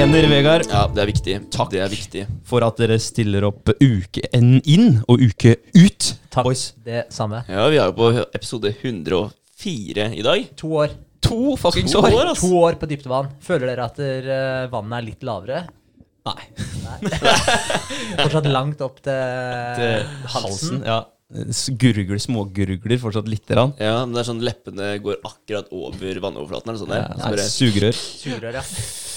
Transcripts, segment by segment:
fortjener, Vegard. Ja, det er viktig. Takk. Det er viktig. For at dere stiller opp uke inn og uke ut. Takk. Boys. Det samme. Ja, vi er jo på episode 104 i dag. To år. To fuckings To år. år, ass. To år på dypt vann. Føler dere at der, eh, vannet er litt lavere? Nei. Fortsatt langt opp til, Til halsen. Ja. S- Gurgler, smågurgler fortsatt lite grann. Ja, men det er sånn leppene går akkurat over vannoverflaten. eller sånn der. Ja, Så bare, Sugerør. Sugerør, ja.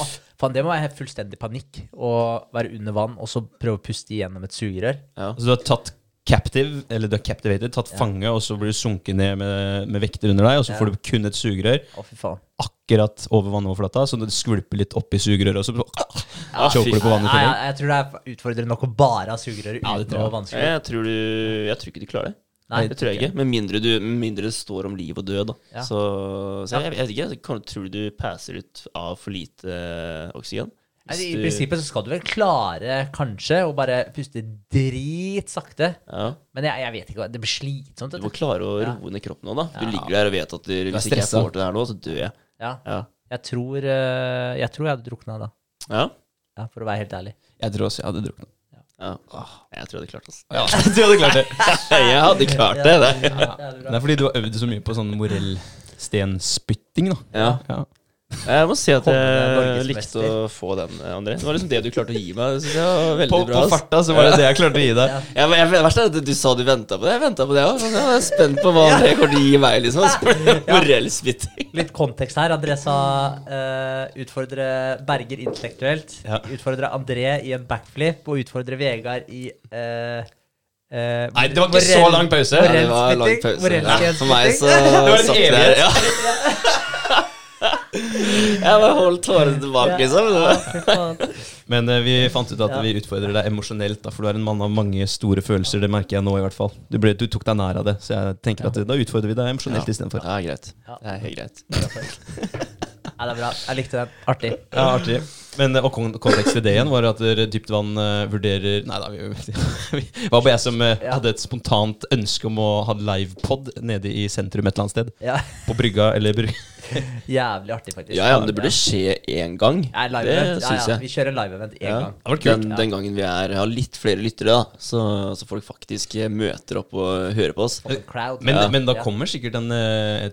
Å, faen, det må være helt fullstendig panikk å være under vann og så prøve å puste igjennom et sugerør. ja. Så du har tatt captive, eller du har captivated, tatt fange, og så blir du sunket ned med, med vekter under deg, og så Ja. får du kun et sugerør oh, fy faen. akkurat over vannoverflata, så det skvulper litt opp i sugerøret, og så Ja, choker fy du på vannet Ja, jeg, jeg tror det er utfordrende nok å bare ha sugerør Ja, det uten tror å jeg. vannskjul. Jeg tror, jeg tror ikke du klarer det. Nei, Det tror jeg ikke. Med mindre, du, med mindre det står om liv og død. Da. Ja. Så, så jeg, jeg vet ikke. Tror du du passer ut av for lite eh, oksygen? Nei, I du- prinsippet så skal du vel klare, kanskje, å bare puste dritsakte. Ja. Men jeg, jeg vet ikke. Det blir slitsomt. Du må klare å roe ned kroppen nå, da. Du Ja. ligger der og vet at du, hvis ikke jeg får til det her nå, så dør jeg. Ja. Ja. Jeg tror, eh, jeg tror jeg hadde drukna da. Ja. Ja, for å være helt ærlig. Jeg tror også jeg hadde druknet. Ja. Jeg tror jeg hadde klart det. Ja, du hadde klart det. Jeg hadde klart det. det. Det er fordi du har øvd så mye på sånn morellstenspytting, da. Ja. Jeg må si at jeg likte å få den, André. Det var liksom det du klarte å gi meg. Det På, bra. på farta så var det det jeg klarte å gi deg. Ja. Jeg, jeg, verst er at du sa du venta på det. Jeg venta på det òg. Jeg var spent på hva André kommer til å gi meg. liksom. Litt kontekst her. André sa uh, utfordre Berger intellektuelt. Utfordre André i en backflip, og utfordre Vegard i uh, Uh, Nei, det var ikke så lang pause. Ja, det var lang pause. Ja, for meg så Det satt jeg- her Ja. Jeg bare holdt tårene tilbake, liksom. Ja. Men uh, vi fant ut at Ja. vi utfordrer deg emosjonelt, da, for du er en mann av mange store følelser. Det merker jeg nå, i hvert fall. Du, ble, du tok deg nær av det, så jeg tenker at da utfordrer vi deg emosjonelt Ja. istedenfor. Ja, greit. Ja. Det er helt greit. Nei, det er bra. Jeg likte den. Artig. Ja, artig. Men, eh, og kontekst til det igjen var at dere dypt vann eh, vurderer Nei da, vi, det var bare jeg som eh, hadde et spontant ønske om å ha livepod nede i sentrum et eller annet sted. Ja, På brygga eller bry... Jævlig artig, faktisk. Ja, ja, men det burde skje én gang. Ja, live Det event. Ja, syns ja. jeg. Vi kjører live-event én Ja. gang. Det var kult. Den, den gangen vi er, har litt flere lyttere, da, så, så folk faktisk møter opp og hører på oss. Crowd. Men, Ja. men da kommer sikkert den eh,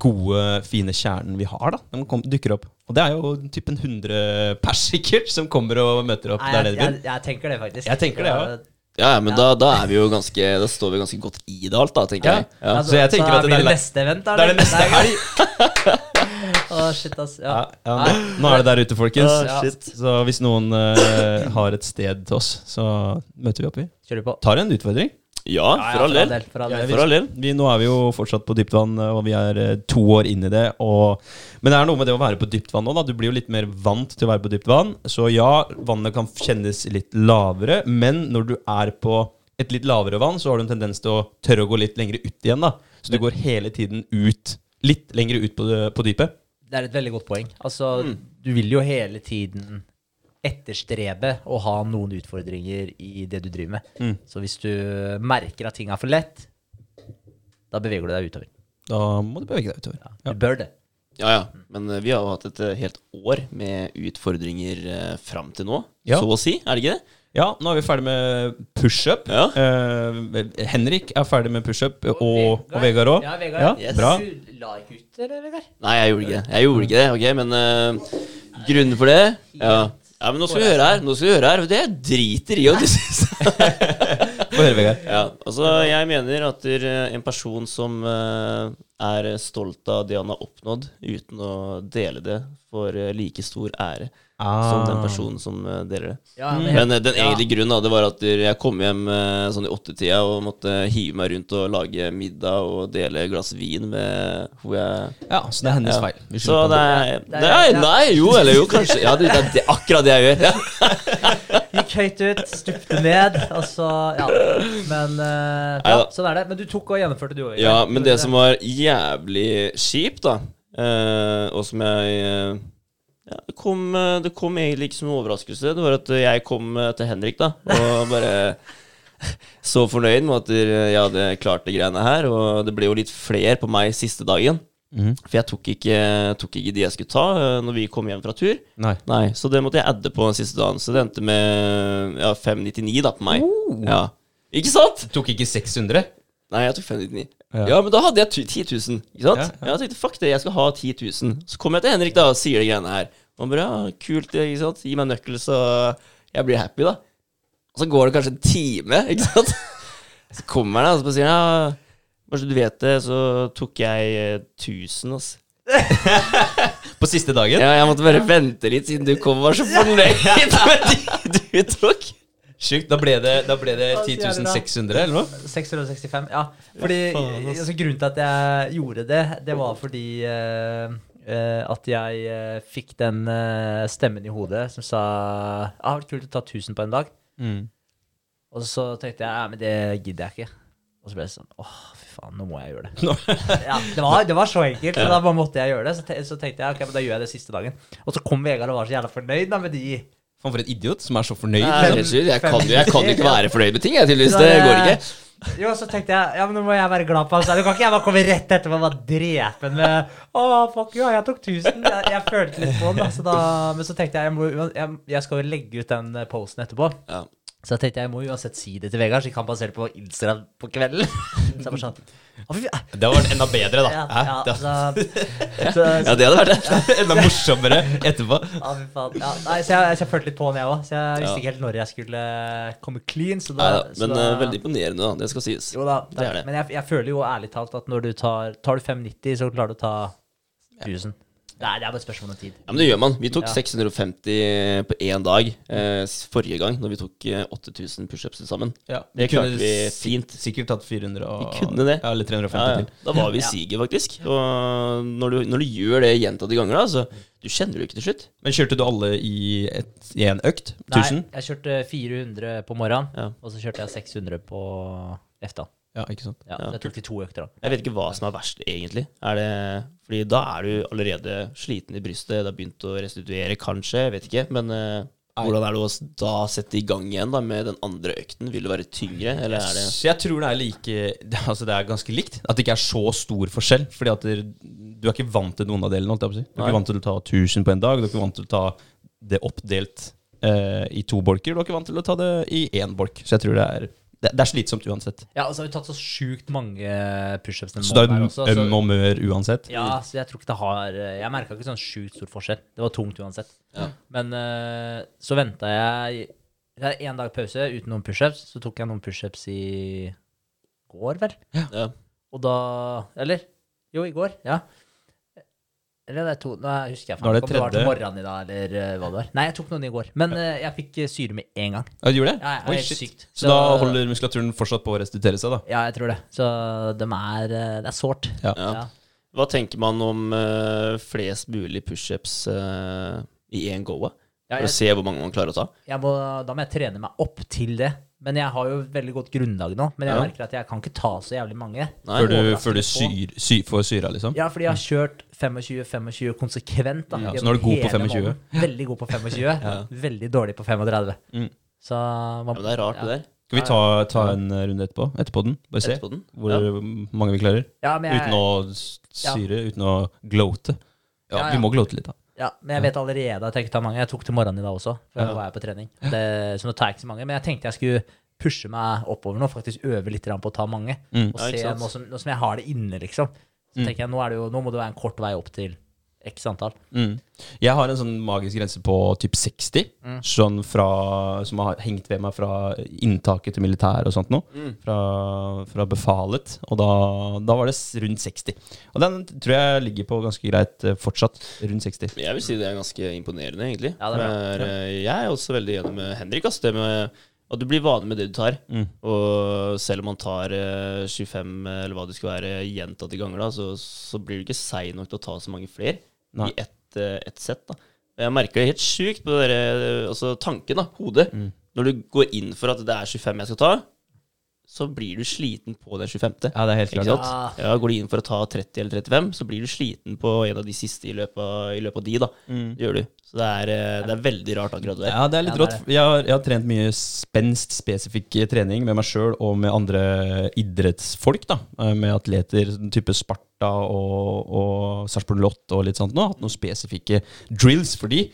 gode, fine kjernen vi har, da. Den kom, dukker opp. Og det er jo typen 100 pers sikkert som kommer og møter opp Nei, der jeg, nede. jeg, jeg tenker det, faktisk. Jeg tenker det, ja. Ja, ja, men Da, da er vi jo ganske Da står vi ganske godt i det alt, da, tenker jeg. Ja. Så jeg tenker at det blir det neste event, da? Det er det neste helg. Å, shit, ass. Ja. Ja, ja, nå, er det der ute, folkens. Oh, shit. Så hvis noen uh, har et sted til oss, så møter vi opp, vi. Kjører på. Tar en utfordring. Ja, for all del. For all Ja, del. For all del. Vi, nå er vi jo fortsatt på dypt vann, og vi er eh, to år inn i det. Og, men det er noe med det å være på dypt vann nå. Da. Du blir jo litt mer vant til å være på dypt vann. Så ja, vannet kan kjennes litt lavere, men når du er på et litt lavere vann, så har du en tendens til å tørre å gå litt lenger ut igjen. da. Så du går hele tiden ut, litt lenger ut på, på dypet. Det er et veldig godt poeng. Altså, Mm. du vil jo hele tiden etterstrebe å ha noen utfordringer i det du driver med. Mm. Så hvis du merker at ting er for lett, da beveger du deg utover. Da må du bevege deg utover. Ja, Ja. du bør det. Ja, ja. Men eh, vi har jo hatt et eh, helt år med utfordringer uh, fram til nå, Ja. så å si. Er det ikke det? Ja, nå er vi ferdig med pushup. Ja. Eh, Henrik er ferdig med pushup, og, og Vegard òg. Ja, Vegard. Yes. Bra. Du la ikke ut, eller, Vegard? Nei, jeg gjorde ikke det. Jeg gjorde ikke det, ok, men uh, grunnen for det ja. Ja, men nå skal vi høre her. Nå skal vi høre her. Det driter i om du syns. Få høre, Vegard. Ja, altså jeg mener at er en person som eh, er stolt av det han har oppnådd, uten å dele det, får eh, like stor ære som den personen som eh, deler det. Ja, Mm. men Men den den ja. egentlige grunnen da, det var at jeg kom hjem eh, sånn i åttetida og måtte hive meg rundt og lage middag og dele glass vin med hun jeg Ja, så det er hennes Ja. feil. Så det er, Det er- er. Nei, jo, eller jo, kanskje. Ja, det, det er akkurat det jeg gjør. Ja. Gikk høyt ut, stupte ned, og så Ja. Men eh, ja, sånn er det. Men du tok og gjennomførte, du òg. ja, men det som var jævlig kjipt, da, eh, og som jeg eh, ja, det, kom, eh, det kom egentlig ikke som en overraskelse. Det var at jeg kom eh, til Henrik da og bare så fornøyd med at jeg hadde klart de greiene her. Og det ble jo litt fler på meg siste dagen. Mm. For jeg tok ikke, tok ikke de jeg skulle ta eh, når vi kom hjem fra tur. Nei. Nei, Så det måtte jeg adde på den siste dagen. Så det endte med ja, 599 da på meg. Oh. Ja. Ikke sant? Tok ikke 600? Nei, jeg tok 599. Ja. Ja. men da hadde jeg tu- 10 000. Ikke sant? Ja. Jeg tenkte fuck det, jeg skal ha 10 000. Så kommer jeg til Henrik da og sier de greiene her. Og bare ja, kult, ikke sant. Gi meg nøkkel, så jeg blir happy, da. Og så går det kanskje en time, ikke sant. Så kommer han og så sier ja, kanskje du vet det, så tok jeg eh, 1000, altså. På siste dagen? Ja, jeg måtte bare vente litt siden du kom og var så fornøyd med de du tok. Sjukt. Da ble det, da ble det Hva sier du da? 10 600, eller noe? 665, ja. Fordi altså, Grunnen til at jeg gjorde det, det var fordi uh, Uh, at jeg uh, fikk den uh, stemmen i hodet som sa Ja, det hadde vært kult å ta 1000 på en dag. Mm. Og så tenkte jeg ja, men det gidder jeg ikke. Og så ble det sånn åh, fy faen, nå må jeg gjøre det. Ja, det, var, det var så enkelt, så da bare måtte jeg gjøre det. Så, te så tenkte jeg ok, men da gjør jeg det siste dagen. Og så kom Vegard og var så jævla fornøyd da med de Faen, for en idiot som er så fornøyd. Nei, jeg, helt jeg, kan, jeg kan ikke være fornøyd med ting, jeg, tydeligvis. Det går ikke. Jo, så tenkte jeg ja, men nå må jeg være glad på han. Du kan ikke jeg bare komme rett etterpå og bare drepe han med Å, fuck you, jeg tok 1000. Jeg, jeg følte litt på den, Altså, da. Men så tenkte jeg jeg, må, jeg, jeg skal jo legge ut den posten etterpå. Ja. Så jeg tenkte jeg må uansett si det til Vegard, så jeg kan basere det på Instagram på kvelden. Så jeg bare sånn. Det hadde vært enda bedre, da. Ja, ja, Det så, så, ja, det hadde vært enda morsommere etterpå. Ja, fy faen. Ja, nei, så jeg, jeg følte litt på den, jeg òg. Så jeg visste Ja. ikke helt når jeg skulle komme clean. Så da, Nei da, så men da, eh, veldig imponerende, da. Det skal sies. Jo da, Det er det. Men jeg, jeg føler jo ærlig talt at når du tar Tar du 590, så klarer du å ta 1000. Nei, det er bare et spørsmål om tid. Ja, men det gjør man. Vi tok Ja. 650 på én dag eh, forrige gang, når vi tok eh, 8000 pushups til sammen. Ja, Det kunne klarte vi fint. Sikkert tatt 400 og Vi kunne det. Ja, eller 350 Ja, ja. til. Da var vi i siget, faktisk. Og når du, når du gjør det gjentatte ganger, da, så du kjenner det ikke til slutt. Men kjørte du alle i, et, i en økt? 1000? Nei, jeg kjørte 400 på morgenen, Ja. og så kjørte jeg 600 på efta. Ja, ikke sant? Ja, Ja. Det tok de to økter, da. Jeg vet ikke hva som er verst, egentlig. Er det Fordi da er du allerede sliten i brystet, det har begynt å restituere, kanskje. Jeg vet ikke. Men uh, hvordan er det å da sette i gang igjen da med den andre økten? Vil det være tyngre, eller er det Så jeg tror det er like det- Altså det er ganske likt. At det ikke er så stor forskjell. Fordi at det, du er ikke vant til noen av delene. holdt jeg på å si. Du er Nei. ikke vant til å ta 1000 på en dag. Du er ikke vant til å ta det oppdelt eh, i to bolker. Du er ikke vant til å ta det i én bolk. Så jeg tror det er Det, det er slitsomt uansett. Ja, og så har vi tatt så sjukt mange pushups den Så det er øm og mør uansett. ja, så jeg tror ikke det har Jeg merka ikke sånn sjukt stor forskjell. Det var tungt uansett. Ja. Men uh, så venta jeg Det er én dag pause uten noen pushups. Så tok jeg noen pushups i går, vel. ja. Og da Eller? Jo, i går. Ja. Eller det er to Nå husker jeg Da faen ikke om det var til morgenen i dag, eller eh, hva det var. Nei, jeg tok noen i går. Men ja. jeg fikk eh, syre med en gang. Ja, du gjorde det? Ja, jeg, Oi, shit. sykt. Så, da holder muskulaturen fortsatt på å restituere seg, da? Ja, jeg tror det. Så de er eh, Det er sårt. Ja. Ja. Hva tenker man om uh, flest mulig pushups uh, i én go? da? Ja, For å se hvor mange man klarer å ta? jeg må, da må jeg trene meg opp til det. Men jeg har jo veldig godt grunnlag nå. Men jeg Ja. merker at jeg kan ikke ta så jævlig mange. Nei. Før du, før du syr, sy, får syra, liksom? Ja, fordi jeg har kjørt 25-25 konsekvent. Da, Ja, så nå er du god på hele 25. måneden. Veldig god på 25. Veldig dårlig på 35. Mm. Så man, Ja, men det er rart, ja. det der. Skal vi ta, ta en runde etterpå? Etterpå den? Bare se Etterpå den. hvor Ja. mange vi klarer. Ja, men jeg, Uten å s- syre, uten å gloate. Ja, Ja, ja. vi må gloate litt, da. Ja, men jeg vet allerede at jeg ikke tar mange. Jeg tok til morgenen i dag også, for da var jeg på trening. Det, så nå tar jeg ikke så mange. Men jeg tenkte jeg skulle pushe meg oppover nå, faktisk øve litt på å ta mange. Mm. Og se, nå som, nå som jeg har det inne, liksom. Så Mm. tenker jeg, nå, det jo, nå må det være en kort vei opp til x antall. Mm. Jeg har en sånn magisk grense på typ 60, Mm. sånn fra, som har hengt ved meg fra inntaket til militæret og sånt noe. Mm. Fra, fra befalet. Og da, da var det rundt 60. Og den tror jeg ligger på ganske greit eh, fortsatt. Rundt 60. Jeg vil si det er ganske imponerende, egentlig. Ja, det er bra. For, eh, jeg er også veldig enig med Henrik. Altså, det med at du blir vane med det du tar. Mm. Og selv om man tar eh, 25, eller hva det skal være, gjentatte ganger, da, så, så blir du ikke seig nok til å ta så mange flere Nei. i ett et sett. da. Jeg merker det helt sjukt på det der, eh, altså tanken, da, hodet. Mm. Når du går inn for at det er 25 jeg skal ta, så blir du sliten på den 25. Ja, det er helt klart. Ja, Går du inn for å ta 30 eller 35, så blir du sliten på en av de siste i løpet av, i løpet av de. da. Det gjør du. Så det er, eh, det er veldig rart akkurat det. Ja, det er litt Ja, rått. Jeg har, jeg har trent mye spenstspesifikk trening med meg sjøl og med andre idrettsfolk. da, eh, Med atleter sånn type Sparta og, og Sarpsborg Lott og litt sånt. Nå har hatt noen spesifikke drills for de.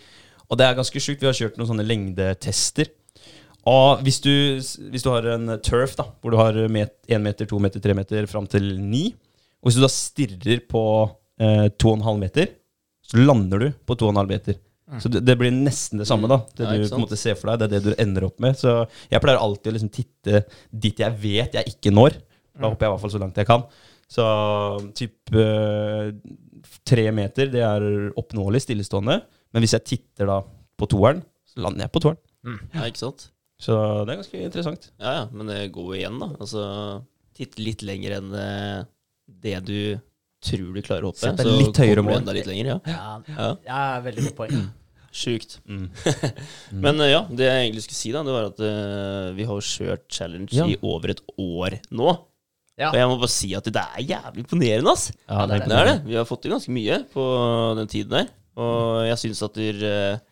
Og det er ganske sjukt. Vi har kjørt noen sånne lengdetester. Og hvis du, hvis du har en turf da, hvor du har én meter, to meter, tre meter fram til ni, og hvis du da stirrer på eh, to og en halv meter, så lander du på to og en halv meter. Så det, det blir nesten det samme, da. Det Ja, du på en måte ser for deg, det er det du ender opp med. Så jeg pleier alltid å liksom titte dit jeg vet jeg ikke når. Da hopper jeg i hvert fall så langt jeg kan. Så typ eh, tre meter, det er oppnåelig stillestående. Men hvis jeg titter da på toeren, så lander jeg på toeren. Ja, ikke sant? Så det er ganske interessant. Ja, ja, men det går jo igjen, da. Altså, titt litt lenger enn eh, det du tror du klarer å hoppe. Sett deg litt høyere mål. enda litt lenger, ja. Ja, ja. ja veldig godt poeng. Sjukt. Mm. Men eh, ja, det jeg egentlig skulle si, da, det var at uh, vi har kjørt challenge Ja. i over et år nå. Ja. Og jeg må bare si at det er jævlig imponerende, ass. Ja, det er Det er det. Vi har fått til ganske mye på den tiden der. Og jeg syns at dere eh,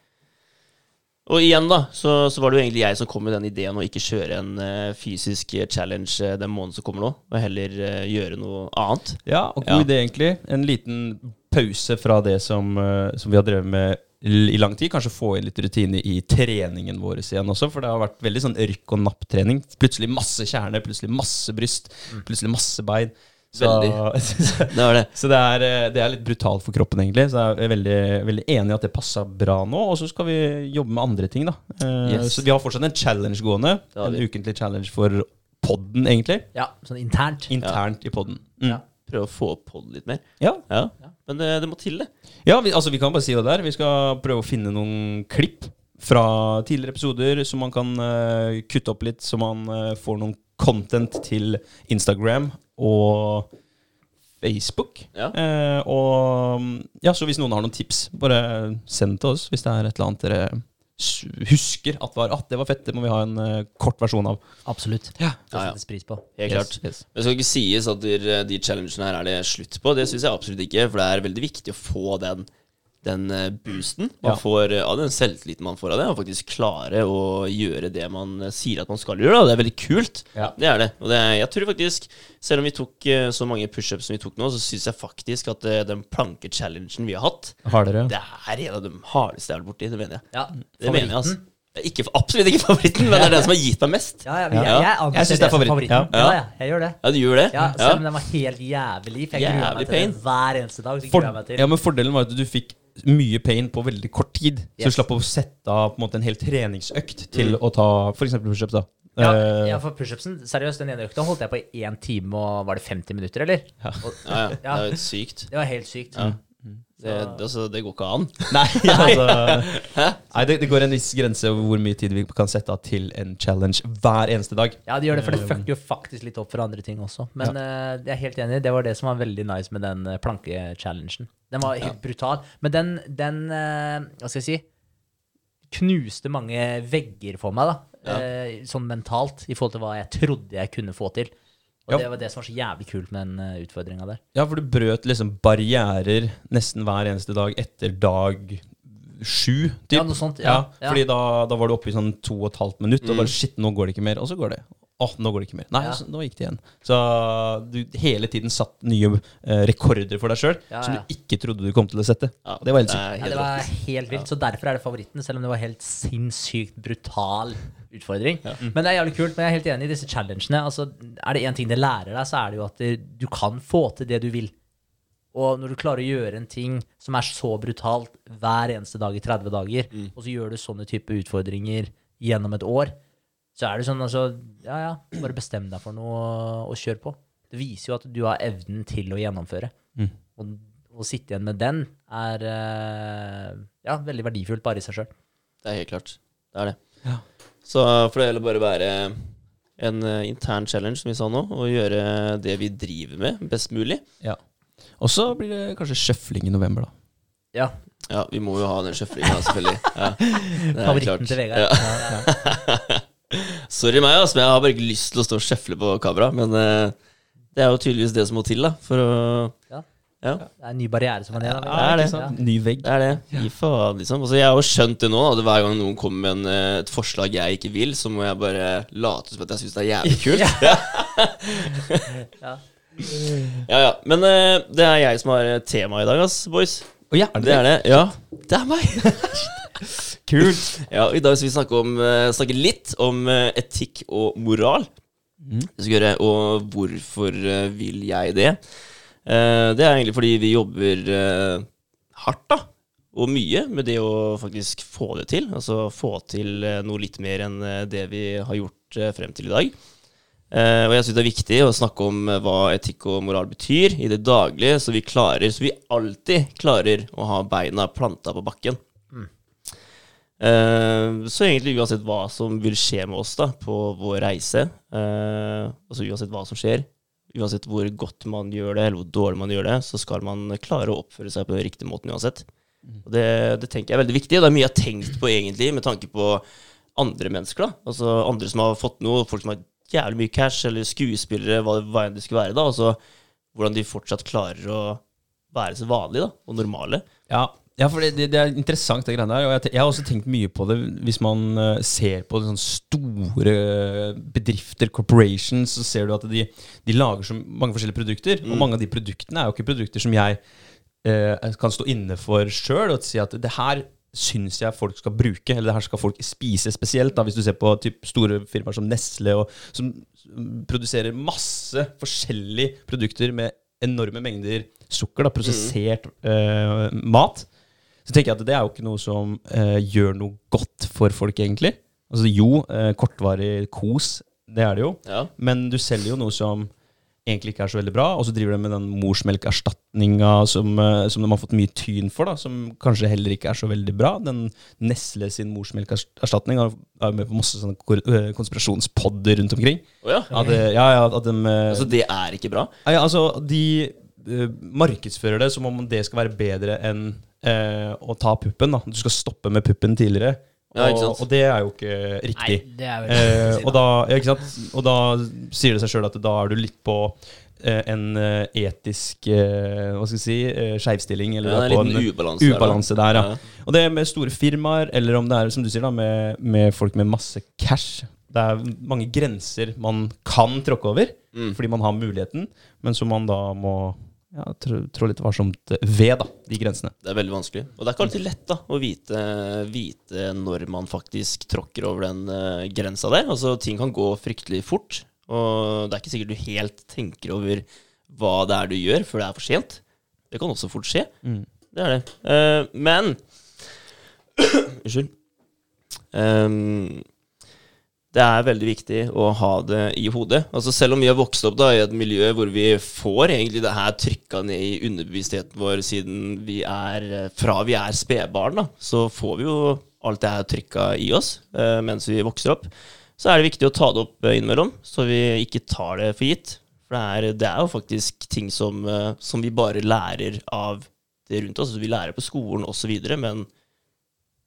Og igjen, da, så, så var det jo egentlig jeg som kom med den ideen å ikke kjøre en uh, fysisk challenge uh, den måneden som kommer nå, og heller uh, gjøre noe annet. Ja, og god Ja. idé, egentlig. En liten pause fra det som, som vi har drevet med i lang tid. Kanskje få inn litt rutine i treningen vår igjen også, for det har vært veldig sånn rykk og napp-trening. Plutselig masse kjerne, plutselig masse bryst, plutselig masse bein. Så, så, Det det. så det, er, eh, det er litt brutalt for kroppen, egentlig. Så jeg er veldig, veldig enig i at det passa bra nå. Og så skal vi jobbe med andre ting, da. Eh, Yes. Så vi har fortsatt en challenge gående. En ukentlig challenge for podden, egentlig. Ja, sånn internt. Internt i podden. Mm. Ja. Prøve å få opp på litt mer. Ja. Ja. Men det, det må til, det. Ja, vi, altså, vi kan bare si det der. Vi skal prøve å finne noen klipp fra tidligere episoder som man kan uh, kutte opp litt, så man uh, får noen content til Instagram og Facebook. Ja. Uh, og ja, så hvis noen har noen tips, bare send til oss hvis det er et eller annet dere husker at var, at det var fett. Det må vi ha en kort versjon av. Absolutt. Ja. Det Ja, ja. settes pris på. Helt klart. Yes. Det skal ikke sies at de, de challengene her er det slutt på. Det syns jeg absolutt ikke. For det er veldig viktig å få den, den eh, boosten man Ja. får eh, av den selvtilliten man får av det. Og faktisk klare å gjøre det man eh, sier at man skal gjøre. Da. Det er veldig kult. Ja. Det er det. Og det jeg tror faktisk, selv om vi tok så mange pushups som vi tok nå, så syns jeg faktisk at den planke-challengen vi har hatt, Har dere? det er en av de hardeste jeg har vært borti. Det mener jeg. Ja, Det mener jeg, altså. Ikke, absolutt ikke favoritten, men det er den som har gitt meg mest. Ja, ja, jeg, Ja. jeg, anser Jeg synes det er favoritten. favoritten. Ja. Ja. ja, jeg gjør det. Ja, du gjør det? Ja, Selv om den var helt jævlig. For jeg gruer meg til pain. det hver eneste dag. For, jeg ja, men Fordelen var at du fikk mye pain på veldig kort tid. Så du slapp å sette av på en, måte, en hel treningsøkt til å ta f.eks. pushups. Ja, Eh, ja, for pushupsen, seriøst, den ene økta holdt jeg på i én time og var det 50 minutter, eller? Ja. Og, Ja, ja. Det er jo sykt. det var helt sykt. Ja. Det, det, altså, det går ikke an. Nei, altså, nei det, det går en viss grense over hvor mye tid vi kan sette av til en challenge hver eneste dag. Ja, det gjør det, for det fucker jo faktisk litt opp for andre ting også. Men eh, jeg er helt enig, det var det som var veldig nice med den uh, plankechallengen. Den var helt brutal. Men den, den eh, hva skal jeg si, knuste mange vegger for meg, da. Eh, sånn mentalt, i forhold til hva jeg trodde jeg kunne få til. Og Ja. det var det som var så jævlig kult med den uh, utfordringa der. Ja, for du brøt liksom barrierer nesten hver eneste dag etter dag sju. Typ. Ja, noe sånt, Ja, ja, ja. Fordi da, da var du oppe i sånn to og et halvt minutt, og Mm. bare shit, nå går det ikke mer. Og så går det. Åh, nå går det ikke mer. Nei, Ja. så, nå gikk det igjen. Så du hele tiden satt nye eh, rekorder for deg sjøl Ja, som du ikke trodde du kom til å sette. Ja, det var helt sykt. Ja, det var helt vilt, så derfor er det favoritten, selv om det var helt sinnssykt brutal utfordring. Men det er jævlig kult, men jeg er helt enig i disse challengene. Altså, er det én ting det lærer deg, så er det jo at det, du kan få til det du vil. Og når du klarer å gjøre en ting som er så brutalt hver eneste dag i 30 dager, og så gjør du sånne type utfordringer gjennom et år, så er det sånn altså Ja, ja, bare bestem deg for noe og, kjør på. Det viser jo at du har evnen til å gjennomføre. Og å sitte igjen med den er eh, ja, veldig verdifullt bare i seg sjøl. Det er helt klart. Det er det. Ja. Så for det gjelder bare å være en eh, intern challenge, som vi sa nå, og gjøre det vi driver med, best mulig. Ja. Og så blir det kanskje sjøfling i november, da. Ja. Ja, vi må jo ha den sjøflinga, selvfølgelig. Ja, det er Favoritten klart. til Vegard. Ja. Sorry meg, ass, men jeg har bare ikke lyst til å stå og sjefle på kamera. Men eh, det er jo tydeligvis det som må til da for å Ja. Ja, Det er en ny barriere som man Ja, det er det. Ja. Ny vegg. det er det. Gi faen, liksom. Altså, jeg har jo skjønt det nå. At hver gang noen kommer med en, eh, et forslag jeg ikke vil, så må jeg bare late som at jeg syns det er jævlig kult. Ja. Ja, ja. Men eh, det er jeg som har eh, tema i dag, ass, boys. Å ja, er Det er det. Ja, det er meg. Kult. Ja, I dag skal vi snakke, om, eh, snakke litt om eh, etikk og moral. Mm. gjøre, Og hvorfor eh, vil jeg det? Det er egentlig fordi vi jobber hardt da, og mye med det å faktisk få det til. Altså få til noe litt mer enn det vi har gjort frem til i dag. Uh, og jeg syns det er viktig å snakke om hva etikk og moral betyr i det daglige, så vi klarer, så vi alltid klarer å ha beina planta på bakken. Eh, så egentlig uansett hva som vil skje med oss da på vår reise, eh, altså uansett hva som skjer, uansett hvor godt man gjør det, eller hvor dårlig man gjør det, så skal man klare å oppføre seg på den riktige måten uansett. Og det, det tenker jeg er veldig viktig, og det er mye jeg har tenkt på egentlig, med tanke på andre mennesker. da, Altså andre som har fått noe, folk som har jævlig mye cash, eller skuespillere, hva, hva enn det skulle være. da, altså Hvordan de fortsatt klarer å være så vanlige da, og normale. Ja, ja for det, det, er interessant, det greiene der. Og jeg, jeg har også tenkt mye på det hvis man eh, ser på sånne store bedrifter, corporations, så ser du at de, de lager så mange forskjellige produkter. Og mange av de produktene er jo ikke produkter som jeg eh, kan stå inne for sjøl og si at det her syns jeg folk skal bruke, eller det her skal folk spise spesielt. da, Hvis du ser på typ, store firmaer som Nestle, og, som produserer masse forskjellige produkter med enorme mengder sukker, da, prosessert eh, mat, så tenker jeg at det er jo ikke noe som eh, gjør noe godt for folk, egentlig. Altså jo, eh, kortvarig kos, det er det jo, Ja, men du selger jo noe som egentlig ikke er så veldig bra, og så driver de med den morsmelkerstatninga som, eh, som de har fått mye tyn for, da, som kanskje heller ikke er så veldig bra. Den Nesle sin morsmelkerstatning er er med på masse sånne øh, konspirasjonspodder rundt omkring. Oh, ja. At, ja, ja, at de, eh, Altså det er ikke bra? ja, altså, de eh, markedsfører det som om det skal være bedre enn eh, å ta puppen. da Du skal stoppe med puppen tidligere. Ja, ikke og, sant? og det er jo ikke riktig. Nei, det er vel Eh, og, da, ja, ikke sant? og da sier det seg sjøl at da er du litt på eh, en eh, etisk eh, Hva skal vi si eh, skeivstilling. Eller Ja, det på en en liten ubalanse der, ubalanse der. Ja. Ja. Og det med store firmaer, eller om det er som du sier da med, med folk med masse cash. Det er mange grenser man kan tråkke over, Mm. fordi man har muligheten, men som man da må ja, trå, trå litt varsomt ved, da, de grensene. Det er veldig vanskelig. Og det er ikke alltid lett da, å vite, vite når man faktisk tråkker over den uh, grensa der. Altså, ting kan gå fryktelig fort, og det er ikke sikkert du helt tenker over hva det er du gjør, før det er for sent. Det kan også fort skje. Mm. Det er det. Uh, men Unnskyld. Ehm, det er veldig viktig å ha det i hodet. Altså Selv om vi har vokst opp da i et miljø hvor vi får egentlig det her trykka ned i underbevisstheten vår siden vi er eh, fra vi er spedbarn, da, så får vi jo alt det her trykka i oss eh, mens vi vokser opp. Så er det viktig å ta det opp eh, innimellom, så vi ikke tar det for gitt. For det er, det er jo faktisk ting som, eh, som vi bare lærer av det rundt oss. Vi lærer på skolen osv., men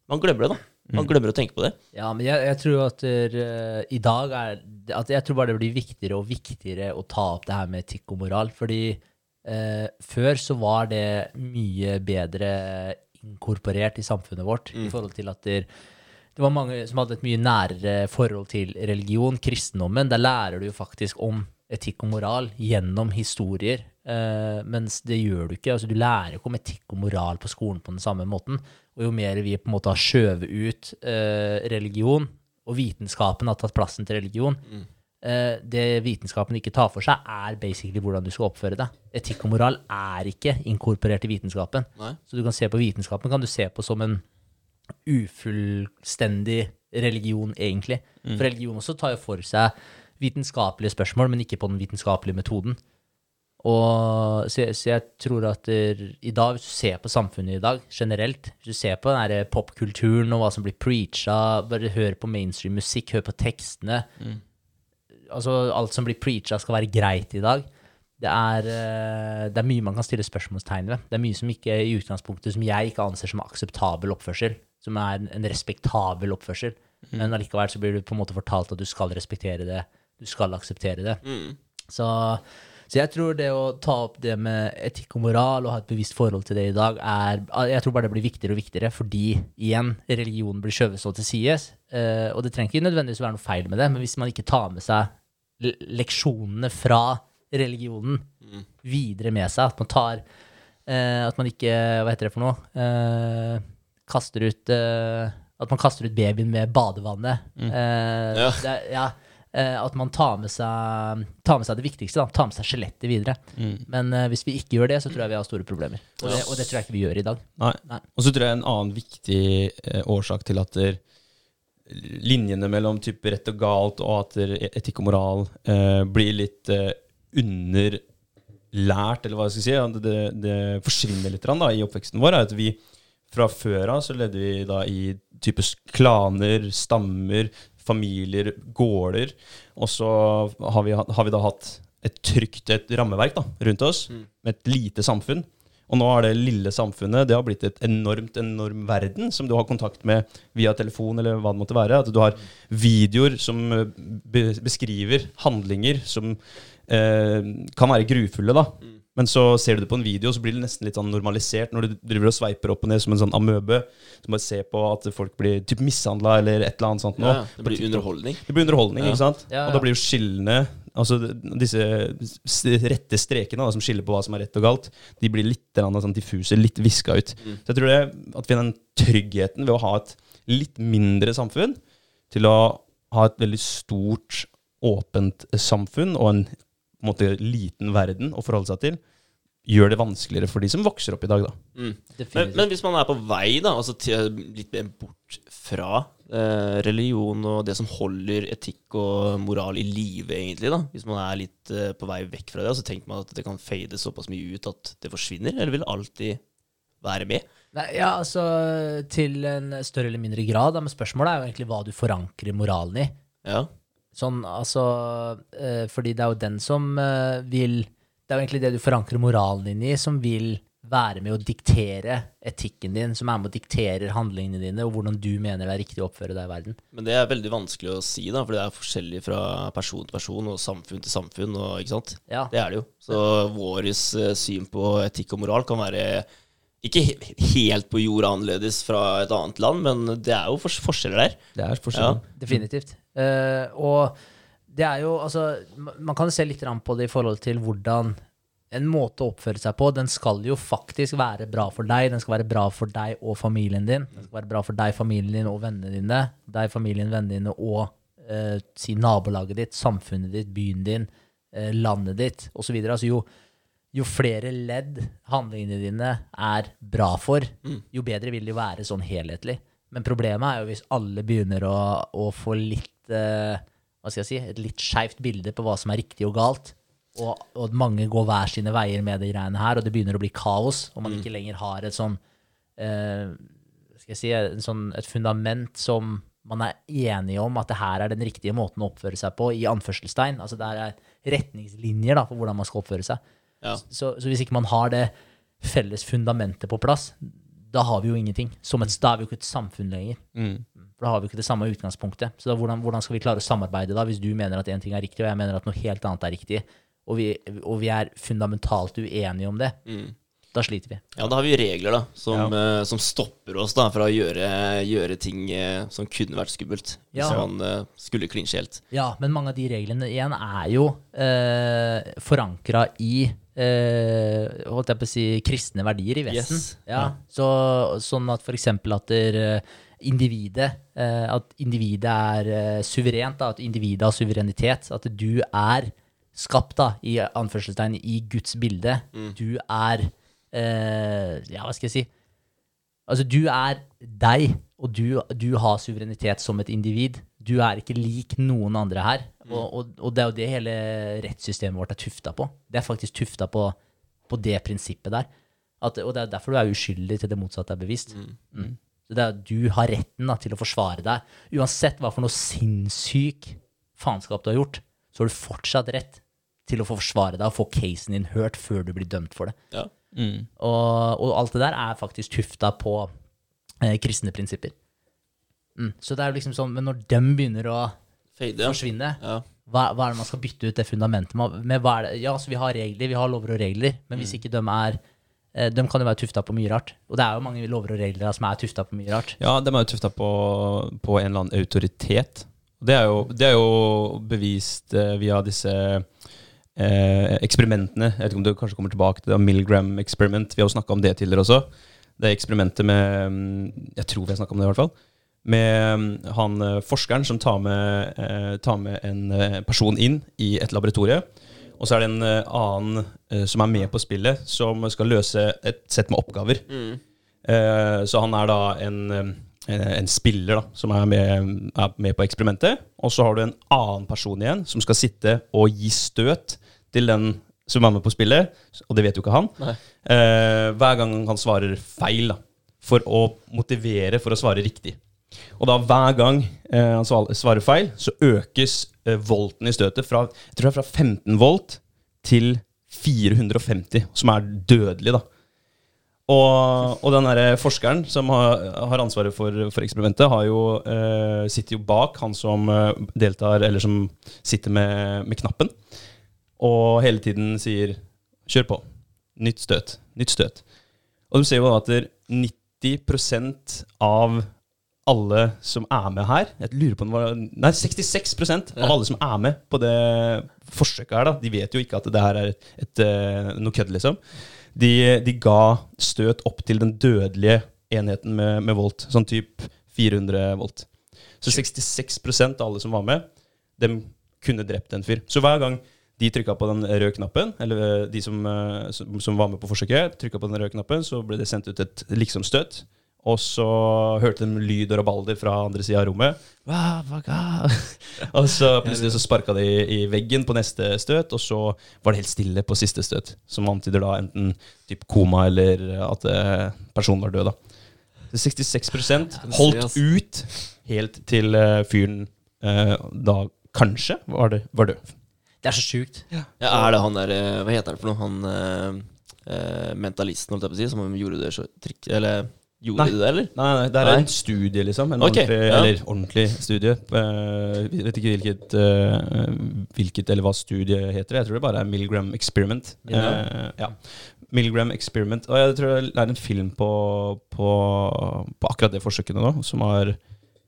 man glemmer det, da. Man glemmer å tenke på det. Ja, men jeg, jeg tror at uh, i dag er at Jeg tror bare det blir viktigere og viktigere å ta opp det her med etikk og moral. Fordi uh, før så var det mye bedre inkorporert i samfunnet vårt. I forhold til at der, det var mange som hadde et mye nærere forhold til religion, kristendommen. Der lærer du jo faktisk om etikk og moral gjennom historier. Eh, mens det gjør du ikke. altså Du lærer ikke om etikk og moral på skolen på den samme måten. Og jo mer vi på en måte har skjøvet ut uh, religion, og vitenskapen har tatt plassen til religion, eh, det vitenskapen ikke tar for seg, er basically hvordan du skal oppføre deg. Etikk og moral er ikke inkorporert i vitenskapen. Nei. Så du kan se på vitenskapen kan du se på som en ufullstendig religion, egentlig. For religion også tar jo for seg vitenskapelige spørsmål, men ikke på den vitenskapelige metoden. Og, så, så jeg tror at i dag, hvis du ser på samfunnet i dag generelt, hvis du ser på den der popkulturen og hva som blir preacha, bare hør på mainstream musikk, hør på tekstene Altså, alt som blir preacha, skal være greit i dag. Det er, eh, det er mye man kan stille spørsmålstegn ved. Det er mye som ikke i utgangspunktet som jeg ikke anser som akseptabel oppførsel. Som er en, en respektabel oppførsel. men allikevel så blir du på en måte fortalt at du skal respektere det, du skal akseptere det. Mm. Så, så jeg tror det å ta opp det med etikk og moral og ha et bevisst forhold til det i dag, er Jeg tror bare det blir viktigere og viktigere, fordi igjen, religionen blir skjøvet så til sides. Eh, og det trenger ikke nødvendigvis være noe feil med det, men hvis man ikke tar med seg leksjonene fra religionen videre med seg, at man tar eh, At man ikke Hva heter det for noe? Eh, kaster ut At man kaster ut babyen med badevannet. Eh, Ja. det, ja at man tar med seg, tar med seg det viktigste, da. Tar med seg skjelettet videre. Men uh, hvis vi ikke gjør det, så tror jeg vi har store problemer. Og det, og det tror jeg ikke vi gjør i dag. Nei. Nei. Og så tror jeg en annen viktig eh, årsak til at der, linjene mellom type rett og galt og at der, etikk og moral eh, blir litt eh, underlært, eller hva jeg skal si, det, det forsvinner litt da, i oppveksten vår, er at vi fra før av så levde vi da i type klaner, stammer, familier, gårder, og så har vi, har vi da hatt et trygt et rammeverk da, rundt oss, med et lite samfunn. Og nå er det lille samfunnet det har blitt et enormt enorm verden som du har kontakt med via telefon eller hva det måtte være. At du har videoer som eh, beskriver handlinger som eh, kan være grufulle. da. Men så ser du det på en video, så blir det nesten litt sånn normalisert når du driver og sveiper opp og ned som en sånn amøbe. Som bare ser på at folk blir typ mishandla eller et eller annet sånt. nå. Ja, det blir underholdning. Det blir underholdning, Ja. ikke sant? Ja, ja. Og da blir jo skillene Altså disse rette strekene da, som skiller på hva som er rett og galt, de blir litt grann sånn diffuse, litt viska ut. Så jeg tror det at vi har den tryggheten ved å ha et litt mindre samfunn til å ha et veldig stort, åpent samfunn og en måte, liten verden å forholde seg til, gjør det vanskeligere for de som vokser opp i dag, da. Mm. Men, men hvis man er på vei da, altså til, litt mer bort fra eh, religion og det som holder etikk og moral i live, egentlig, da, hvis man er litt eh, på vei vekk fra det, så tenker man at det kan fade såpass mye ut at det forsvinner, eller vil alltid være med? Nei, ja, altså til en større eller mindre grad, da, men spørsmålet er jo egentlig hva du forankrer moralen i. Ja. Sånn, altså eh, Fordi det er jo den som eh, vil Det er jo egentlig det du forankrer moralen din i, som vil være med å diktere etikken din, som er med å diktere handlingene dine, og hvordan du mener det er riktig å oppføre deg i verden. Men det er veldig vanskelig å si, da, for det er forskjellig fra person til person og samfunn til samfunn. Og, ikke sant? Ja. Det er det jo. Så vårt syn på etikk og moral kan være ikke helt på jorda annerledes fra et annet land, men det er jo fors forskjeller der. Det er forskjellen. Definitivt. Eh, og det er jo altså Man kan se litt på det i forhold til hvordan en måte å oppføre seg på, den skal jo faktisk være bra for deg. Den skal være bra for deg og familien din. Den skal være bra for deg, familien din og vennene dine. Deg, familien, vennene dine og eh, si nabolaget ditt, samfunnet ditt, byen din, eh, landet ditt osv. Altså jo, jo flere ledd handlingene dine er bra for, jo bedre vil det jo være sånn helhetlig. Men problemet er jo hvis alle begynner å, å få litt eh, hva skal jeg si, et litt skeivt bilde på hva som er riktig og galt, og, og at mange går hver sine veier med de greiene her, og det begynner å bli kaos, og man ikke lenger har et sånn eh, skal jeg si, en sånn, et fundament som man er enige om at det her er den riktige måten å oppføre seg på, i anførselstegn. Altså det er retningslinjer da, for hvordan man skal oppføre seg. Ja. Så, så hvis ikke man har det felles fundamentet på plass, da har vi jo ingenting. Som et, da er vi jo ikke et samfunn lenger. For da har vi ikke det samme utgangspunktet. Så da, hvordan, hvordan skal vi klare å samarbeide da, hvis du mener at én ting er riktig, og jeg mener at noe helt annet er riktig, og vi, og vi er fundamentalt uenige om det? Da sliter vi. Ja, da har vi regler da, som, eh, som stopper oss da fra å gjøre, gjøre ting uh, som kunne vært skummelt. Hvis Ja. man uh, skulle klinsje helt. Ja, men mange av de reglene igjen er jo uh, forankra i eh, holdt jeg på å si, kristne verdier i Vesten. Yes. Ja, så, sånn at eksempel at der, individet eh, At individet er eh, suverent, da, at individet har suverenitet. At du er skapt, da, i anførselstegn, i Guds bilde. Du er eh, Ja, hva skal jeg si? Altså, du er deg, og du, du har suverenitet som et individ. Du er ikke lik noen andre her. Og, og, og det er jo det hele rettssystemet vårt er tufta på. Det er faktisk tufta på, på det prinsippet der. At, og det er derfor du er uskyldig til det motsatte er bevisst. Mm. Så det er, at du har retten da, til å forsvare deg. Uansett hva for noe sinnssyk faenskap du har gjort, så har du fortsatt rett til å få forsvare deg og få casen din hørt før du blir dømt for det. Ja. Og, og alt det der er faktisk tufta på eh, kristne prinsipper. Mm. Så det er jo liksom sånn, Men når dem begynner å Fade, ja. forsvinne, ja. hva, hva er det man skal bytte ut det fundamentet med? med hva er det? Ja, så vi har regler, vi har lover og regler, men hvis ikke de er De kan jo være tufta på mye rart. Og det er jo mange lover og regler som er tufta på mye rart. Ja, de er jo tufta på, på en eller annen autoritet. Det er jo, det er jo bevist eh, via disse eh, eksperimentene. Jeg vet ikke om du kanskje kommer tilbake til det, Milgram experiment. Vi har jo snakka om det tidligere også. Det eksperimentet med mm, Jeg tror vi har snakka om det, i hvert fall. Med mm, han eh, forskeren som tar med, eh, tar med en eh, person inn i et laboratorie. Og så er det en eh, annen eh, som er med på spillet, som skal løse et sett med oppgaver. Mm. Eh, så han er da en, en spiller da, som er med, er med på eksperimentet. Og så har du en annen person igjen som skal sitte og gi støt til den som er med på spillet, og det vet jo ikke han. Hver gang han svarer feil, da, for å motivere for å svare riktig. Og da hver gang eh, han svarer feil, så økes eh, volten i støtet fra, jeg tror det er fra 15 volt til 450, som er dødelig, da. Og, og den der forskeren som har, har ansvaret for, for eksperimentet, jo, eh, sitter jo bak han som eh, deltar, eller som sitter med, med knappen, og hele tiden sier 'kjør på'. Nytt støt. Nytt støt. Og du ser jo at der 90% av alle som er med her Jeg lurer på var Nei, 66% av alle som er med på det forsøket her, da, de vet jo ikke at det her er et, et, eh, noe kødd, liksom. De, de ga støt opp til den dødelige enheten med, med volt, sånn type 400 volt. Så 66% av alle som var med, dem kunne drept en fyr. Så hver gang de trykka på den røde knappen, eller eh, de som, eh, som, som var med på forsøket, trykka på den røde knappen, så ble det sendt ut et liksomstøt. Og så hørte de lyd og rabalder fra andre sida av rommet. Og så plutselig så sparka de i veggen på neste støt, og så var det helt stille på siste støt. Som antyder da enten typ koma eller at eh, personen var død. da. Så 66 holdt ut helt til eh, fyren eh, da kanskje var, det, var død. Det er så sjukt. Ja, er det han der Hva heter han for noe? Han mentalisten, holdt jeg på å si, som gjorde det så trikk... Eller gjorde Nei. de det, eller? Nei, nei, det er Nei. en studie, liksom. En okay, ordentlig, ja. Eller ordentlig studie. Jeg vet ikke hvilket, eh, hvilket eller hva studiet heter. Jeg tror det bare er Milgram Experiment. Ja. Eh, ja. Milgram Experiment. Og jeg tror det er en film på, på, på akkurat det forsøket nå, som har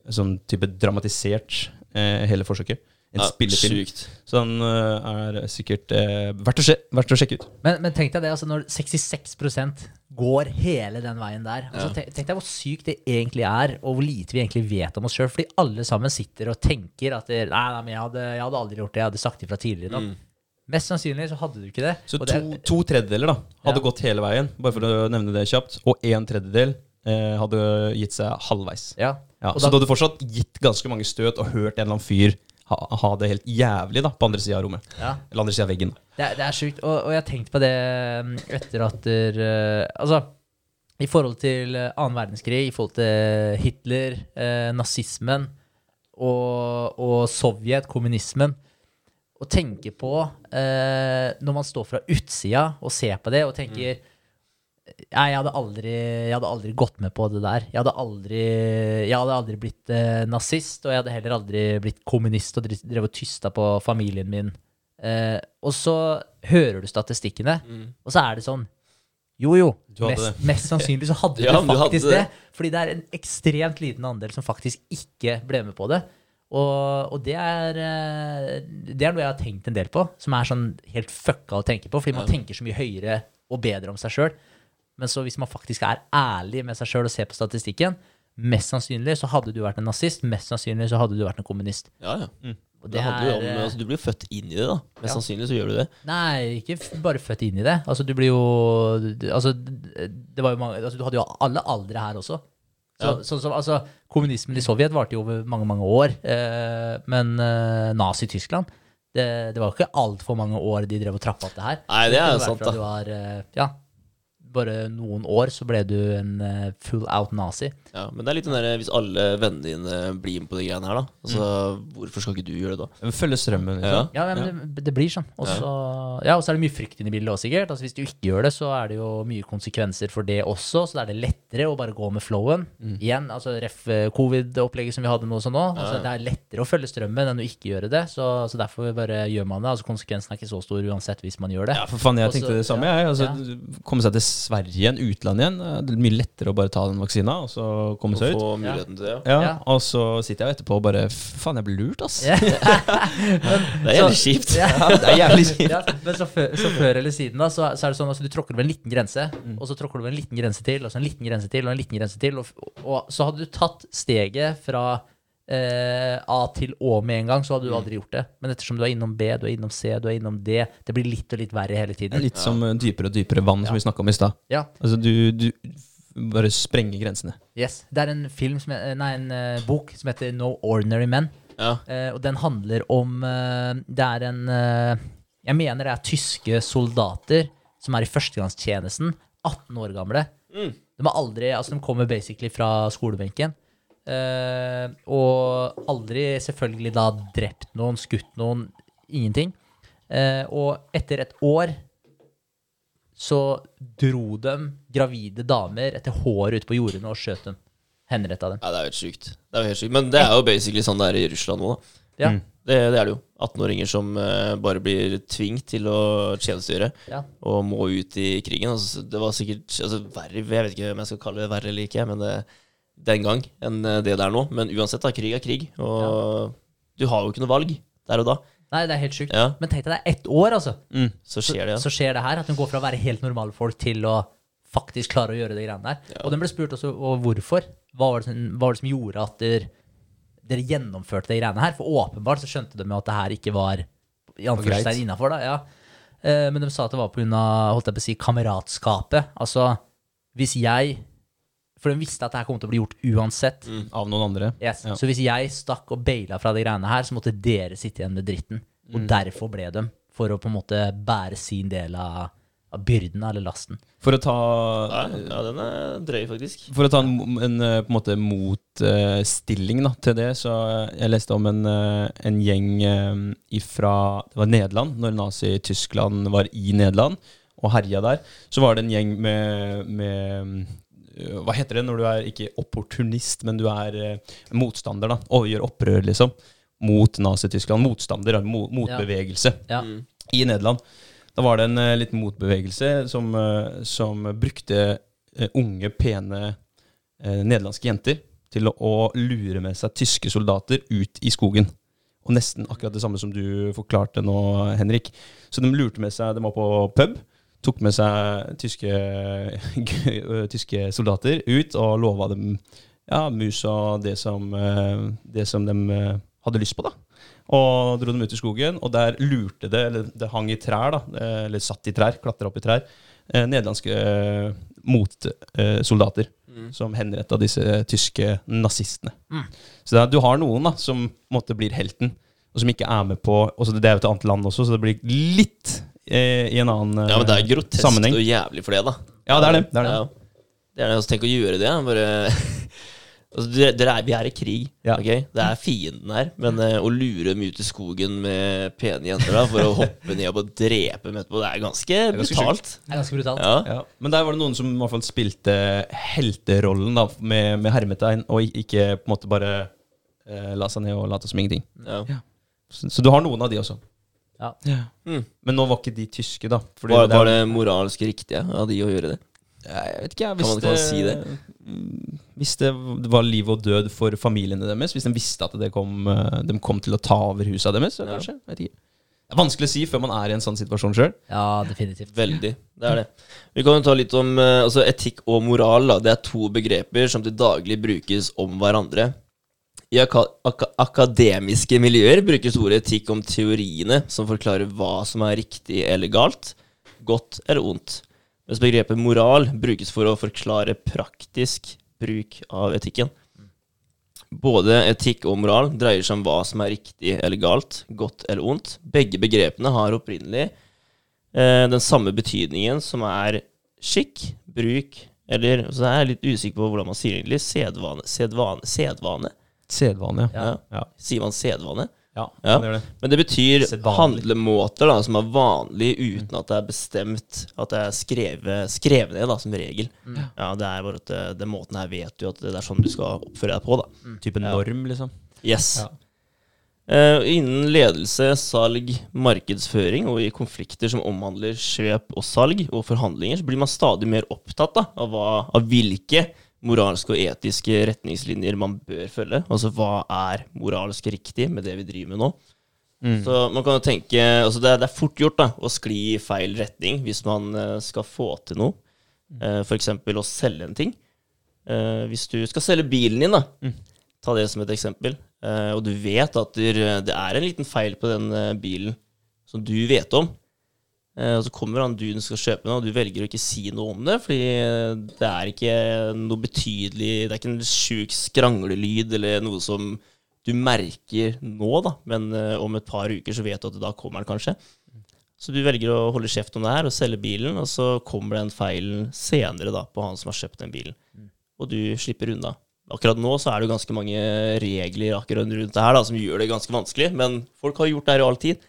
sånn type dramatisert eh, hele forsøket. En Ja, spillefilm. Sykt. Så den eh, er sikkert eh, verdt, å se, verdt å sjekke ut. Men, men tenk deg det, altså når 66% går hele den veien der. Altså, Ja. tenk, tenk deg hvor sykt det egentlig er, og hvor lite vi egentlig vet om oss sjøl. Fordi alle sammen sitter og tenker at det, nei, nei, men jeg hadde, jeg hadde aldri gjort det, jeg hadde sagt ifra tidligere. Mm. Mest sannsynlig så hadde du ikke det. Så og to, det to tredjedeler da hadde Ja. gått hele veien, bare for å nevne det kjapt. Og en tredjedel eh, hadde gitt seg halvveis. ja. Ja, Og så da- du hadde fortsatt gitt ganske mange støt og hørt en eller annen fyr ha, ha det helt jævlig da på andre sida av rommet. Ja. Eller andre sida av veggen. Det, er- det er sjukt. Og, og jeg har tenkt på det mm, etter at der, eh, Altså, i forhold til eh, annen verdenskrig, i forhold til Hitler, eh, nazismen og, og Sovjet, kommunismen Å tenke på eh, når man står fra utsida og ser på det og tenker Nei, jeg hadde, aldri, jeg hadde aldri gått med på det der. Jeg hadde aldri, jeg hadde aldri blitt eh, nazist, og jeg hadde heller aldri blitt kommunist og drev drevet tysta på familien min. Eh, og så hører du statistikkene, og så er det sånn Jo, jo. Mest, mest sannsynlig så hadde Ja, du du hadde faktisk det. det. Fordi det er en ekstremt liten andel som faktisk ikke ble med på det. Og, og det, er, eh, det er noe jeg har tenkt en del på, som er sånn helt fucka å tenke på. Fordi man Ja. tenker så mye høyere og bedre om seg sjøl. Men så hvis man faktisk er ærlig med seg sjøl og ser på statistikken, mest sannsynlig så hadde du vært en nazist, mest sannsynlig så hadde du vært en kommunist. Ja, ja. Og Det handler jo om, altså, du blir jo født inn i det, da. Mest Ja. sannsynlig så gjør du det. Nei, ikke bare født inn i det. Altså, du blir jo Altså, det var jo mange altså, Du hadde jo alle aldre her også. Så, Ja. sånn som, altså, kommunismen i Sovjet varte jo over mange, mange år. Eh, men eh, Nazi-Tyskland det, det var jo ikke altfor mange år de drev og trappa opp det her. Nei, det er jo sant, da. Du var, eh, ja, bare noen år så ble du en eh, full out nazi. Ja, men det er litt den der, hvis alle vennene dine blir med på de greiene her, da. Altså, hvorfor skal ikke du gjøre det da? Følge strømmen, liksom. Ja, men Det, det blir sånn. Og så ja, og så er det mye frykt inne i bildet også, sikkert. Altså, hvis du ikke gjør det, så er det jo mye konsekvenser for det også. Så da er det lettere å bare gå med flowen. Igjen, altså ref eh, covid-opplegget som vi hadde nå også nå. Altså, det er lettere å følge strømmen enn å ikke gjøre det. Så, så derfor bare gjør man det. Altså Konsekvensen er ikke så stor uansett hvis man gjør det. Ja, for faen, jeg Også- tenkte det samme. jeg. Altså, ja. Komme seg til Sverige igjen, utlandet igjen. eh, Det er mye lettere å bare ta den vaksina og så komme Å seg ut. få muligheten til det, ja. Ja, Ja. Og så sitter jeg etterpå og bare Faen, jeg ble lurt, ass. men, Det er jævlig kjipt. Ja. Det er jævlig kjipt. Ja, men så før, så før eller siden da, så, så er det sånn at du tråkker over en liten grense, og så tråkker du over en liten grense til, og så en liten grense til, og en liten grense til. Og, og så hadde du tatt steget fra Uh, A til Å med en gang, så hadde du aldri gjort det. Men ettersom du er innom B, du er innom C, du er innom D, det blir litt og litt verre hele tiden. litt som eh, dypere og dypere vann, som vi snakka om i stad. Ja, Altså, du, du bare sprenge grensene. yes. Det er en film som, nei, en uh, bok som heter No Ordinary Men. Ja. Uh, og den handler om uh, Det er en Jeg mener det er tyske soldater som er i førstegangstjenesten. 18 år gamle. Mm. De har aldri Altså, de kommer basically fra skolebenken. eh, og aldri selvfølgelig da drept noen, skutt noen, ingenting. Eh, og etter et år så dro de gravide damer etter håret ut på jordene og skjøt dem. Henretta dem. ja, det er jo helt sykt. Det er jo helt sykt. Men det er jo basically sånn det er i Russland nå, da. Ja. Mm. Det, det er det jo. 18-åringer som uh, bare blir tvingt til å tjenestegjøre Ja. og må ut i krigen. Altså, det var sikkert altså, verre, jeg vet ikke om jeg skal kalle det verre eller ikke, men det, den gang enn eh, det det er nå. Men uansett, da, krig er krig, og du har jo ikke noe valg der og da. Nei, det er helt sjukt. Ja, Men tenk deg det er ett år, altså. så skjer det, ja. Så skjer det her, at hun går fra å være helt normale folk til å faktisk klare å gjøre det greiene der. Ja. Og den ble spurt også og hvorfor. Hva var det hva var det som gjorde at dere, dere gjennomførte de greiene her? For åpenbart så skjønte de jo at det her ikke var i anførselstegn innafor, da. Ja. Eh, men de sa at det var pga. si, kameratskapet. Altså, hvis jeg For de visste at det her kom til å bli gjort uansett. Av noen andre. Yes. Ja. Så hvis jeg stakk og baila fra de greiene her, så måtte dere sitte igjen med dritten. Og derfor ble de. For å på en måte bære sin del av, av byrden eller lasten. For å ta Ja, ja, den er drøy, faktisk. For å ta en, en eh, en måte motstilling uh, til det, så eh, jeg leste om en, eh, en gjeng eh, fra Det var Nederland, når Nazi-Tyskland var i Nederland og herja der. Så var det en gjeng med, med Hva heter det når du er ikke opportunist, men du er eh, motstander, da, og gjør opprør, liksom, mot Nazi-Tyskland. Motstander, mot, motbevegelse Ja. Ja. i Nederland. Da var det en eh, liten motbevegelse som, eh, som brukte eh, unge, pene eh, nederlandske jenter til å, å lure med seg tyske soldater ut i skogen. Og nesten akkurat det samme som du forklarte nå, Henrik. Så de lurte med seg De var på pub. Tok med seg tyske, tyske soldater ut og lova dem ja, mus og det som, eh, det som de eh, hadde lyst på. da og dro dem ut i skogen, og der lurte det, eller det hang i trær, da, eh, eller satt i trær, klatra opp i trær, eh, nederlandske eh, motsoldater Mm. som henretta disse tyske nazistene. Mm. Så er, du har noen da, som måtte blir helten, og som ikke er med på og så Det er jo et annet land også, så det blir litt eh, i en annen sammenheng. Ja, men det er grotesk sammenheng. og jævlig for det, da. Ja, det er det. det, er det. Ja. Det er det, altså, Tenk å gjøre det. Bare altså, dere, dere er, Vi er i krig. Ja. ok? Det er fienden her. Men uh, å lure dem ut i skogen med pene jenter da, for å hoppe ned og bare drepe dem etterpå, det er ganske er ganske brutalt. Det er ganske brutalt. Ja. Ja, men der var det noen som i hvert fall spilte helterollen da, med, med hermetegn, og ikke på en måte bare uh, la seg ned og late som ingenting. Ja. Så, så du har noen av de også. Ja. Mm. Men nå var ikke de tyske, da. fordi Var, det var det moralsk riktig av de å gjøre det? Jeg vet ikke, jeg. Kan man- kan man si det? Hvis det var liv og død for familiene deres, hvis de visste at det kom, eh, de kom til å ta over husa deres, så Ja. kanskje. Jeg vet ikke. Det er vanskelig å si før man er i en sånn situasjon sjøl. Ja, definitivt. Veldig. Det er det. Vi kan jo ta litt om eh, altså etikk og moral. Da. Det er to begreper som til daglig brukes om hverandre. I ak ak akademiske miljøer brukes ordet etikk om teoriene som forklarer hva som er riktig eller galt, godt eller ondt. Mens begrepet moral brukes for å forklare praktisk bruk av etikken. Både etikk og moral dreier seg om hva som er riktig eller galt, godt eller ondt. Begge begrepene har opprinnelig eh, den samme betydningen som er skikk, bruk Eller så er jeg litt usikker på hvordan man sier det egentlig. Sedvane. Sedvane. Sedvane. Sedvane, ja. Ja. Sier man sedvane? ja. Ja. man gjør det. Men det betyr Sedvanlig. handlemåter da, som er vanlige uten at det er bestemt, at det er skrevet, skrevet ned da, som regel. Ja, Det er bare at det, den måten her vet du at det er sånn du skal oppføre deg på. da. Type norm, liksom. Yes. Ja. Eh, innen ledelse, salg, markedsføring og i konflikter som omhandler kjøp og salg og forhandlinger, så blir man stadig mer opptatt da, av, hva, av hvilke moralske og etiske retningslinjer man bør følge. Altså hva er moralsk riktig med det vi driver med nå? Så man kan jo tenke altså det, er, det er fort gjort da, å skli i feil retning hvis man eh, skal få til noe. Uh, F.eks. å selge en ting. Eh, hvis du skal selge bilen din, da, ta det som et eksempel, eh, og du vet at der, det er en liten feil på den eh, bilen som du vet om, eh, og så kommer han duden som skal kjøpe noe, og du velger å ikke si noe om det, fordi eh, det er ikke noe betydelig Det er ikke en sjuk skranglelyd eller noe som du merker nå, da, men eh, om et par uker så vet du at da kommer den kanskje. Så du velger å holde kjeft om det her og selge bilen, og så kommer den feilen senere da, på han som har kjøpt den bilen. Og du slipper unna. Akkurat nå så er det jo ganske mange regler akkurat rundt det her da, som gjør det ganske vanskelig, men folk har gjort det her i all tid.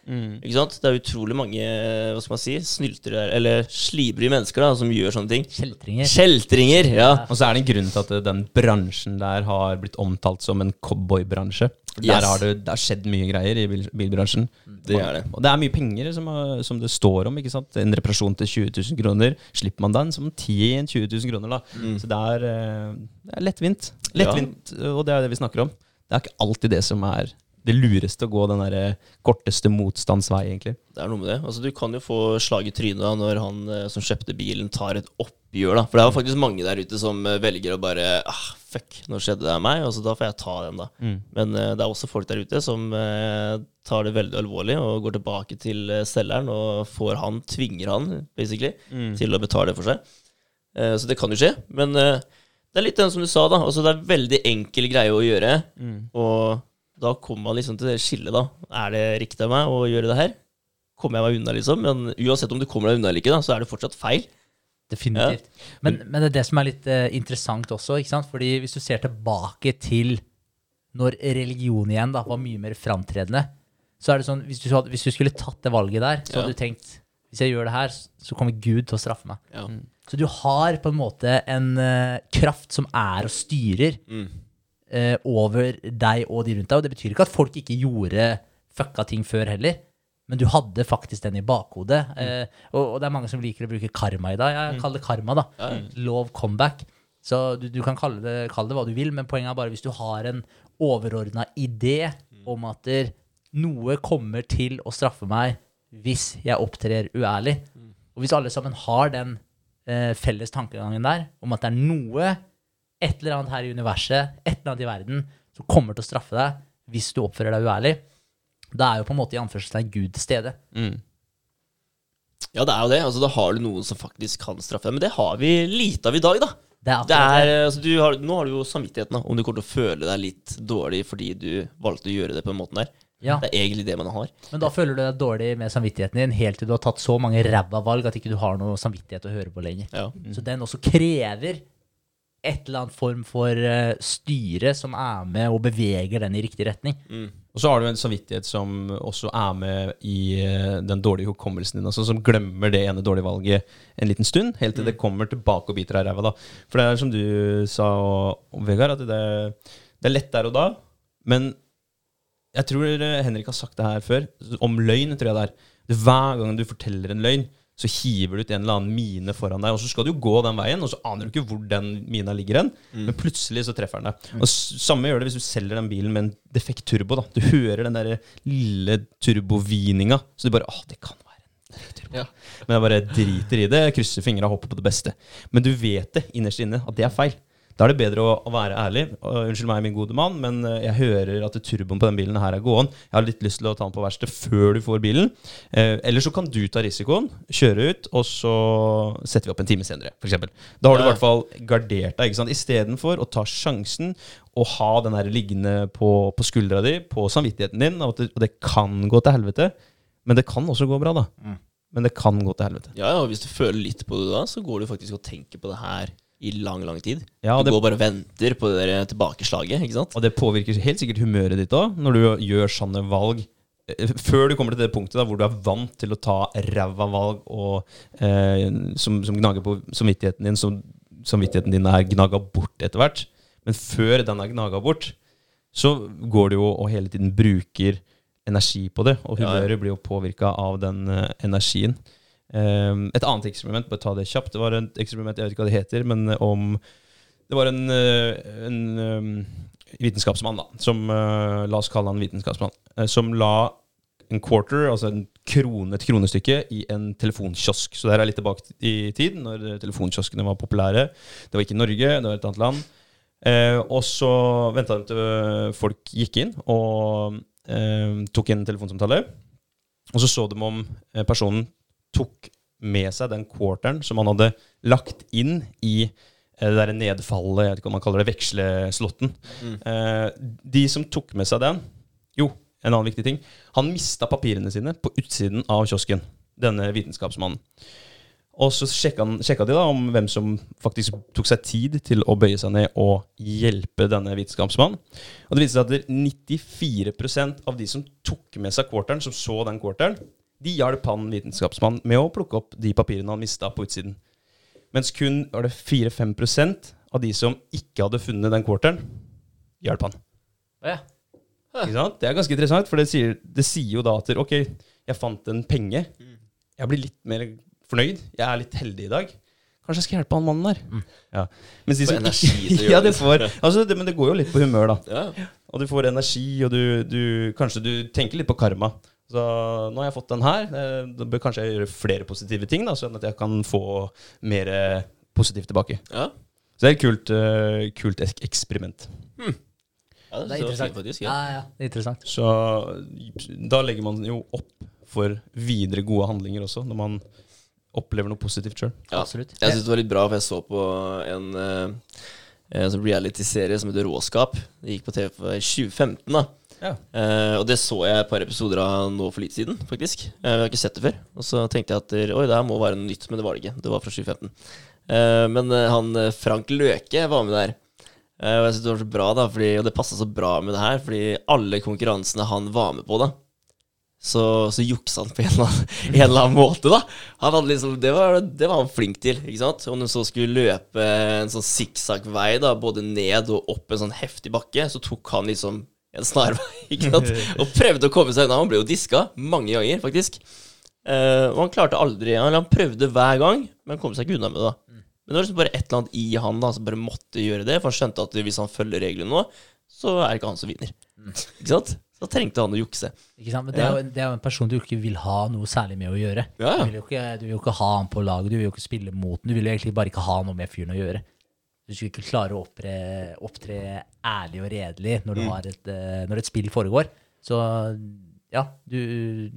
Ikke sant? Det er utrolig mange hva skal man si, snyltere, eller slibrige mennesker da, som gjør sånne ting. Kjeltringer. Kjeltringer! Ja. Og så er det en grunn til at den bransjen der har blitt omtalt som en cowboybransje. For Der har det, det har skjedd mye greier i bil, bilbransjen. Det er det. Og det er mye penger som, som det står om. ikke sant? En reparasjon til 20 000 kroner. Slipper man den som 10 20 000 kroner, da. Så det er, eh, det er lettvint. Lettvint, Og det er det vi snakker om. Det er ikke alltid det som er det lureste å gå den der eh, korteste motstands vei, egentlig. Det er noe med det. Altså, du kan jo få slag i trynet da, når han eh, som kjøpte bilen, tar et oppgjør. da. For det er jo faktisk mange der ute som eh, velger å bare ah, Fuck, nå skjedde det meg, og så da får jeg ta den, da. Men eh, det er også folk der ute som eh, tar det veldig alvorlig og går tilbake til selgeren og får han, tvinger han, basically, til å betale for seg. Eh, så det kan jo skje. Men det er litt den som du sa, da. Altså, det er veldig enkel greie å gjøre. Og da kommer man liksom til det skillet, da. Er det riktig av meg å gjøre det her? Kommer jeg meg unna, liksom? Men uansett om du kommer deg unna eller ikke, da, så er det fortsatt feil. Definitivt. Men, men det er det som er litt uh, interessant også, ikke sant? Fordi hvis du ser tilbake til når religion igjen da var mye mer framtredende, så er det sånn, hvis du, hadde, hvis du skulle tatt det valget der, så Ja. hadde du tenkt hvis jeg gjør det her, så kommer Gud til å straffe meg. Ja. Så du har på en måte en uh, kraft som er og styrer eh, over deg og de rundt deg. Og det betyr ikke at folk ikke gjorde fucka ting før heller. Men du hadde faktisk den i bakhodet. Eh, og, og det er mange som liker å bruke karma i dag. Jeg kaller det karma, da. Love comeback. Så du, du kan kalle det, kalle det hva du vil, men poenget er bare hvis du har en overordna idé om at der, noe kommer til å straffe meg hvis jeg opptrer uærlig. Og hvis alle sammen har den eh, felles tankegangen der, om at det er noe, et eller annet her i universet, et eller annet i verden, som kommer til å straffe deg hvis du oppfører deg uærlig, da er jo på en måte i anførselstegn Gud til stede. ja, det er jo det. Altså, da har du noen som faktisk kan straffe deg. Men det har vi lite av i dag, da. Det er Det er, altså, du har, nå har du jo samvittigheten, da. Om du kommer til å føle deg litt dårlig fordi du valgte å gjøre det på den måten der. Ja. Det er egentlig det man har. Men da føler du deg dårlig med samvittigheten din helt til du har tatt så mange ræva valg at ikke du har noe samvittighet å høre på lenger. Ja. Så den også krever et eller annet form for uh, styre som er med og beveger den i riktig retning. Og så har du en samvittighet som også er med i uh, den dårlige hukommelsen din. Altså som glemmer det ene dårlige valget en liten stund, helt til det kommer tilbake og biter deg i ræva. For det er som du sa, og- Vegard, at det, det er lett der og da. Men jeg tror eh, Henrik har sagt det her før. Om løgn, tror jeg det er. Hver gang du forteller en løgn, så hiver du ut en eller annen mine foran deg, og så skal du gå den veien, og så aner du ikke hvor den mina ligger hen, men plutselig så treffer den deg. Og Samme gjør det hvis du selger den bilen med en defekt turbo. da. Du hører den der lille turbovininga, så du bare Å, det kan være en turbo. Ja. Men jeg bare driter i det, krysser fingra og hopper på det beste. Men du vet det innerst inne at det er feil. Da er det bedre å, å være ærlig. Uh, unnskyld meg, min gode mann, men eh, jeg hører at turboen på den bilen her er gåen. Jeg har litt lyst til å ta den på verksted før du får bilen. Eh, eller så kan du ta risikoen, kjøre ut, og så setter vi opp en time senere, f.eks. Da har du i hvert fall gardert deg. ikke sant? Istedenfor å ta sjansen å ha den her liggende på, på skuldra di, på samvittigheten din, og, det, og det kan gå til helvete. Men det kan også gå bra, da. men det kan gå til helvete. Ja, ja, og hvis du føler litt på det da, så går du faktisk og tenker på det her i lang, lang tid. Ja, du det, går bare og venter på det der tilbakeslaget, ikke sant? og det påvirker helt sikkert humøret ditt òg, når du gjør sånne valg. eh, Før du kommer til det punktet da, hvor du er vant til å ta ræva valg og, eh, som, som gnager på samvittigheten din, som samvittigheten din er gnaga bort etter hvert. Men før den er gnaga bort, så går du jo og hele tiden bruker energi på det, og Ja, ja. humøret blir jo påvirka av den eh, energien. Um, et annet eksperiment, bare ta det kjapt. Det var et eksperiment, jeg vet ikke hva det heter, men om Det var en, eh, en um, vitenskapsmann, da, som eh, La oss kalle han vitenskapsmann. eh, som la en quarter, altså en krone, et kronestykke, i en telefonkiosk. Så det her er litt tilbake i tid, når telefonkioskene var populære. Det var ikke Norge, det var et annet land. Eh, og så venta de til folk gikk inn og eh, tok en telefonsamtale. Og så så de om eh, personen tok med seg den quarteren som han hadde lagt inn i eh, det der nedfallet, jeg vet ikke om man kaller det veksleslåtten. Mm. Eh, de som tok med seg den Jo, en annen viktig ting. Han mista papirene sine på utsiden av kiosken, denne vitenskapsmannen. Og så sjekka, han, sjekka de da om hvem som faktisk tok seg tid til å bøye seg ned og hjelpe denne vitenskapsmannen. Og det viste seg at 94% av de som tok med seg quarteren, som så den quarteren, de hjalp han vitenskapsmannen med å plukke opp de papirene han mista på utsiden. Mens kun var det 4-5% av de som ikke hadde funnet den quarteren, hjalp han. Ja. Ikke sant? Det er ganske interessant, for det sier, det sier jo da at ok, jeg fant en penge. Jeg blir litt mer fornøyd. Jeg er litt heldig i dag. Kanskje jeg skal hjelpe han mannen der. Ja. Mens de som energi til ja, det det. får, altså det, Men det går jo litt på humør, da. Ja. Og du får energi, og du, du Kanskje du tenker litt på karma. Så nå har jeg fått den her. eh, Da bør kanskje jeg gjøre flere positive ting, da, sånn at jeg kan få mer positivt tilbake. Ja. Så det er et kult, eh, kult ek- eksperiment. ja, Det er interessant. faktisk, Ja, ja. ja, det er interessant. Så da legger man jo opp for videre gode handlinger også, når man opplever noe positivt sjøl. Ja. Absolutt. Jeg syns det var litt bra, for jeg så på en, eh, en sånn reality-serie som heter Råskap. Det gikk på TV i 2015. da Ja. Eh, og det så jeg et par episoder av nå for litt siden, faktisk. Eh, jeg har ikke sett det før. Og så tenkte jeg at oi, det her må være noe nytt, men det var det ikke. Det var fra 2015. Eh, men eh, han eh, Frank Løke var med der. Og jeg synes det var så bra, da, fordi, og det passa så bra med det her, fordi alle konkurransene han var med på, da så, så juksa han på en eller, annen, en eller annen måte, da. Liksom, det, var, det var han flink til. ikke sant? Om du så skulle løpe en sånn sikksakk-vei, da, både ned og opp en sånn heftig bakke, så tok han liksom en snarvei, ikke sant? Og prøvde å komme seg unna. Han ble jo diska mange ganger, faktisk. Uh, og han klarte aldri Han, han prøvde hver gang, men kom seg ikke unna med det. da. Men det var liksom bare et eller annet i han da som bare måtte gjøre det, for han skjønte at hvis han følger reglene nå, så er det ikke han som vinner. Ikke sant? Så trengte han å jukse. Ikke sant? Men det er, jo, det er jo en person du ikke vil ha noe særlig med å gjøre. Ja. Du, vil ikke, du vil jo ikke ha han på laget, du vil jo ikke spille mot han. Du vil jo egentlig bare ikke ha noe med fyren å gjøre. Du skulle ikke klare å opptre, opptre ærlig og redelig når, du Mm. har et, eh, når et spill foregår. Så ja, du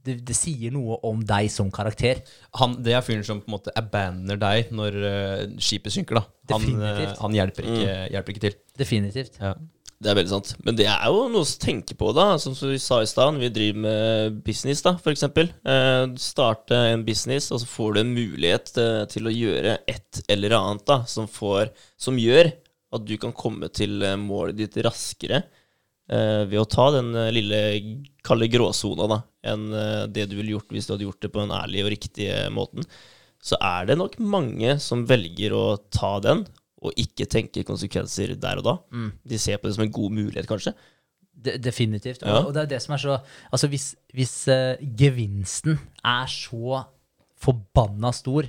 det, det sier noe om deg som karakter. Han, det er fyren som på en måte abandoner deg når eh, skipet synker. da Han, eh, han hjelper, ikke, hjelper ikke til. Definitivt. Ja. Det er veldig sant. Men det er jo noe å tenke på, da. Som vi sa i stad, vi driver med business, da, eksempel. Eh, starte en business, og så får du en mulighet eh, til å gjøre et eller annet da, som, får, som gjør at du kan komme til eh, målet ditt raskere eh, ved å ta den eh, lille kalde gråsona da, enn det du ville gjort hvis du hadde gjort det på den ærlige og riktig eh, måten. Så er det nok mange som velger å ta den, og ikke tenke konsekvenser der og da. De ser på det som en god mulighet, kanskje. De, definitivt. Ja. Og, og det er det som er så Altså, hvis, hvis uh, gevinsten er så forbanna stor,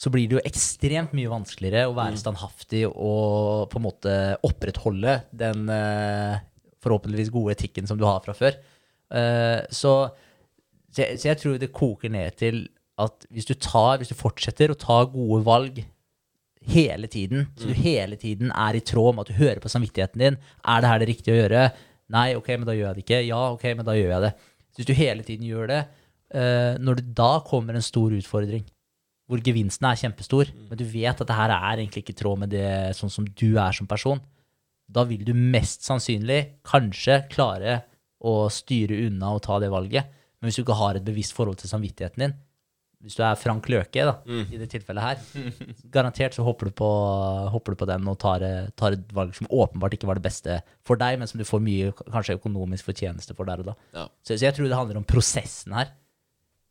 så blir det jo ekstremt mye vanskeligere å være standhaftig og på en måte opprettholde den uh, forhåpentligvis gode etikken som du har fra før. Uh, så, så, jeg, så jeg tror det koker ned til at hvis du tar, hvis du fortsetter å ta gode valg hele tiden, så du hele tiden er i tråd med at du hører på samvittigheten din. Er det her det riktige å gjøre? Nei, ok, men da gjør jeg det ikke. Ja, ok, men da gjør jeg det. Så hvis du hele tiden gjør det, eh, når det da kommer en stor utfordring, hvor gevinsten er kjempestor, men du vet at det her er egentlig ikke i tråd med det sånn som du er som person, da vil du mest sannsynlig kanskje klare å styre unna og ta det valget. Men hvis du ikke har et bevisst forhold til samvittigheten din, hvis du er Frank Løke da, i det tilfellet her, garantert så hopper du på, hopper du på den og tar, tar et valg som åpenbart ikke var det beste for deg, men som du får mye kanskje økonomisk fortjeneste for der og da. Ja. Så, så jeg tror det handler om prosessen her.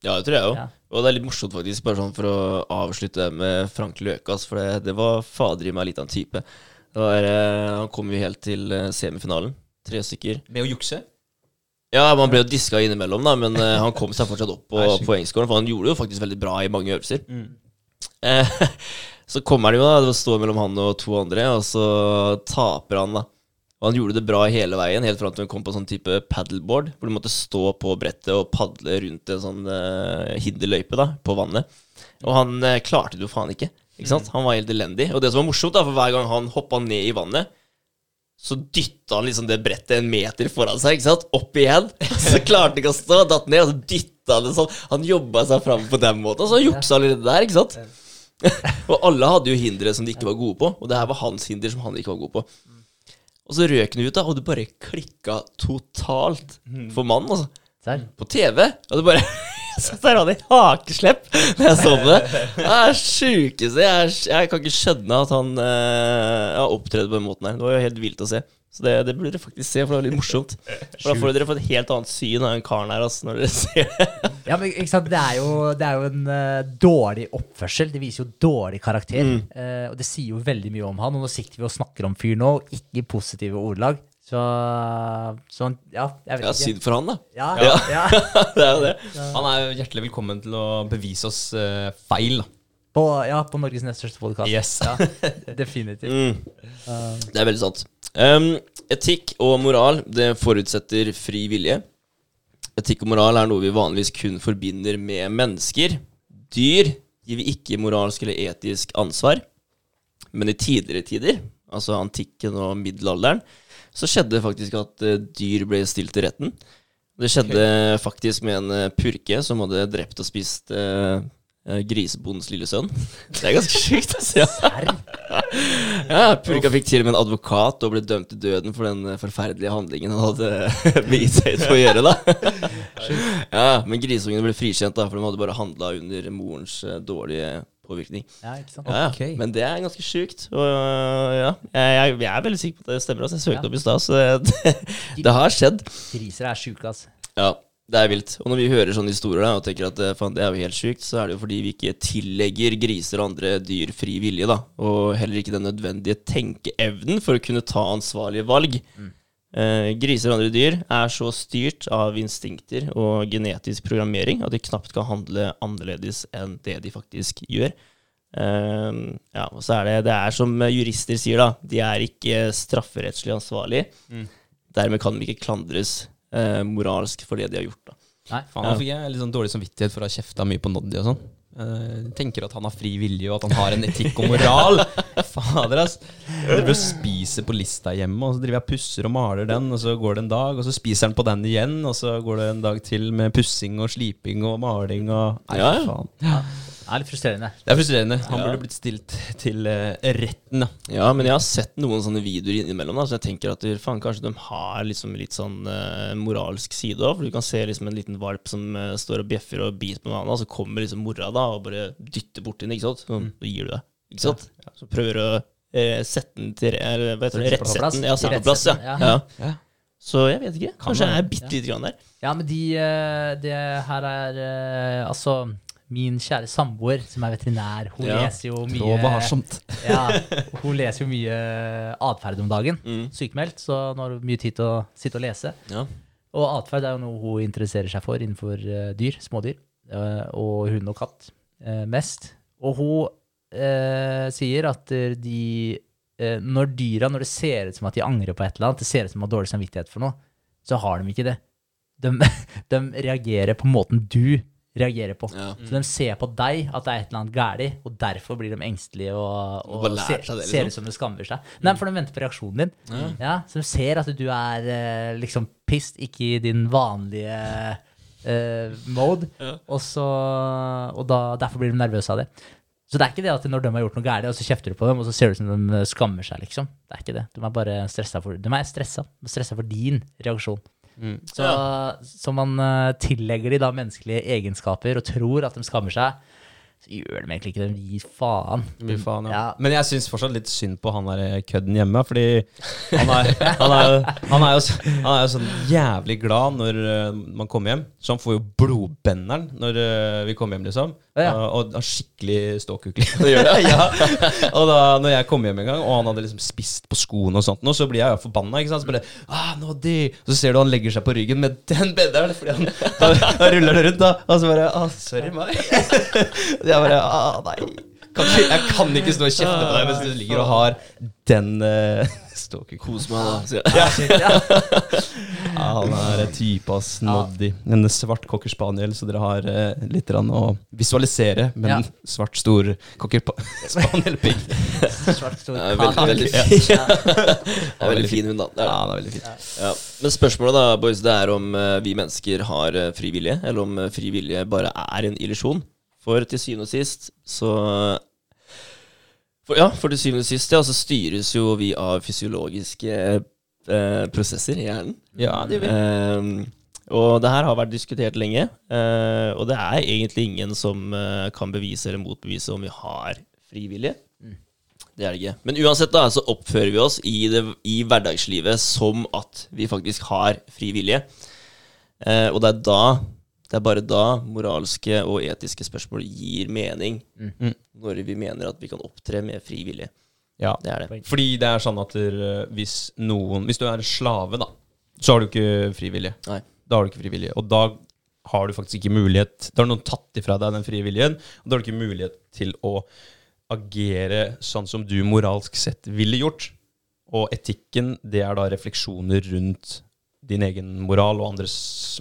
Ja, det tror jeg òg. Ja. Og det er litt morsomt, faktisk, bare sånn for å avslutte med Frank Løkas, for det, det var fader i meg litt av en type. Det var, eh, han kom jo helt til eh, semifinalen. Tre stykker. Med å jukse? Ja, man ble jo diska innimellom, da, men uh, han kom seg fortsatt opp på poengskåren. for han gjorde det jo faktisk veldig bra i mange øvelser. Eh, så kommer han jo, da, det står mellom han og to andre, og så taper han, da. Og han gjorde det bra hele veien, helt fram til han kom på sånn type paddleboard, hvor du måtte stå på brettet og padle rundt en sånn uh, hinderløype da, på vannet. Og han uh, klarte det jo faen ikke. Ikke sant? Han var helt elendig. Og det som var morsomt, da, for hver gang han hoppa ned i vannet, så dytta han liksom det brettet en meter foran seg, ikke sant? Opp igjen. Så klarte han ikke å stå, datt ned, og så dytta han det sånn. Han jobba seg fram på den måten, og så juksa han allerede der, ikke sant? og alle hadde jo hindre som de ikke var gode på, og det her var hans hinder som han ikke var god på. Og så røk han ut, da, og det bare klikka totalt for mannen, altså. På TV. Og det bare Så der hadde jeg hakeslepp når jeg så det. Det er sjukeste jeg, jeg kan ikke skjønne at han uh, har opptredd på den måten her. Det var jo helt vilt å se. Så det, det burde dere faktisk se, for det var litt morsomt. For da får dere få et helt annet syn av den karen her, altså, når dere ser det. Ja, men ikke sant? Det er jo, det er jo en uh, dårlig oppførsel. Det viser jo dårlig karakter. Mm. Uh, og det sier jo veldig mye om han. Og nå sitter vi og snakker om fyr nå, ikke i positive ordelag. Så, sånn, ja, jeg vet Ja, ikke. synd for han, da. Ja, Ja. ja. Det er jo det. Han er jo hjertelig velkommen til å bevise oss uh, feil. da. På, ja, på Norges nest største podkast. Yes. Ja, definitivt. Mm. Det er veldig sant. Um, etikk og moral det forutsetter fri vilje. Etikk og moral er noe vi vanligvis kun forbinder med mennesker. Dyr gir vi ikke moralsk eller etisk ansvar. Men i tidligere tider, altså antikken og middelalderen, så skjedde det faktisk at eh, dyr ble stilt til retten. Det skjedde faktisk med en eh, purke som hadde drept og spist eh, grisebondens lille sønn. Det er ganske sjukt, altså. Ja. Ja, Purka fikk til og med en advokat og ble dømt til døden for den eh, forferdelige handlingen han hadde begitt seg ut på å gjøre. da Ja, Men grisungene ble frikjent, da for de hadde bare handla under morens eh, dårlige påvirkning. Ja, ikke sant? Ja, ja. Ok. Men det er ganske sjukt. Og ja, jeg, jeg, jeg er veldig sikker på at det stemmer. Altså. Jeg søkte Ja. opp i stad, så det, det har skjedd. Griser er sjuke, altså. Ja, det er vilt. Og når vi hører sånne historier da, og tenker at eh, faen, det er jo helt sjukt, så er det jo fordi vi ikke tillegger griser og andre dyr fri vilje, da. Og heller ikke den nødvendige tenkeevnen for å kunne ta ansvarlige valg. Eh, griser og andre dyr er så styrt av instinkter og genetisk programmering at de knapt kan handle annerledes enn det de faktisk gjør. Eh, ja, og så er det, det er som jurister sier, da. De er ikke strafferettslig ansvarlige. Dermed kan de ikke klandres eh, moralsk for det de har gjort. da. Nei. Faen, Nå fikk jeg litt sånn dårlig samvittighet for å ha kjefta mye på Noddy og sånn. Eh, tenker at han har fri vilje, og at han har en etikk og moral. Fader, ass. Jeg driver og spiser på lista hjemme, og så driver jeg pusser og maler den, og så går det en dag, og så spiser han på den igjen, og så går det en dag til med pussing og sliping og maling og Nei, Ja, ja. faen. Det er litt frustrerende. Det er frustrerende. Han Ja. burde blitt stilt til eh, retten, da. Ja, men jeg har sett noen sånne videoer innimellom, da, så jeg tenker at faen, kanskje de har liksom litt sånn eh, moralsk side òg. For du kan se liksom en liten valp som eh, står og bjeffer og biter på en annen, og så kommer liksom mora da og bare dytter borti den, ikke sant. Så så gir du deg, ikke sant. Så prøver du å eh, sette den til eller, hva heter det, Sette rettsette den. Ja, sette på plass, ja. Ja. ja. Så jeg vet ikke. Kanskje jeg er bitte lite grann der. Ja, men de eh, Det her er eh, Altså, min kjære samboer, som er veterinær, hun Ja. leser jo mye varsomt. Ja, hun leser jo mye atferd om dagen. Mm. Sykemeldt, så nå har hun mye tid til å sitte og lese. Ja. Og atferd er jo noe hun interesserer seg for innenfor eh, dyr, smådyr. eh, og hund og katt eh, mest. Og hun eh, sier at de Når dyra, når det ser ut som at de angrer på et eller annet, det ser ut som de har dårlig samvittighet for noe, så har de ikke det. De, de reagerer på måten du reagerer på. Ja. Så de ser på deg at det er et eller annet gærlig, og derfor blir de engstelige og, og, og ser, det, liksom. ser ut som de skammer seg. Nei, for de venter på reaksjonen din. Ja. Ja, så de ser at du er eh, liksom pissed, ikke i din vanlige uh, mode. Og, så, og da, derfor blir de nervøse av det. Så det er ikke det at når de har gjort noe galt, og så kjefter du på dem, og så ser det ut som de skammer seg, liksom. Det er ikke det. De er bare stressa for, de er stressa. De er stressa for din reaksjon. Så, så man eh, tillegger de da menneskelige egenskaper og tror at de skammer seg. Så gjør de egentlig ikke det. De gir faen. Mye faen, ja. Ja. Men jeg syns fortsatt litt synd på han der kødden hjemme. Fordi han er, han er, han er, jo, han er jo sånn jævlig glad når eh, man kommer hjem. Så han får jo blodbenderen når eh, vi kommer hjem, liksom. Ja. Og har skikkelig ståkukling. ja. Og da når jeg kom hjem en gang, og han hadde liksom spist på skoene og sånt, nå, så blir jeg jo forbanna. Ikke sant? Så bare ah, nå de. Så ser du han legger seg på ryggen med den benderen, fordi han da, da ruller det rundt, da. Og så bare ah, sorry meg. jeg bare ah, nei. Kan ikke, jeg kan ikke stå og kjefte på deg mens du ligger og har den uh, stalker. Kos meg, da. sier jeg. Ja, han er en type av snoddy. En svart cocker spaniel, så dere har uh, litt å visualisere. Men Ja. svart, stor cocker spaniel-pigg. Svart, stor Ja, veldig, veldig, Ja. Det er veldig fin hund, da. Det er Ja, det. det er veldig fin. Ja. Men spørsmålet da, boys, det er om eh, vi mennesker har frivillige fri vilje, eller om frivillige fri vilje bare er en illusjon. For til syvende og sist så for, Ja, for til syvende og sist ja, så styres jo vi av fysiologiske eh, prosesser i hjernen. Ja, det gjør vi. Eh, og det her har vært diskutert lenge, eh, og det er egentlig ingen som eh, kan bevise eller motbevise om vi har frivillige. vilje. Det er det ikke. Men uansett da, så oppfører vi oss i, det, i hverdagslivet som at vi faktisk har fri vilje. Eh, og det er da, det er bare da moralske og etiske spørsmål gir mening. Mm. Når vi mener at vi kan opptre med frivillig. Ja. Det er det. Fordi det er sånn at eh, hvis noen Hvis du er slave, da, så har du ikke frivillige. Nei. Da har du ikke frivillige. Og da har du faktisk ikke mulighet Da har noen tatt ifra deg den frie viljen, og da har du ikke mulighet til å agere sånn som du moralsk sett ville gjort. Og etikken, det er da refleksjoner rundt din egen moral og andres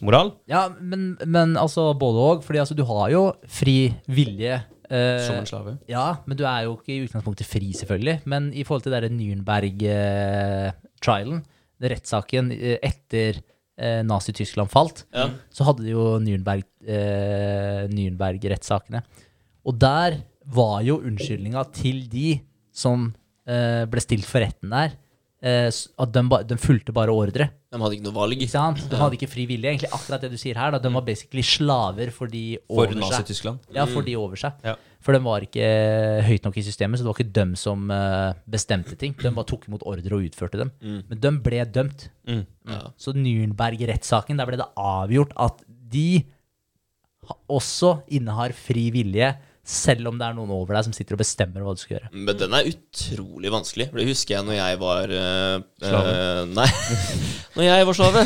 moral. Ja, men, men altså både òg. Fordi altså, du har jo fri vilje. eh, Som en slave. Ja, men du er jo ikke i utgangspunktet fri, selvfølgelig. Men i forhold til den Nürnberg-trialen, rettssaken eh, etter eh, Nazi-Tyskland falt, Ja. så hadde de jo Nürnberg, eh, Nürnberg-rettssakene. Og der var jo unnskyldninga til de som eh, ble stilt for retten der, at de, ba, de fulgte bare ordre. De hadde ikke noe valg. Ikke sant? De hadde ikke fri vilje. Egentlig akkurat det du sier her. Da. De var basically slaver for de For over seg. Nazi-Tyskland. Ja, for de over seg. Ja. For de var ikke høyt nok i systemet, så det var ikke dem som eh, bestemte ting. De bare tok imot ordre og utførte dem. Men de ble dømt. Mm. Ja. Så Nürnberg-rettssaken, der ble det avgjort at de ha- også innehar fri vilje, selv om det er noen over deg som sitter og bestemmer hva du skal gjøre. Men den er utrolig vanskelig. For det husker jeg når jeg var eh, Slave? eh, nei, når jeg var slave.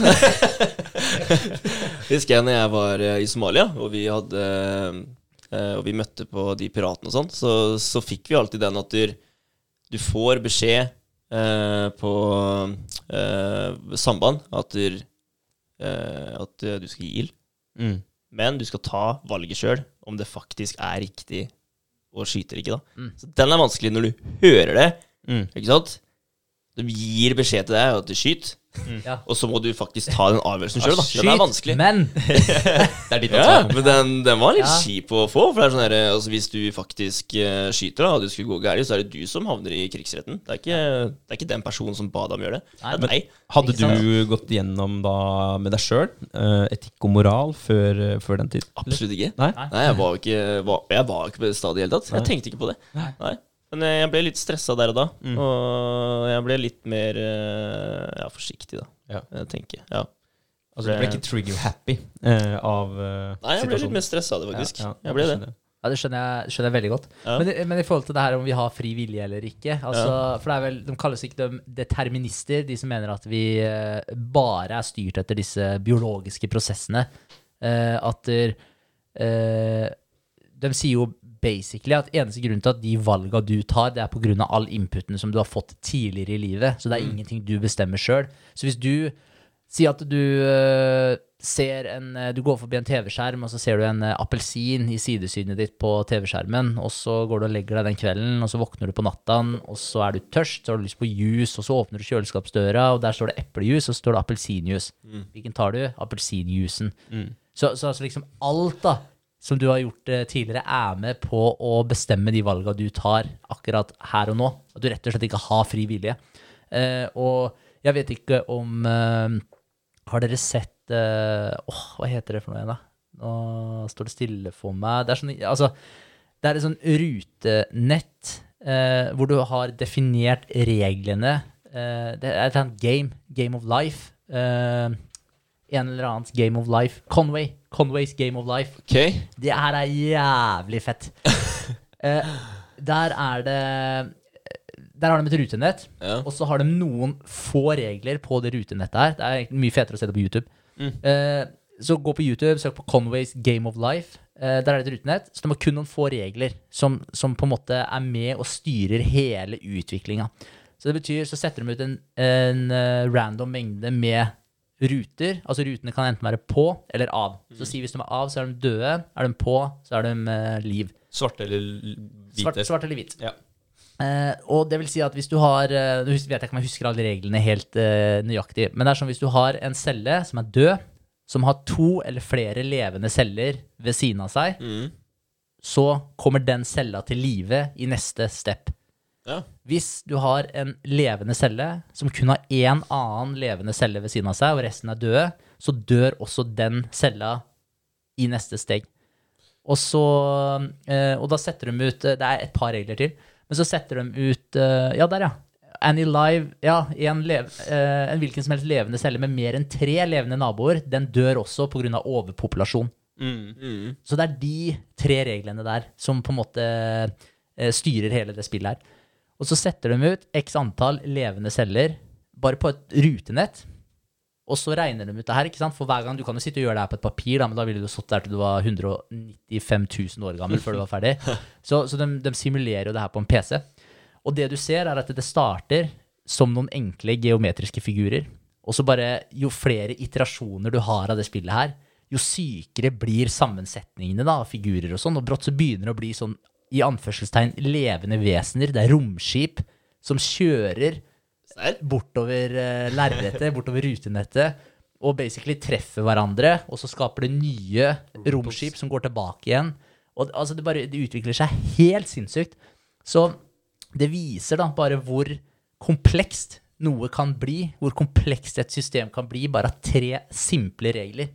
husker jeg når jeg var eh, i Somalia, og vi hadde Og vi møtte på de piratene og sånn, så, så fikk vi alltid den at du, du får beskjed på samband at, du, at du skal gi ild. Mm. Men du skal ta valget sjøl, om det faktisk er riktig å skyte eller ikke. da. Mm. Så den er vanskelig når du hører det. Mm. ikke sant? De gir beskjed til deg at du skyter, Ja. og så må du faktisk ta den avgjørelsen sjøl. Den er vanskelig. men Det er ditt Ja, men den, den var litt Ja. kjip å få. For det er sånn her, altså Hvis du faktisk uh, skyter, da, og det skulle gå gærent, så er det du som havner i krigsretten. Det er ikke, det er ikke den personen som ba deg om å gjøre det. Nei, Det er. Hadde du gått gjennom da med deg sjøl etikk og moral før, uh, før den tid? Absolutt ikke. Nei? Nei, jeg var ikke, var, jeg var ikke på det stadiet i det hele tatt. Jeg tenkte ikke på det. Nei. Men eh, jeg ble litt stressa der og da. Mm. Og jeg ble litt mer eh, ja, forsiktig, da. Ja. Jeg tenker, ja. Altså, du ble ikke trigger-happy eh, av eh, Nei, jeg ble litt mer stressa av det, faktisk. Ja, ja, jeg ble det. Ja, Det skjønner jeg, skjønner jeg veldig godt. Ja. Men, men i forhold til det her om vi har fri vilje eller ikke altså, For det er vel, De kalles ikke de determinister, de som mener at vi eh, bare er styrt etter disse biologiske prosessene. Eh, at der, eh, De sier jo basically at eneste grunn til at de valga du tar, det er pga. all inputen som du har fått tidligere i livet. Så det er ingenting du bestemmer sjøl. Så hvis du Si at du eh, ser en eh, Du går forbi en TV-skjerm, og så ser du en eh, appelsin i sidesynet ditt på TV-skjermen, og så går du og legger deg den kvelden, og så våkner du på natta, og så er du tørst, så har du lyst på juice, og så åpner du kjøleskapsdøra, og der står det eplejus, og så står det appelsinjuice. Hvilken tar du? Appelsinjuicen. Så, så altså liksom alt da som du har gjort eh, tidligere, er med på å bestemme de valga du tar akkurat her og nå. At du rett og slett ikke har fri vilje. Eh, og jeg vet ikke om eh, Har dere sett eh, Åh, hva heter det for noe igjen, da? Nå står det stille for meg. Det er sånn, altså, det er et sånn rutenett eh, hvor du har definert reglene. Eh, det er et eller annet game. Game of life. Eh, en eller annet Game of life. Conway. Conways Game of life. Ok. Det her er jævlig fett. Eh, der er det Der har de et rutenett, Ja. og så har de noen få regler på det rutenettet her. Det er mye fetere å se det på YouTube. Mm. Eh, så gå på YouTube, søk på Conways Game of Life. Eh, der er det et rutenett. Så de har kun noen få regler som, som på en måte er med og styrer hele utviklinga. Så det betyr, så setter de ut en, en eh, random mengde med ruter. Altså rutene kan enten være på eller av. Så si hvis de er av, så er de døde. Er de på, så er de eh, liv. Svarte eller hvite? Svart, svart eller hvit. Ja. Uh, og det vil si at hvis du har Nå hus- vet jeg ikke om jeg husker alle reglene helt uh, nøyaktig, men det er som hvis du har en celle som er død, som har to eller flere levende celler ved siden av seg, Mm. så kommer den cella til live i neste step. Ja. Hvis du har en levende celle som kun har én annen levende celle ved siden av seg, og resten er døde, så dør også den cella i neste steg. Og så eh, Og da setter de ut eh, Det er et par regler til. Men så setter de ut eh, Ja, der, ja. Any Live Ja, en, lev, en hvilken som helst levende celle med mer enn tre levende naboer, den dør også pga. overpopulasjon. Mm. Mm. Så det er de tre reglene der som på en måte styrer hele det spillet her. Og så setter de ut x antall levende celler bare på et rutenett. Og så regner de ut det her, ikke sant? For hver gang, Du kan jo sitte og gjøre det her på et papir, da, men da ville du stått der til du var 195 000 år gammel før du var ferdig. Så, så de, de simulerer jo det her på en PC. Og det du ser, er at det starter som noen enkle geometriske figurer. Og så bare, jo flere iterasjoner du har av det spillet her, jo sykere blir sammensetningene da, av figurer og sånn. Og brått så begynner det å bli sånn, i anførselstegn, levende vesener. Det er romskip som kjører bortover uh, lerretet, bortover rutenettet, og basically treffer hverandre, og så skaper det nye romskip som går tilbake igjen. Og altså, det, bare, det utvikler seg helt sinnssykt. Så det viser da bare hvor komplekst noe kan bli, hvor komplekst et system kan bli, bare av tre simple regler.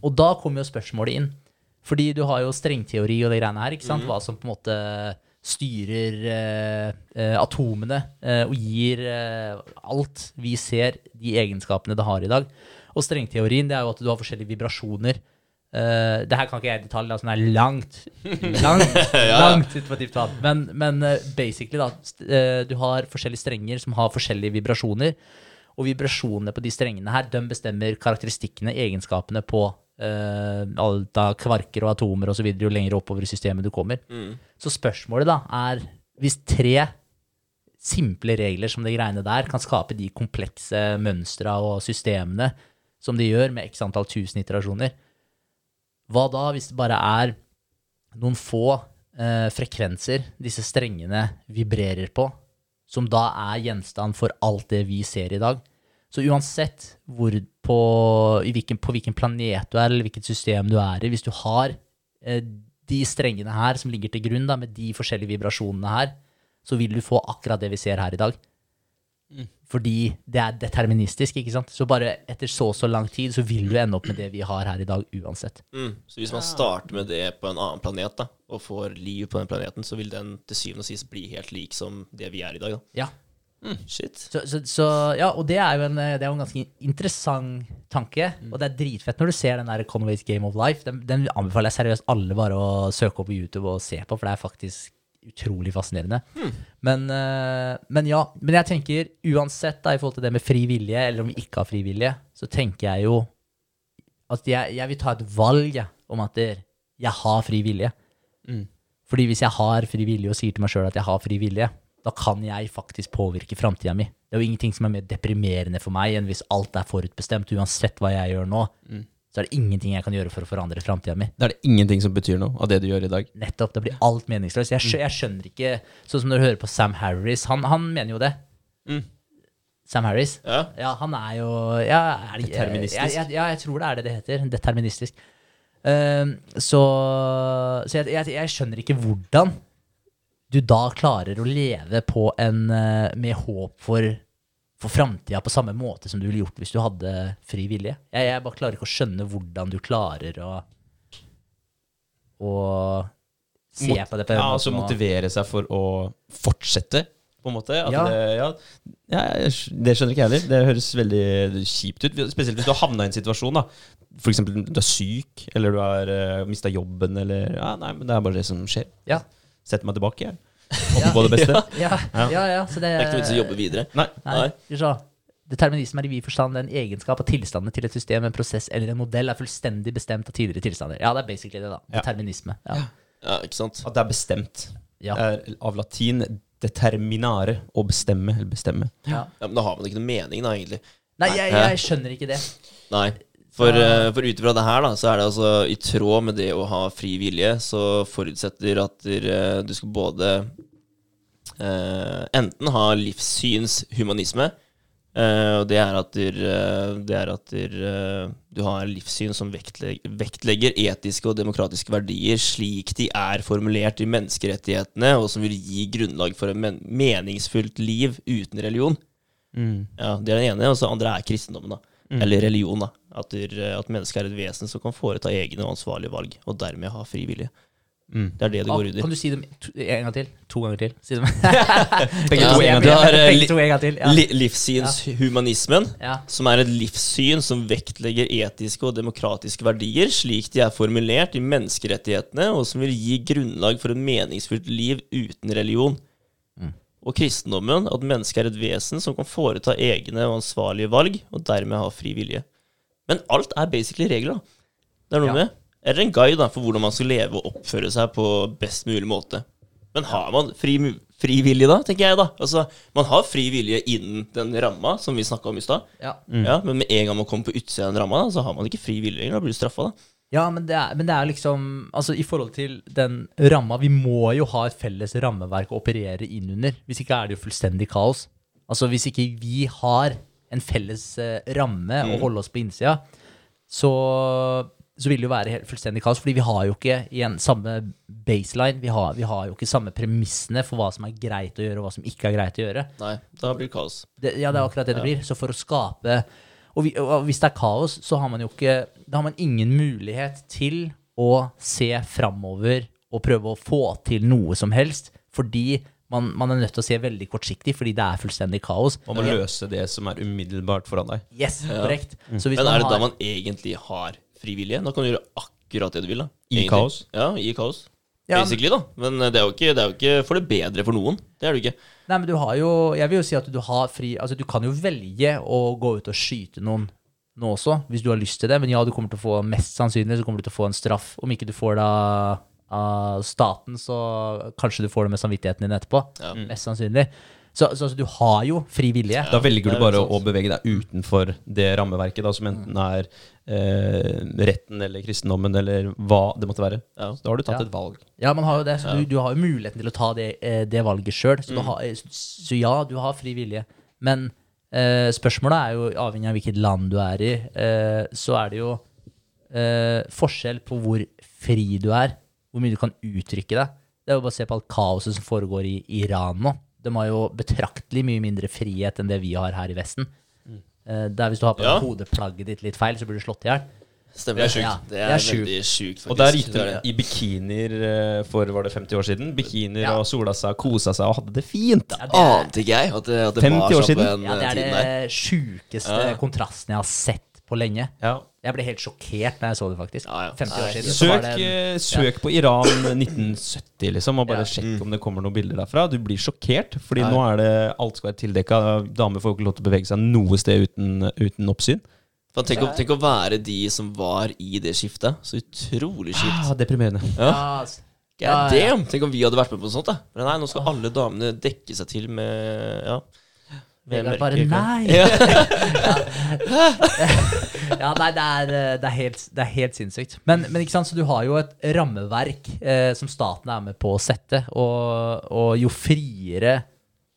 Og da kommer jo spørsmålet inn. Fordi du har jo strengteori og de greiene her, ikke sant? Hva som på en måte styrer eh, eh, atomene eh, og gir eh, alt vi ser, de egenskapene det har i dag. Og strengteorien det er jo at du har forskjellige vibrasjoner. Eh, det her kan ikke jeg i detalj, altså, den er langt, langt, langt ut på vann. Men, men eh, basically, da, du har forskjellige strenger som har forskjellige vibrasjoner. Og vibrasjonene på de strengene her, de bestemmer karakteristikkene, egenskapene på alt av kvarker og atomer osv. jo lenger oppover i systemet du kommer. Mm. Så spørsmålet da er hvis tre simple regler som de greiene der kan skape de komplekse mønstra og systemene som de gjør med x antall tusen iterasjoner, hva da hvis det bare er noen få eh, frekvenser disse strengene vibrerer på, som da er gjenstand for alt det vi ser i dag? Så uansett hvor på, i hvilken, på hvilken planet du er, eller hvilket system du er i, hvis du har eh, de strengene her som ligger til grunn, da, med de forskjellige vibrasjonene her, så vil du få akkurat det vi ser her i dag. Fordi det er deterministisk, ikke sant? Så bare etter så og så lang tid, så vil du ende opp med det vi har her i dag, uansett. Mm. Så hvis man starter med det på en annen planet, da, og får liv på den planeten, så vil den til syvende og sist bli helt lik som det vi er i dag. Da. Ja. Shit. Så, så, så, ja, og det er jo en, det er jo en ganske interessant tanke, og det er dritfett når du ser den der Conways Game of Life. Den, den anbefaler jeg seriøst alle bare å søke opp på YouTube og se på, for det er faktisk utrolig fascinerende. Men, eh, men ja, men jeg tenker uansett da, i forhold til det med fri vilje, eller om vi ikke har fri vilje, så tenker jeg jo at jeg, jeg vil ta et valg om at jeg har fri vilje. Fordi hvis jeg har fri vilje og sier til meg sjøl at jeg har fri vilje, da kan jeg faktisk påvirke framtida mi. Det er jo ingenting som er mer deprimerende for meg enn hvis alt er forutbestemt. Uansett hva jeg gjør nå, så er det ingenting jeg kan gjøre for å forandre framtida mi. Da er det ingenting som betyr noe av det du gjør i dag. Nettopp. Det blir alt meningsløst. Jeg, skjø, jeg skjønner ikke Sånn som når du hører på Sam Harris. Han, han mener jo det. Mm. Sam Harris. Ja. Ja, han er jo ja, er det, Deterministisk. Ja, ja, jeg tror det er det det heter. Deterministisk. Uh, så så jeg, jeg, jeg skjønner ikke hvordan du da klarer å leve på en eh, med håp for for framtida på samme måte som du ville gjort hvis du hadde fri vilje. Jeg, jeg bare klarer ikke å skjønne hvordan du klarer å å se Mot- på det på den Ja, altså måten. og- motivere seg for å fortsette, på en måte. At Ja. Det, ja, ja, det skjønner ikke jeg heller. Det høres veldig kjipt ut. Spesielt hvis du har havna i en situasjon, da. For eksempel du er syk, eller du har uh, mista jobben, eller Ja, nei, men det er bare det som skjer. Ja. Setter meg tilbake. Håper på det beste. Ja, Ja. ja, ja, så det Det er ikke noe vits i å jobbe videre. Nei. Nei, Nei. skal vi se. Determinisme er i vid forstand en egenskap av tilstandene til et system, en prosess eller en modell er fullstendig bestemt av tidligere tilstander. Ja, det er basically det, da. Ja. Determinisme. Ja. Ja, ikke sant? At det er bestemt. Ja. Det er av latin determinare, å bestemme, eller bestemme. Ja. Ja, men da har man ikke noe mening, da, egentlig. Nei, jeg, jeg skjønner ikke det. Nei. For, ja. for ut ifra det her, da, så er det altså i tråd med det å ha fri vilje, så forutsetter at eh, du skal både eh, enten ha livssynshumanisme, eh, og det er at, eh, det er at eh, du har livssyn som vektlegger, vektlegger etiske og demokratiske verdier slik de er formulert i menneskerettighetene, og som vil gi grunnlag for et men meningsfullt liv uten religion. Ja, Det er den ene, og så andre er kristendommen. da Eller religion. da At, der, at mennesket er et vesen som kan foreta egne og ansvarlige valg, og dermed ha fri vilje. Det er det det går ut i. kan du si dem en gang til? To ganger til? Si dem. Begge Ja, to en gang til. har, eh, Begge to en gang til. Ja. Li livssynshumanismen, Ja. som er et livssyn som vektlegger etiske og demokratiske verdier slik de er formulert i menneskerettighetene, og som vil gi grunnlag for et meningsfullt liv uten religion. Og kristendommen, at mennesket er et vesen som kan foreta egne og ansvarlige valg, og dermed ha fri vilje. Men alt er basically regler, da. Det er noe Ja. med Eller en guide da, for hvordan man skal leve og oppføre seg på best mulig måte. Men har man fri, fri vilje da, tenker jeg da? Altså, Man har fri vilje innen den ramma som vi snakka om i stad. Ja. Ja, men med en gang man kommer på utsida av den ramma, så har man ikke fri vilje lenger. Da blir du straffa, da. Ja, men det, er, men det er liksom Altså, i forhold til den ramma Vi må jo ha et felles rammeverk å operere inn under. Hvis ikke er det jo fullstendig kaos. Altså, hvis ikke vi har en felles eh, ramme å holde oss på innsida, så, så vil det jo være helt fullstendig kaos. Fordi vi har jo ikke igjen samme baseline. Vi har, vi har jo ikke samme premissene for hva som er greit å gjøre, og hva som ikke er greit å gjøre. Nei, da blir det kaos. Det, ja, det er akkurat det det blir. Så for å skape og, vi, og hvis det er kaos, så har man jo ikke Da har man ingen mulighet til å se framover og prøve å få til noe som helst, fordi man, man er nødt til å se veldig kortsiktig, fordi det er fullstendig kaos. Man må løse det som er umiddelbart foran deg. Yes, korrekt. Så hvis Men er det har, da man egentlig har frivillige? Da kan du gjøre akkurat det du vil, da. I Egentlig. kaos? Ja, i kaos. Ja, Basically, da. Men eh, det er, jo ikke, det er jo ikke for det bedre for noen. Det er det jo ikke. Nei, men du har jo Jeg vil jo si at du har fri Altså, du kan jo velge å gå ut og skyte noen nå også, hvis du har lyst til det. Men ja, du kommer til å få Mest sannsynlig så kommer du til å få en straff. Om ikke du får det av- staten, så kanskje du får det med samvittigheten din etterpå. Ja. Mest sannsynlig. Så, så altså, du har jo fri vilje. Da velger du bare å bevege deg utenfor det rammeverket, da, som enten er eh, retten eller kristendommen eller hva det måtte være. Ja. Så da har du tatt Ja. et valg. Ja, man har jo det. Så du, du har jo muligheten til å ta det, eh, det valget sjøl. Så, mm. eh, så ja, du har fri vilje. Men eh, spørsmålet er jo avhengig av hvilket land du er i. Eh, så er det jo eh, forskjell på hvor fri du er, hvor mye du kan uttrykke deg. Det er jo bare å se på alt kaoset som foregår i Iran nå. De har jo betraktelig mye mindre frihet enn det vi har her i Vesten. Mm. der hvis du har på Ja. deg hodeplagget ditt litt feil, så blir du slått i hjel. Stemmer. Det er sjukt. Ja, det det er, er sjukt. veldig sjukt, faktisk. Og der gikk er de i bikinier eh, for var det 50 år siden. Bikinier Ja. og sola seg, kosa seg og hadde det fint. Ja, det er- Ante ikke jeg at det, at det 50 var år sånn på siden? den Ja, det eh, er den det sjukeste kontrasten jeg har sett på lenge. Ja. Jeg ble helt sjokkert da jeg så det, faktisk. Ja, ja. 50 år siden. så var Søk, det en- eh, søk på Iran 1970, liksom, og bare Ja. sjekk om det kommer noen bilder derfra. Du blir sjokkert, fordi Ja. nå er det alt skal være tildekka. Damer får ikke lov til å bevege seg noe sted uten, uten oppsyn. Tenk, å, tenk å være de som var i det skiftet. Så utrolig Ah, kjipt. deprimerende. Ja. God ja, ja. damn! Tenk om vi hadde vært med på noe sånt. da Men Nei, nå skal alle damene dekke seg til med Ja. Vegard bare nei. Ja. Ja, nei, det er, eh, det er, helt, det er helt sinnssykt. Men, men ikke sant, så du har jo et rammeverk eh, som staten er med på å sette, og, og jo friere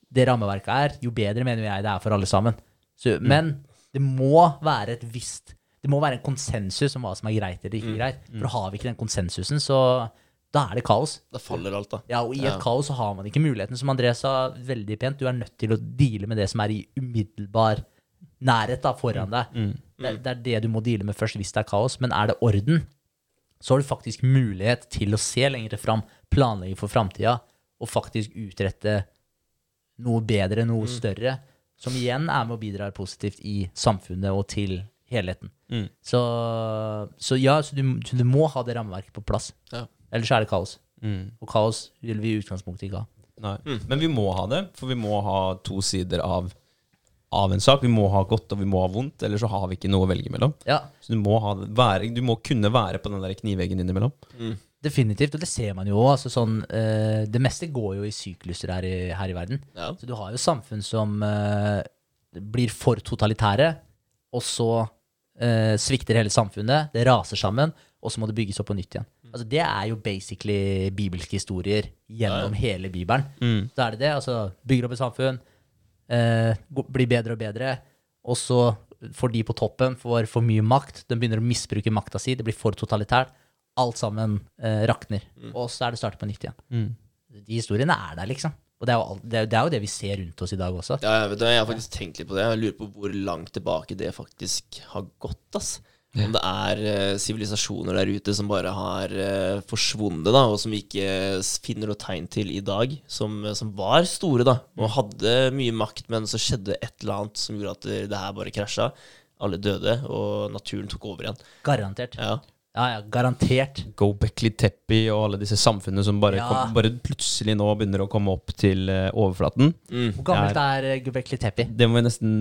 det rammeverket er, jo bedre mener jeg det er for alle sammen. Så, Men det må være et visst Det må være en konsensus om hva som er greit eller ikke greit. For har vi ikke den konsensusen, så, da er det kaos. Da faller alt, da. Ja, og i et Ja. kaos så har man ikke muligheten. Som André sa veldig pent, du er nødt til å deale med det som er i umiddelbar nærhet da, foran deg. Det, er- det er det du må deale med først hvis det er kaos. Men er det orden, så har du faktisk mulighet til å se lenger fram, planlegge for framtida, og faktisk utrette noe bedre, noe større, som igjen er med og bidrar positivt i samfunnet og til helheten. Mm. Så, så ja, så du, du må ha det rammeverket på plass. Ja. Ellers er det kaos. Mm. Og kaos vil vi i utgangspunktet ikke ha. Nei. Men vi må ha det, for vi må ha to sider av, av en sak. Vi må ha godt og vi må ha vondt, ellers så har vi ikke noe å velge mellom. Ja, Så du må, ha, det- være, du må kunne være på den der kniveggen innimellom. definitivt. Og det ser man jo òg. Altså sånn, eh, det meste går jo i sykluser her i, her i verden. Ja. Så du har jo samfunn som eh, blir for totalitære, og så eh, svikter hele samfunnet. Det raser sammen, og så må det bygges opp på nytt igjen. Altså, det er jo basically bibelske historier gjennom hele Bibelen. Så er det det. altså Bygger opp et samfunn, eh, blir bedre og bedre, og så får de på toppen får for mye makt. De begynner å misbruke makta si, det blir for totalitært. Alt sammen eh, rakner. Og så er det startet på nytt igjen. De historiene er der, liksom. Og det er, jo, det, er, jo- det er jo det vi ser rundt oss i dag også. Ja, jeg, vet, jeg har faktisk tenkt litt på det. Jeg lurer på hvor langt tilbake det faktisk har gått. ass. Om det er eh, sivilisasjoner der ute som bare har uh, forsvunnet, da, og som vi ikke finner noe tegn til i dag, som, som var store da, og hadde mye makt, men så skjedde et eller annet som gjorde at det, her bare krasja. Alle døde, og naturen tok over igjen. Garantert. Ja. Ja, ja, garantert. Gobekli Teppi og alle disse samfunnene som bare, Ja. kom, bare plutselig nå begynner å komme opp til eh, overflaten. Hvor gammelt er uh, Gubekli Teppi? Det må vi nesten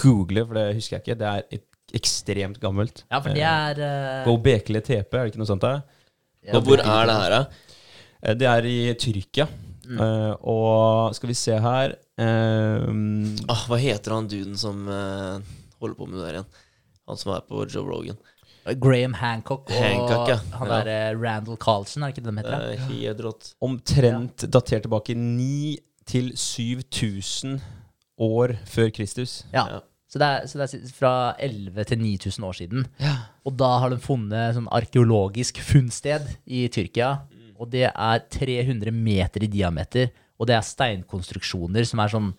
google, for det husker jeg ikke. Det er ek- ekstremt gammelt. Ja, for det er uh, Bekele-TP, er det ikke noe sånt? da? Og hvor er det her, da? Eh, Det er i Tyrkia. Mm. Uh, og skal vi se her uh, Ah, hva heter han duden som uh, holder på med det der igjen? Han som er på Joe Rogan. Graham Hancock og Hancock, ja. han Ja. der uh, Randall Carlsen, er det ikke det de heter? Eh, Omtrent ja. Datert tilbake 9 til 7000 år før Kristus. Ja. Så det, er, så det er fra 11 til 9000 år siden. Ja. Og da har de funnet sånn arkeologisk funnsted i Tyrkia. Og det er 300 meter i diameter. Og det er steinkonstruksjoner som er sånn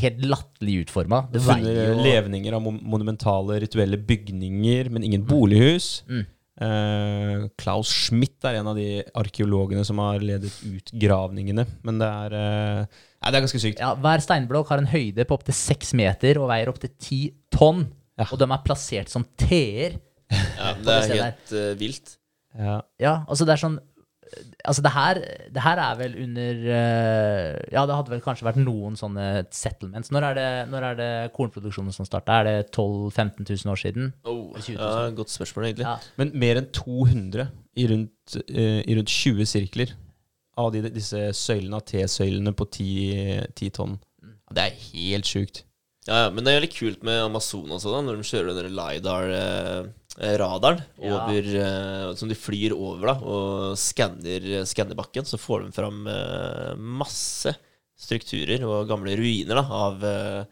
helt latterlig utforma. Det Funnet veier jo levninger av monumentale rituelle bygninger, men ingen bolighus. Mm. Eh, Klaus Schmidt er en av de arkeologene som har ledet utgravningene. Men det er, uh, nei, det er ganske sykt. ja, Hver steinblokk har en høyde på opptil 6 meter og veier opptil 10 tonn. Ja. Og de er plassert som T-er. Ja, det det er helt uh, vilt. Ja. Ja, altså det er sånn Altså det her, det her er vel under eh, Ja, det hadde vel kanskje vært noen sånne settlements. Når er det, når er det kornproduksjonen som starta? Er det 12 000-15 000 år siden? Oh, 000. ja, godt spørsmål, egentlig. Ja. Men mer enn 200 i rundt, uh, i rundt 20 sirkler av de, disse søylene, av T-søylene på 10, 10 tonn. Det er helt sjukt. Ja, ja, men det er veldig kult med Amazonas også, da, når de kjører den LiDAR-radaren Ja. over, eh, som de flyr over da, og skanner, bakken, så får de fram eh, masse strukturer og gamle ruiner da, av, eh,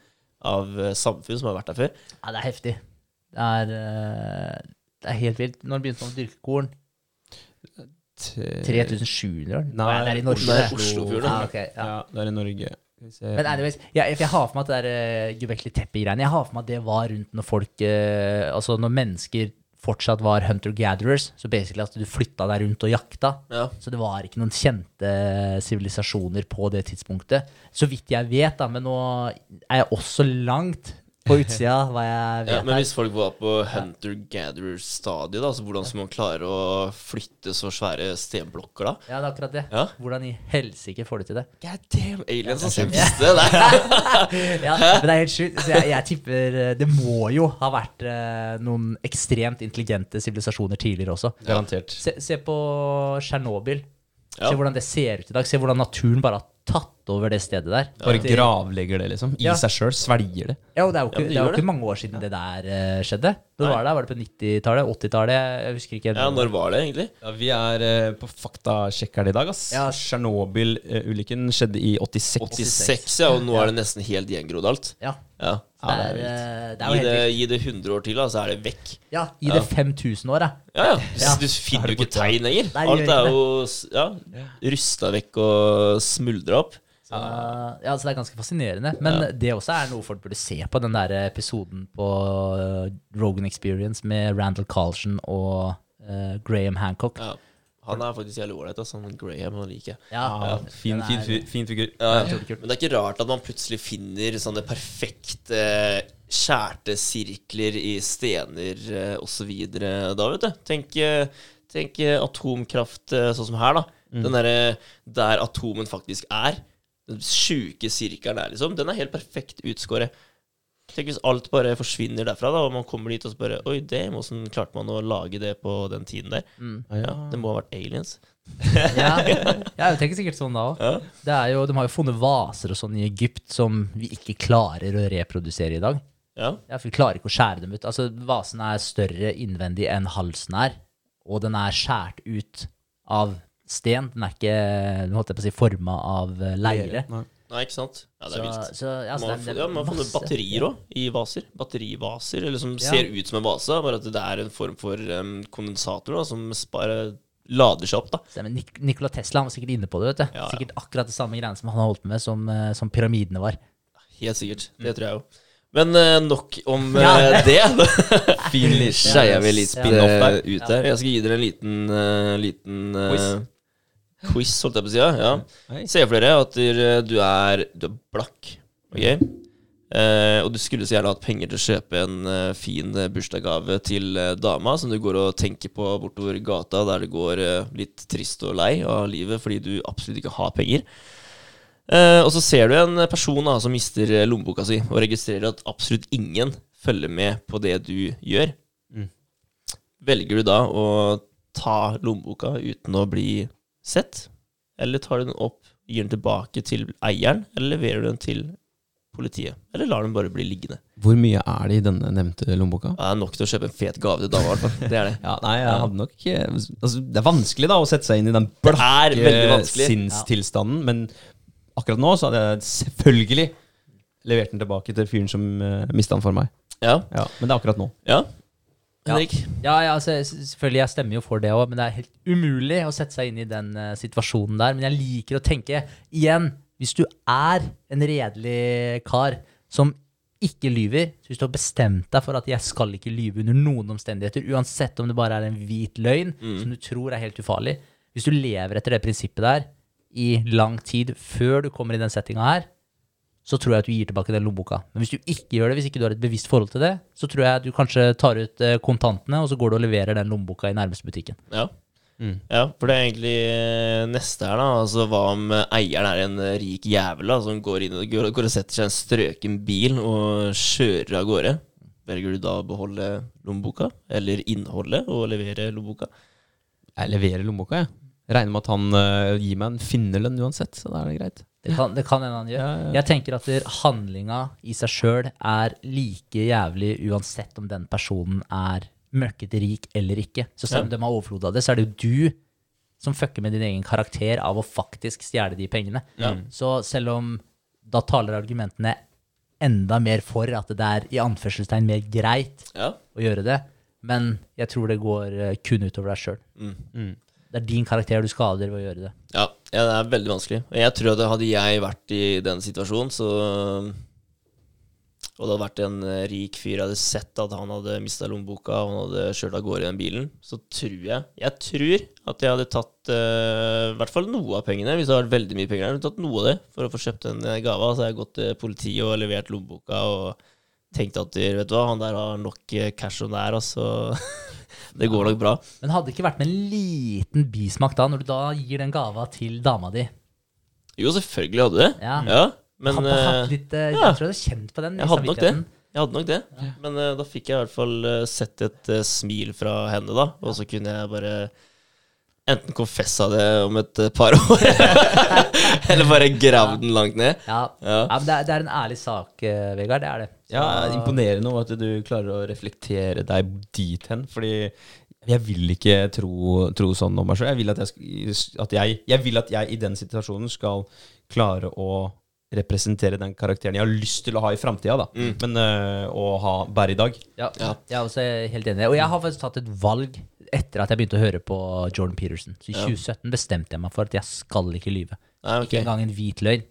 av eh, samfunn som har vært der før. Ja, det er heftig. Det er, eh, det er helt vilt. Når begynte man å dyrke korn? 3700 år? Nei, det er i Norge. det er. Oslofjorden, Ja, da. ok, ja. Ja, det er i Norge. Men anyways, jeg, jeg har for meg at det der uh, gubekkelige Tepe-greiene Jeg har for meg at det var rundt når folk uh, Altså når mennesker fortsatt var hunter-gatherers. Så basically at du flytta deg rundt og jakta. Ja. Så det var ikke noen kjente sivilisasjoner på det tidspunktet. Så vidt jeg vet, da, men nå er jeg også langt på utsida hva jeg vet Ja, men hvis folk var på hunter-gatherer-stadiet, da, så hvordan skal man klare å flytte så svære stenblokker da? Ja, det er akkurat det. Ja. Hvordan i helsike får du til det? God damn, aliens som visste det! Ja, men det er helt sjukt. Så jeg, jeg tipper eh, det må jo ha vært eh, noen ekstremt intelligente sivilisasjoner tidligere også. Garantert. Se, se på Tsjernobyl. Ja. Se hvordan det ser ut i dag. Se hvordan naturen bare har tatt over det stedet der. Bare Det- gravlegger det, liksom. I Ja. seg sjøl. Svelger det. Ja, og det er jo ikke, Ja, det det er jo ikke mange år siden det der uh, skjedde. Når var det? Var det på 90-tallet? 80-tallet? Jeg husker ikke. Ja, når var det egentlig? Ja, vi er uh, på faktasjekkeren i dag, ass. Ja. Tsjernobyl-ulykken skjedde i 86. 86, ja, og nå er det nesten helt gjengrodd alt. Ja. Ja. Så det, er, eh, det er Gi det, gi det 100 år til, da, så er det vekk. Ja, gi det 5000 år, da. Ja, ja. Ja. Du finner jo ikke tegn lenger. Alt er jo ja, rusta vekk og smuldra opp. Så, ja, så det er ganske fascinerende. Men det også er noe folk burde se på, den der episoden på eh, Rogan Experience med Randall Carlsen og uh, Graham Hancock. Ja. Han er faktisk jævlig ålreit. Altså. Han Graham han liker jeg. Ja, Ja, fin, fin, er- fin figur. Ja, det er. Men det er ikke rart at man plutselig finner sånne perfekte skjærte sirkler i stener eh, osv. da, vet du. Tenk, eh, tenk eh, atomkraft eh, sånn som her, da. Den derre der atomen faktisk er. Den sjuke sirkelen der, liksom. Den er helt perfekt utskåret. Tenk hvis alt bare forsvinner derfra, da, og man kommer dit og spør Oi, damn, åssen klarte man å lage det på den tiden der? Ja, det må ha vært aliens. Ja, ja jeg tenker sikkert sånn da òg. Ja. Det er jo, de har jo funnet vaser og sånn i Egypt som vi ikke klarer å reprodusere i dag. Ja. Ja, for Vi klarer ikke å skjære dem ut. Altså, Vasen er større innvendig enn halsen er, og den er skjært ut av sten. Den er ikke den holdt jeg på å si, forma av eh, leire. Nei. Nei, ikke sant? Ja, det er Så, vilt. så, altså, Man det er- ja, man har funnet masse- batterier òg, i vaser. Batterivaser, eller som Ja. ser ut som en vase, bare at det er en form for um, kondensator da, som bare lader seg opp. da Stemmer. Nik Nikola Tesla han var sikkert inne på det. vet du. Ja, ja. Sikkert akkurat det samme greiene som han har holdt med, som, eh, som pyramidene var. Helt sikkert. Mm. Det tror jeg jo. Men uh, nok om Ja. eh, det. Fin liten skeier vi litt spin-off der. ut der. Jeg skal gi dere en liten, uh, liten Quiz. holdt jeg på å si. Ja. Hei. Se for dere at du er, du er blakk, ok? Eh, og du skulle så gjerne hatt penger til å kjøpe en eh, fin eh, bursdagsgave til eh, dama som du går og tenker på bortover gata der det går eh, litt trist og lei av livet fordi du absolutt ikke har penger. Eh, og så ser du en person da, som mister eh, lommeboka si, og registrerer at absolutt ingen følger med på det du gjør. Mm. Velger du da å ta lommeboka uten å bli sett, eller tar du den opp, gir den tilbake til eieren, eller leverer du den til politiet? Eller lar den bare bli liggende? Hvor mye er det i denne nevnte lommeboka? Det er nok til å kjøpe en fet gave til dama. Det er det. Ja, nei, jeg hadde nok altså, Det er vanskelig da å sette seg inn i den blakke sinnstilstanden, men akkurat nå så hadde jeg selvfølgelig levert den tilbake til fyren som uh, mista den for meg. Ja. Ja, men det er akkurat nå. ja. Ja. Henrik? Ja, ja altså, selvfølgelig, jeg stemmer jo for det òg, men det er helt umulig å sette seg inn i den uh, situasjonen der. Men jeg liker å tenke igjen, hvis du er en redelig kar som ikke lyver, så hvis du har bestemt deg for at jeg skal ikke lyve under noen omstendigheter, uansett om det bare er en hvit løgn som du tror er helt ufarlig Hvis du lever etter det prinsippet der i lang tid før du kommer i den settinga her, så tror jeg at du gir tilbake den lommeboka. Men hvis du ikke gjør det, hvis ikke du har et bevisst forhold til det, så tror jeg at du kanskje tar ut eh, kontantene, og så går du og leverer den lommeboka i nærmeste butikken. Ja. Mm. ja, for det er egentlig eh, neste her, da. Altså, hva om eieren er en eh, rik jævel da, som går inn og går, går og setter seg i en strøken bil og kjører av gårde? Velger du da å beholde lommeboka, eller innholdet, og levere lommeboka? Jeg leverer lommeboka, jeg. Regner med at han uh, gir meg en finnerlønn uansett, så da er det greit. Det kan, det kan en han gjør. Ja, ja. Jeg tenker at handlinga i seg sjøl er like jævlig uansett om den personen er møkkete rik eller ikke. Så selv om Ja. de har overflod av det, så er det jo du som fucker med din egen karakter av å faktisk stjele de pengene. Ja. Så selv om da taler argumentene enda mer for at det er i anførselstegn mer greit Ja. å gjøre det, men jeg tror det går eh, kun utover deg sjøl. Mm. Mm. Det er din karakter du skader ved å gjøre det. Ja, ja, det er veldig vanskelig. Og jeg tror at hadde jeg vært i den situasjonen, så Og det hadde vært en eh, rik fyr jeg hadde sett at han hadde mista lommeboka, og han hadde kjørt av gårde i den bilen, så tror jeg Jeg tror at jeg hadde tatt uh, i hvert fall noe av pengene. Hvis det hadde vært veldig mye penger, jeg hadde tatt noe av det for å få kjøpt den gava. Så Så hadde jeg gått til politiet og levert lommeboka og tenkt at vet du hva, han der har nok cash som det er, altså. det går nok bra. Men hadde det ikke vært med en liten bismak da, når du da gir den gava til dama di? Jo, selvfølgelig hadde det. Ja. Ja, men Hadde eh, litt, eh, ja. Jeg tror jeg hadde kjent på den. Jeg hadde nok det. Jeg hadde nok det. Men uh, da fikk jeg i hvert fall sett et uh, smil fra henne, da. Og så kunne jeg bare enten konfessa det om et eh, par år, eller bare gravd den langt ned. Ja. Ja. ja, men det er, det er en ærlig sak, eh, Vegard. Det er det. Så- Ja, Imponerende at du klarer å reflektere deg dit hen. Fordi jeg vil ikke tro, tro sånn om meg sjøl. Jeg, jeg, jeg, jeg vil at jeg i den situasjonen skal klare å representere den karakteren jeg har lyst til å ha i framtida, mm. Men øh, å ha bære i dag. Ja, Ja. jeg er også helt enig. Og jeg har faktisk tatt et valg etter at jeg begynte å høre på Jordan Peterson. Så i 2017 bestemte jeg meg for at jeg skal ikke lyve. Nei, okay. Ikke engang en hvit løgn.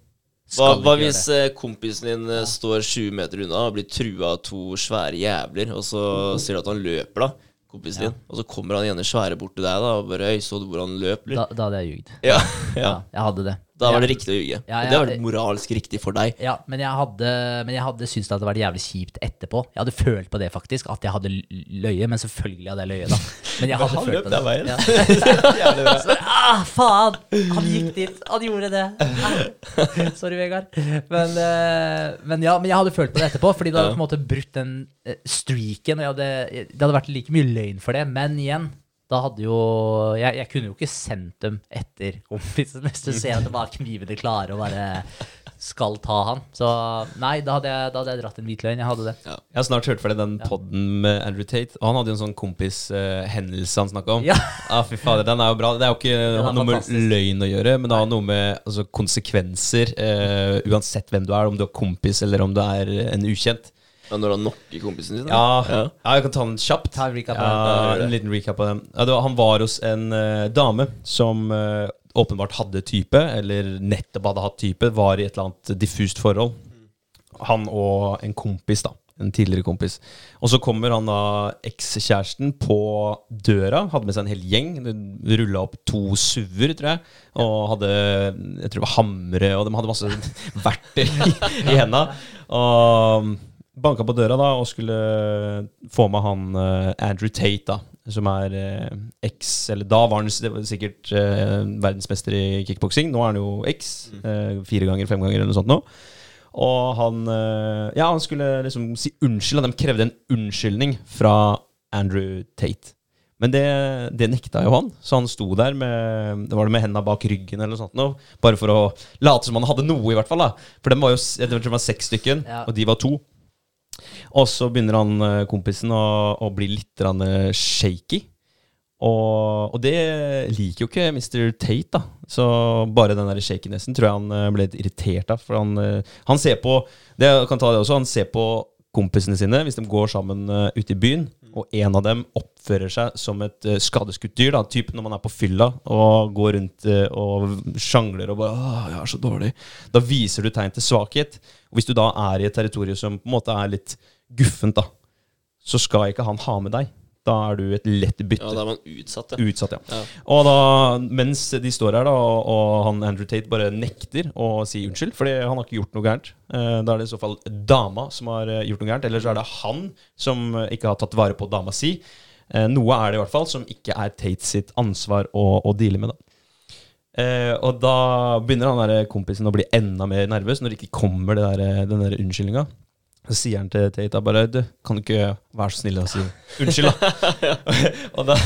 Hva, hva hvis det. kompisen din eh, står 20 meter unna og blir trua av to svære jævler, og så ser du at han løper, da, kompisen din, og så kommer han ene svære bort til deg da, og bare Øy, så du hvor han løp, Da, da hadde jeg ljugd. Ja, Ja, ja. jeg hadde det. Da var det riktig å ljuge. Ja, ja, det var moralsk riktig for deg. Ja, men jeg hadde, men jeg hadde syntes det hadde vært jævlig kjipt etterpå. Jeg hadde følt på det, faktisk, at jeg hadde løyet. Men selvfølgelig hadde jeg løyet, da. Men jeg hadde han følt på det. veien. Ja. Så, ah, faen! Han gikk dit. Han gjorde det. Ah. Sorry, Vegard. Men, eh, men ja, men jeg hadde følt på det etterpå, fordi det hadde på en måte brutt den eh, streaken. Hadde, det hadde vært like mye løgn for det. Men igjen, da hadde jo Jeg, jeg kunne jo ikke sendt dem etter kompisen hvis du ser at det var knivene klare og bare skal ta han. Så nei, da hadde jeg, da hadde jeg dratt en hvit løgn. Jeg hadde det. Jeg har snart hørt ferdig den podden med Andrew Tate. Og han hadde jo en sånn kompishendelse han snakka om. Ja. Ah, fy fader, den er jo bra. Det er jo ikke noe med løgn å gjøre, men det har noe med altså, konsekvenser. Uh, uansett hvem du er, om du er kompis eller om du er en ukjent. Ja, når han knocker kompisen din? Ja, Ja. ja, jeg kan ta den kjapt. Ta en recap ja. En liten recap på den. Ja, det var, han var hos en uh, dame som uh, åpenbart hadde type, eller nettopp hadde hatt type, var i et eller annet diffust forhold. Han og en kompis, da. En tidligere kompis. Og så kommer han da ekskjæresten på døra, hadde med seg en hel gjeng. Rulla opp to SUV-er, tror jeg. Og hadde jeg tror det var hamre, og de hadde masse verktøy i, i henda. Og banka på døra da og skulle få med han eh, Andrew Tate, da. Som er eh, eks Eller da var han sikkert eh, verdensmester i kickboksing. Nå er han jo eks. eh, fire ganger, fem ganger eller noe sånt nå. Og han eh, Ja, han skulle liksom si unnskyld, og de krevde en unnskyldning fra Andrew Tate. Men det, det nekta jo han, så han sto der med Det var det med hendene bak ryggen eller noe sånt nå, bare for å late som han hadde noe, i hvert fall. da For dem var jo jeg tror det var seks stykken, Ja. og de var to. Og så begynner han eh, kompisen å, å bli litt eh, shaky. Og, og det liker jo ikke Mr. Tate, da. Så bare den der shakinessen tror jeg han eh, ble litt irritert av. For han, han ser på det, kan ta det også, han ser på kompisene sine hvis de går sammen ute i byen, og en av dem oppfører seg som et uh, skadeskutt dyr. da, Typ når man er på fylla og går rundt uh, og sjangler og bare Åh, 'Jeg er så dårlig'. Da viser du tegn til svakhet. Og hvis du da er i et territorium som på en måte er litt guffent, da, så skal ikke han ha med deg. Da er du et lett bytte. Ja, da er man utsatt, ja. Utsatt, ja. Ja. Og da, mens de står her, da, og, og han Andrew Tate bare nekter å si unnskyld, fordi han har ikke gjort noe gærent. Eh, da er det i så fall dama som har eh, gjort noe gærent, eller så er det han som ikke har tatt vare på dama si. Eh, noe er det i hvert fall som ikke er Tate sitt ansvar å, å deale med, da. Eh, og da begynner han der kompisen å bli enda mer nervøs når det ikke kommer det der, den der unnskyldninga. Så sier han til Tate bare du, Kan du ikke være så snill å si unnskyld, da? og, da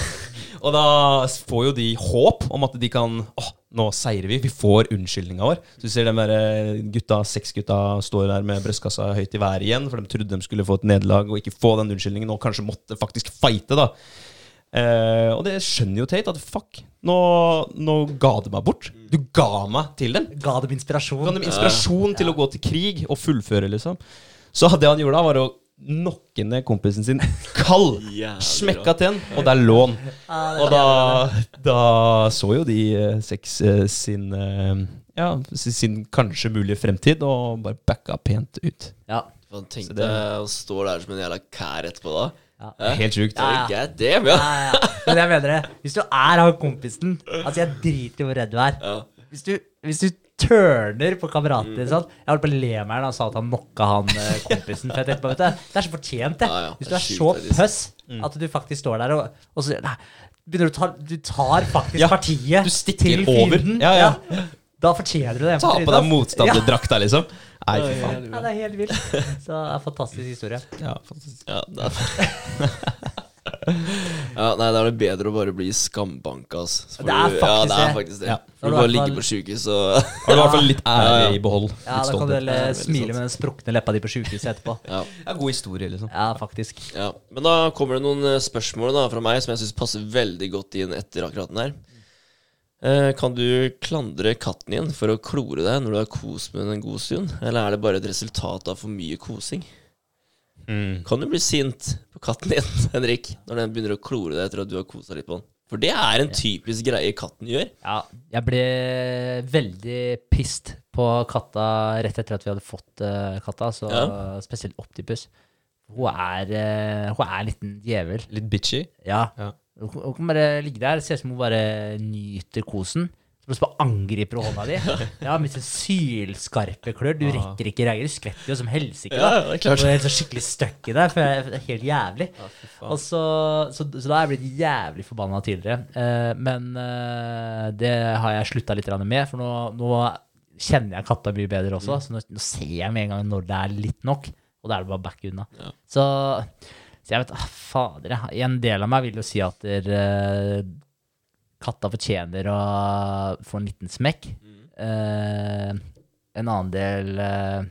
og da får jo de håp om at de kan Åh, nå seirer vi. Vi får unnskyldninga vår. Så du ser de der gutta, seks gutta står der med brystkassa høyt i været igjen, for de trodde de skulle få et nederlag og ikke få den unnskyldningen, og kanskje måtte faktisk fighte, da. Eh, og det skjønner jo Tate, at fuck, nå, nå ga du meg bort. Du ga meg til dem. Ga dem inspirasjon. Ga dem inspirasjon til å gå til krig og fullføre, liksom. Så det han gjorde da, var å knocke ned kompisen sin kald. Smekka til den, og. Ja, det er lån. Og da, da så jo de eh, seks eh, sin eh, Ja, sin kanskje mulige fremtid, og bare backa pent ut. Ja. Man tenkte Så det- å stå der som en jævla kær etterpå da. Ja. Helt sjukt. Ja, ja. God damn, ja. Ja, ja. Men jeg mener det. Hvis du er han kompisen Altså, jeg driter i hvor redd du er. ja. Hvis du, hvis du turner på kameraten din sånn Jeg holdt på å le meg da han sa at han knocka han eh, kompisen. For jeg tenkte bare, vet du, Det er så fortjent, det. Ja, ja, Hvis det du er er så faktisk. pøss at du faktisk står der og, og så nei, begynner du å ta Du tar faktisk Ja, partiet du stikker til over. fienden. Ja, ja. Da fortjener du det. Ta på deg motstanderdrakta, liksom. Nei, fy faen. ja, det er helt vilt. Så det er en fantastisk historie. Ja, fantastisk. Ja, det er ja, nei, da er det bedre å bare bli skambanka, ass. Så får Det er du- faktisk ja, det. det. Er faktisk det. Ja. Du du bare hvert ligger fall- på sjukehus og Har du i hvert fall litt ære i behold. Ja, Litt da kan du stolthet. veldig smile med den sprukne leppa di på sjukehuset etterpå. ja. Ja, god historie, liksom. Ja, faktisk. ja. Men da kommer det noen eh, spørsmål da fra meg som jeg syns passer veldig godt inn etter akkurat den her. Eh, kan du klandre katten din for å klore deg når du har kost med den en god stund, eller er det bare et resultat av for mye kosing? Mm. Kan du bli sint på katten din, Henrik, når den begynner å klore deg etter at du har kosa litt på den? For det er en typisk greie katten gjør. Ja, jeg ble veldig pissed på katta rett etter at vi hadde fått uh, katta, så Ja. spesielt Optipus. Hun er, uh, hun er en liten djevel. Litt bitchy. Ja. Ja. Hun, hun kan bare ligge der, ser ut som hun bare nyter kosen. Plutselig bare angriper hånda di. Ja, med sine sylskarpe klør. Du rekker ikke reagere. Du skvetter jo som helsike. Ja, det er klart. Og er så skikkelig stuck i deg. For det er helt jævlig. Og så, så, så da har jeg blitt jævlig forbanna tidligere. Eh, men eh, det har jeg slutta litt med, for nå, nå kjenner jeg katta mye bedre også. Så nå, nå ser jeg med en gang når det er litt nok, og da er det bare back unna. Ja. Så, så jeg vet ah, Fader, en del av meg vil jo si at der, eh, katta fortjener å få en liten smekk. Eh, en annen del eh,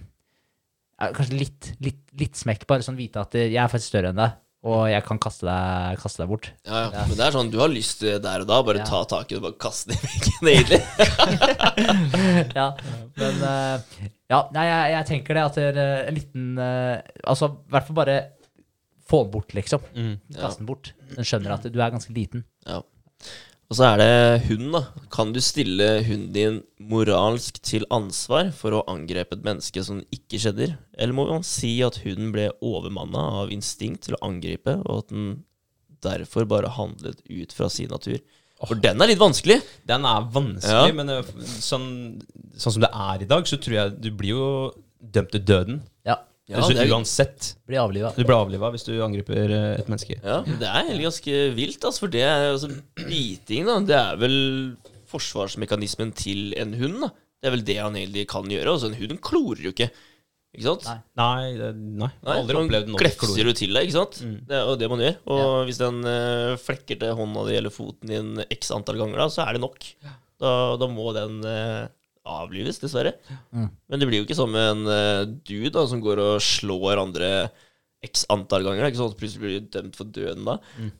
Kanskje litt, litt, litt smekk, bare sånn vite at jeg er faktisk større enn deg, og jeg kan kaste deg, kaste deg bort. Ja, ja. Men det er sånn, du har lyst til der og da, bare Ja. ta tak i det og bare kaste det i veggen, egentlig. ja, men eh, Ja, nei, jeg, jeg tenker det at det er eh, en liten eh, Altså, i hvert fall bare få den bort, liksom. Mm. Kaste den bort. Den skjønner at du er ganske liten. Ja. Og så er det hunden, da. Kan du stille hunden din moralsk til ansvar for å angrepe et menneske som ikke skjedder? Eller må man si at hunden ble overmanna av instinkt til å angripe, og at den derfor bare handlet ut fra sin natur? For den er litt vanskelig. Den er vanskelig, Ja. men eh, sånn, sånn som det er i dag, så tror jeg du blir jo dømt til døden. Ja. Ja, det er- uansett. Blir avliva. Du blir avliva hvis du angriper eh, et menneske. Ja, det er egentlig ganske vilt, altså, for det er altså, biting, da. Det er vel forsvarsmekanismen til en hund, da. Det er vel det han egentlig kan gjøre. Altså, en hund klorer jo ikke. Ikke sant? Nei. Nei, det, nei. Nei, aldri man opplevd noe klefser du til deg, ikke sant? Mm. Det er jo det man gjør. Og hvis den uh, flekker til hånda di eller foten din x antall ganger, da, så er det nok. Da, da må den eh, avlives, dessverre. Mm. Men det blir jo ikke som en uh, dude da, som går og slår andre x antall ganger. Det er ikke sånn at plutselig blir du dømt for døden da. Mm.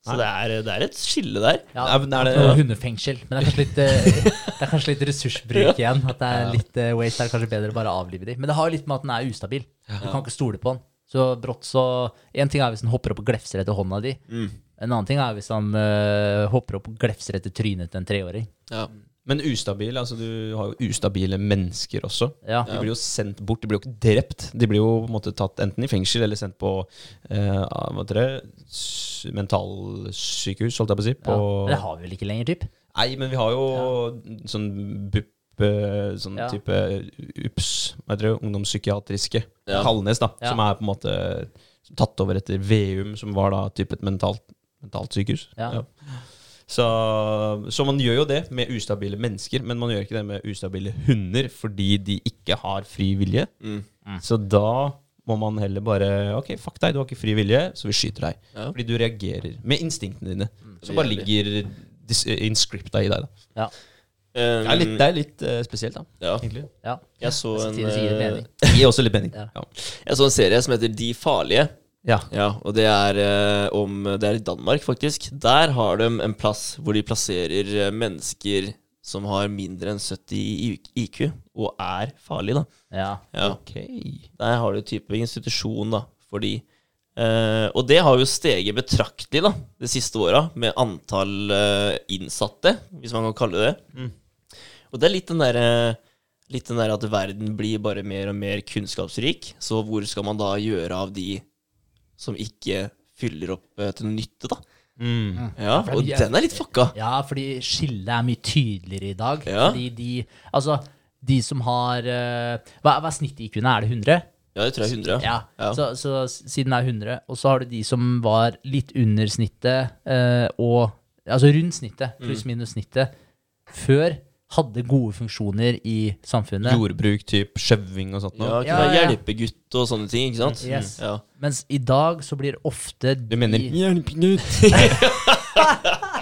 Så det er, det er et skille der. Ja, Er- er det- ja. hundefengsel. Men det er kanskje litt, eh, det er kanskje litt ressursbruk igjen. At det er litt uh, waste. Det er kanskje bedre å bare avlive dem. Men det har jo litt med at den er ustabil. Du kan ikke stole på den. Så brått så En ting er hvis den hopper opp og glefser etter hånda di. Mm. En annen ting er hvis han uh, hopper opp og glefser etter trynet til en treåring. Ja. Men ustabil, altså du har jo ustabile mennesker også. Ja. De blir jo sendt bort, de blir jo ikke drept. De blir jo på en måte tatt enten i fengsel eller sendt på eh, hva heter det, mentalsykehus, holdt jeg på å si. På, Ja. Det har vi vel ikke lenger, typ? Nei, men vi har jo sånn BUP eh, Sånn Ja. type UPS, hva heter det, ungdomspsykiatriske. Ja. Kalnes, da. Ja. Som er på en måte tatt over etter Veum, som var da type et mentalt, mentalt sykehus. Ja. Så, så man gjør jo det med ustabile mennesker, men man gjør ikke det med ustabile hunder fordi de ikke har fri vilje. Mm. Så da må man heller bare Ok, fuck deg, du har ikke fri vilje, så vi skyter deg. Ja. Fordi du reagerer med instinktene dine, som bare ligger dis- inscripta i deg. da Ja. Um, Det er litt, det er litt uh, spesielt, da. ja. Egentlig. ja. Jeg så en, det eh. Det gir også litt mening. Ja. Ja. jeg så en serie som heter De farlige. Ja. Ja, og det er eh, om Det er i Danmark, faktisk. Der har de en plass hvor de plasserer eh, mennesker som har mindre enn 70 IQ, og er farlige, da. ja. Ja. Ok. Der har du type institusjon, da, for de. Eh, og det har jo steget betraktelig da, de siste åra, med antall eh, innsatte, hvis man kan kalle det det. Mm. Og det er litt den derre Litt den der at verden blir bare mer og mer kunnskapsrik. Så hvor skal man da gjøre av de som ikke fyller opp til noe nytte, da? Mm. Ja, Og de den er litt fucka. Ja, fordi skillet er mye tydeligere i dag. Ja. Fordi de Altså, de som har eh, Hva, hva er snittet-IQ-en? Er det 100? Ja, det tror jeg er 100. Ja. Ja. Så, så siden det er 100. Og så har du de som var litt under snittet, eh, og Altså rundt snittet, pluss minus snittet, før hadde gode funksjoner i samfunnet. Jordbruk, type skjøving og sånt Ja, noe. kunne Ja, ja. hjelpegutt og sånne ting, ikke sant? Yes. Ja. Mens i dag så blir ofte de Du mener hjelpegutt?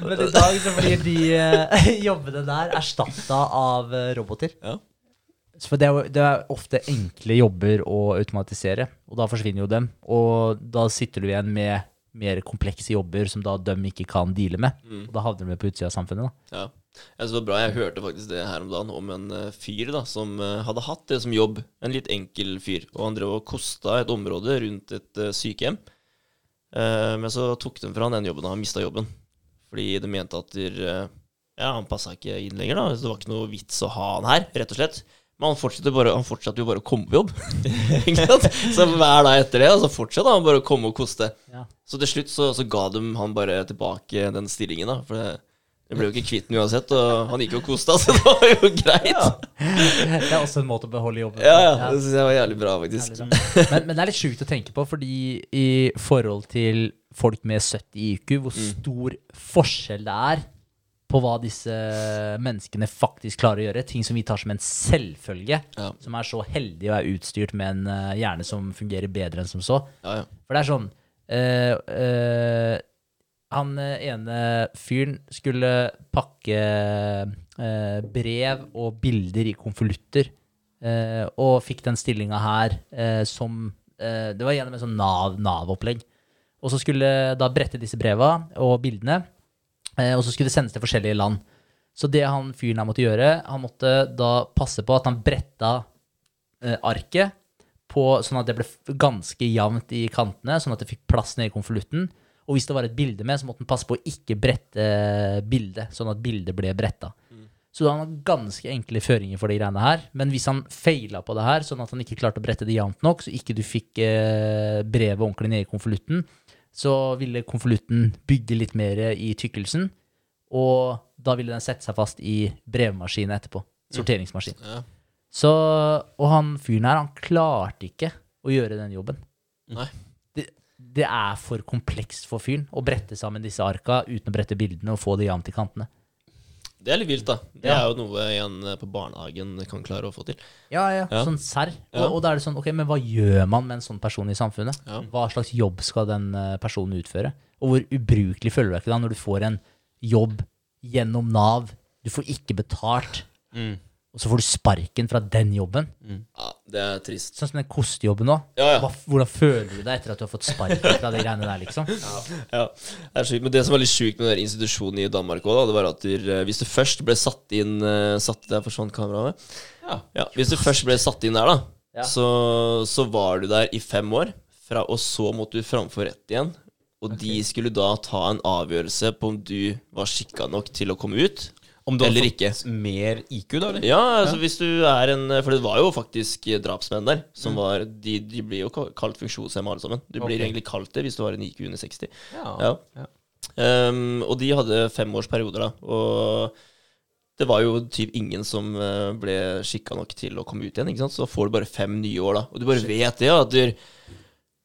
Men i dag så blir de eh, jobbene der erstatta av eh, roboter. Ja. For det er, det er ofte enkle jobber å automatisere, og da forsvinner jo dem. Og da sitter du igjen med mer komplekse jobber som da de ikke kan deale med. Mm. Og da havner de på utsida av samfunnet. da. Ja. Jeg var bra. Jeg hørte faktisk det her om dagen om en eh, fyr da, som eh, hadde hatt det som jobb. En litt enkel fyr. Og han drev og kosta et område rundt et eh, sykehjem. Eh, men så tok de fra han den jobben, og han mista jobben. Fordi de mente at der, eh, ja, han passa ikke inn lenger. da Så det var ikke noe vits å ha han her, rett og slett. Men han bare, han fortsatte jo bare å komme på jobb. Så hver dag etter det, og så fortsatte han bare å komme og koste. Ja. Så til slutt så, så ga de han bare tilbake den stillingen, da. For det, det ble jo ikke kvitt den uansett, og han gikk jo og kosta, så det var jo greit. Det er også en måte å beholde jobben Ja, ja. Det syns jeg var jævlig bra, faktisk. Herlig, bra. Men, men det er litt sjukt å tenke på, fordi i forhold til folk med 70 IQ, hvor Mm. stor forskjell det er på hva disse menneskene faktisk klarer å gjøre. Ting som vi tar som en selvfølge. Ja. Som er så heldige og er utstyrt med en eh, hjerne som fungerer bedre enn som så. Ja, ja. For det er sånn uh, uh, Han ene fyren skulle pakke brev og bilder i konvolutter, og fikk den stillinga her som Det var gjennom en sånn Nav- Nav-opplegg. og så skulle da brette disse breva og bildene, og så skulle det sendes til forskjellige land. Så det han fyren her måtte gjøre, han måtte da passe på at han bretta eh, arket på, sånn at det ble ganske jevnt i kantene, sånn at det fikk plass nede i konvolutten. Og hvis det var et bilde med, så måtte han passe på å ikke brette bildet, sånn at bildet ble bretta. Så han har ganske enkle føringer for de greiene her. Men hvis han feila på det her, sånn at han ikke klarte å brette det jevnt nok, så ikke du fikk eh, brevet ordentlig ned i konvolutten, så ville konvolutten bygge litt mer i tykkelsen, og da ville den sette seg fast i brevmaskinen etterpå. Sorteringsmaskin. Ja. Så, og han fyren her, han klarte ikke å gjøre den jobben. Nei. Det, det er for komplekst for fyren å brette sammen disse arka uten å brette bildene og få det jevnt i kantene. Det er litt vilt, da. Det Ja. er jo noe en på barnehagen kan klare å få til. Ja, ja, Ja. sånn serr. Og, og da er det sånn, ok, men hva gjør man med en sånn person i samfunnet? Hva slags jobb skal den eh, personen utføre? Og hvor ubrukelig føler du deg ikke da når du får en jobb gjennom Nav, du får ikke betalt, Mm. Og så får du sparken fra den jobben? Ja, det er trist. Sånn som den kostejobben nå. Ja, ja. Hva, hvordan føler du deg etter at du har fått sparken fra de greiene der, liksom? Ja, det er sykt. Men det som var litt sjukt med den institusjonen i Danmark òg, da, det var at der, eh, hvis du først ble satt inn eh, satt, Der forsvant kameraet. Ja. Ja, hvis du først ble satt inn der, da, Ja. så, så var du der i fem år. Fra, og så måtte du framfor rett igjen. Og de skulle da ta en avgjørelse på om du var skikka nok til å komme ut. Om du har Eller fått ikke. mer IQ, da, eller? Ja, altså hvis du er en For det var jo faktisk drapsmenn der. Som var De, de blir jo kalt funksjonshemma alle sammen. Du blir egentlig kalt det hvis du har en IQ under 60. Ja. Ja. Ja. Ehm, og de hadde femårsperioder, da. Og det var jo typ ingen som eh, ble skikka nok til å komme ut igjen. ikke sant? Så får du bare fem nye år, da. Og du bare vet det, ja, at du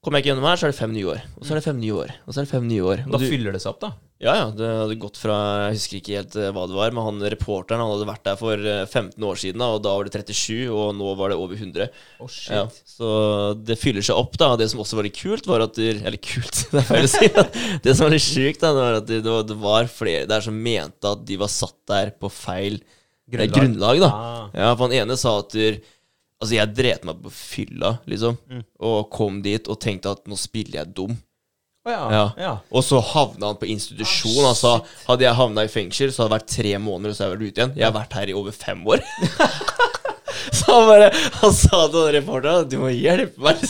Kommer jeg ikke gjennom her, så er det fem nye år. Og så er det fem nye år. Og så er det fem nye år. Da Og du, fyller det seg opp, da. Ja, ja. Det hadde gått fra Jeg husker ikke helt eh, hva det var, men han reporteren han hadde vært der for eh, 15 år siden, da, og da var det 37, og nå var det over 100. Oh, shit. Ja, så det fyller seg opp, da. Det som også var litt kult, var at det, Eller kult, det er feil å si. Det som var litt sjukt, da, var at det, det, var, flere der som mente at de var satt der på feil grunnlag. grunnlag da. Ah. Ja, for han ene sa at der, Altså, jeg dret meg på fylla, liksom, og kom dit og tenkte at nå spiller jeg dum. Å ja. Ja. ja. Og så havna han på institusjon. Han altså, hadde jeg havna i fengsel, så hadde det vært tre måneder, og så hadde jeg vært ute igjen. Jeg har vært her i over fem år. så han bare Han sa til reporteren du må hjelpe meg.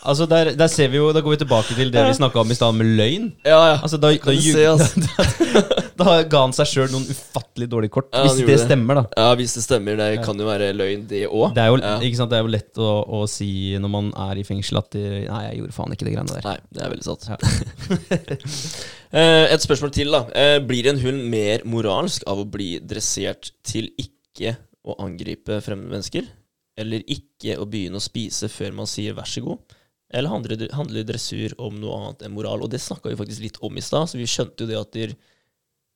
Altså, der, der ser vi jo Da går vi tilbake til det vi snakka om i stad, med løgn. Ja, ja. Altså, da, da, se, altså. da ga han seg sjøl noen ufattelig dårlige kort. Ja, hvis det det. stemmer, da. Ja, hvis det stemmer. Det kan jo være løgn, det òg. Det er jo, ja. det lett å, å si når man er i fengsel at de, Nei, jeg gjorde faen ikke det greiene der. Nei, det er veldig sant. Ja. Eh, Et spørsmål til, da. Eh, Blir en hund mer moralsk av å bli dressert til ikke å angripe fremmede mennesker? Eller ikke å begynne å spise før man sier 'vær så god'? Eller handler, handler dressur om noe annet enn moral? Og det snakka vi faktisk litt om i stad, så vi skjønte jo det at det,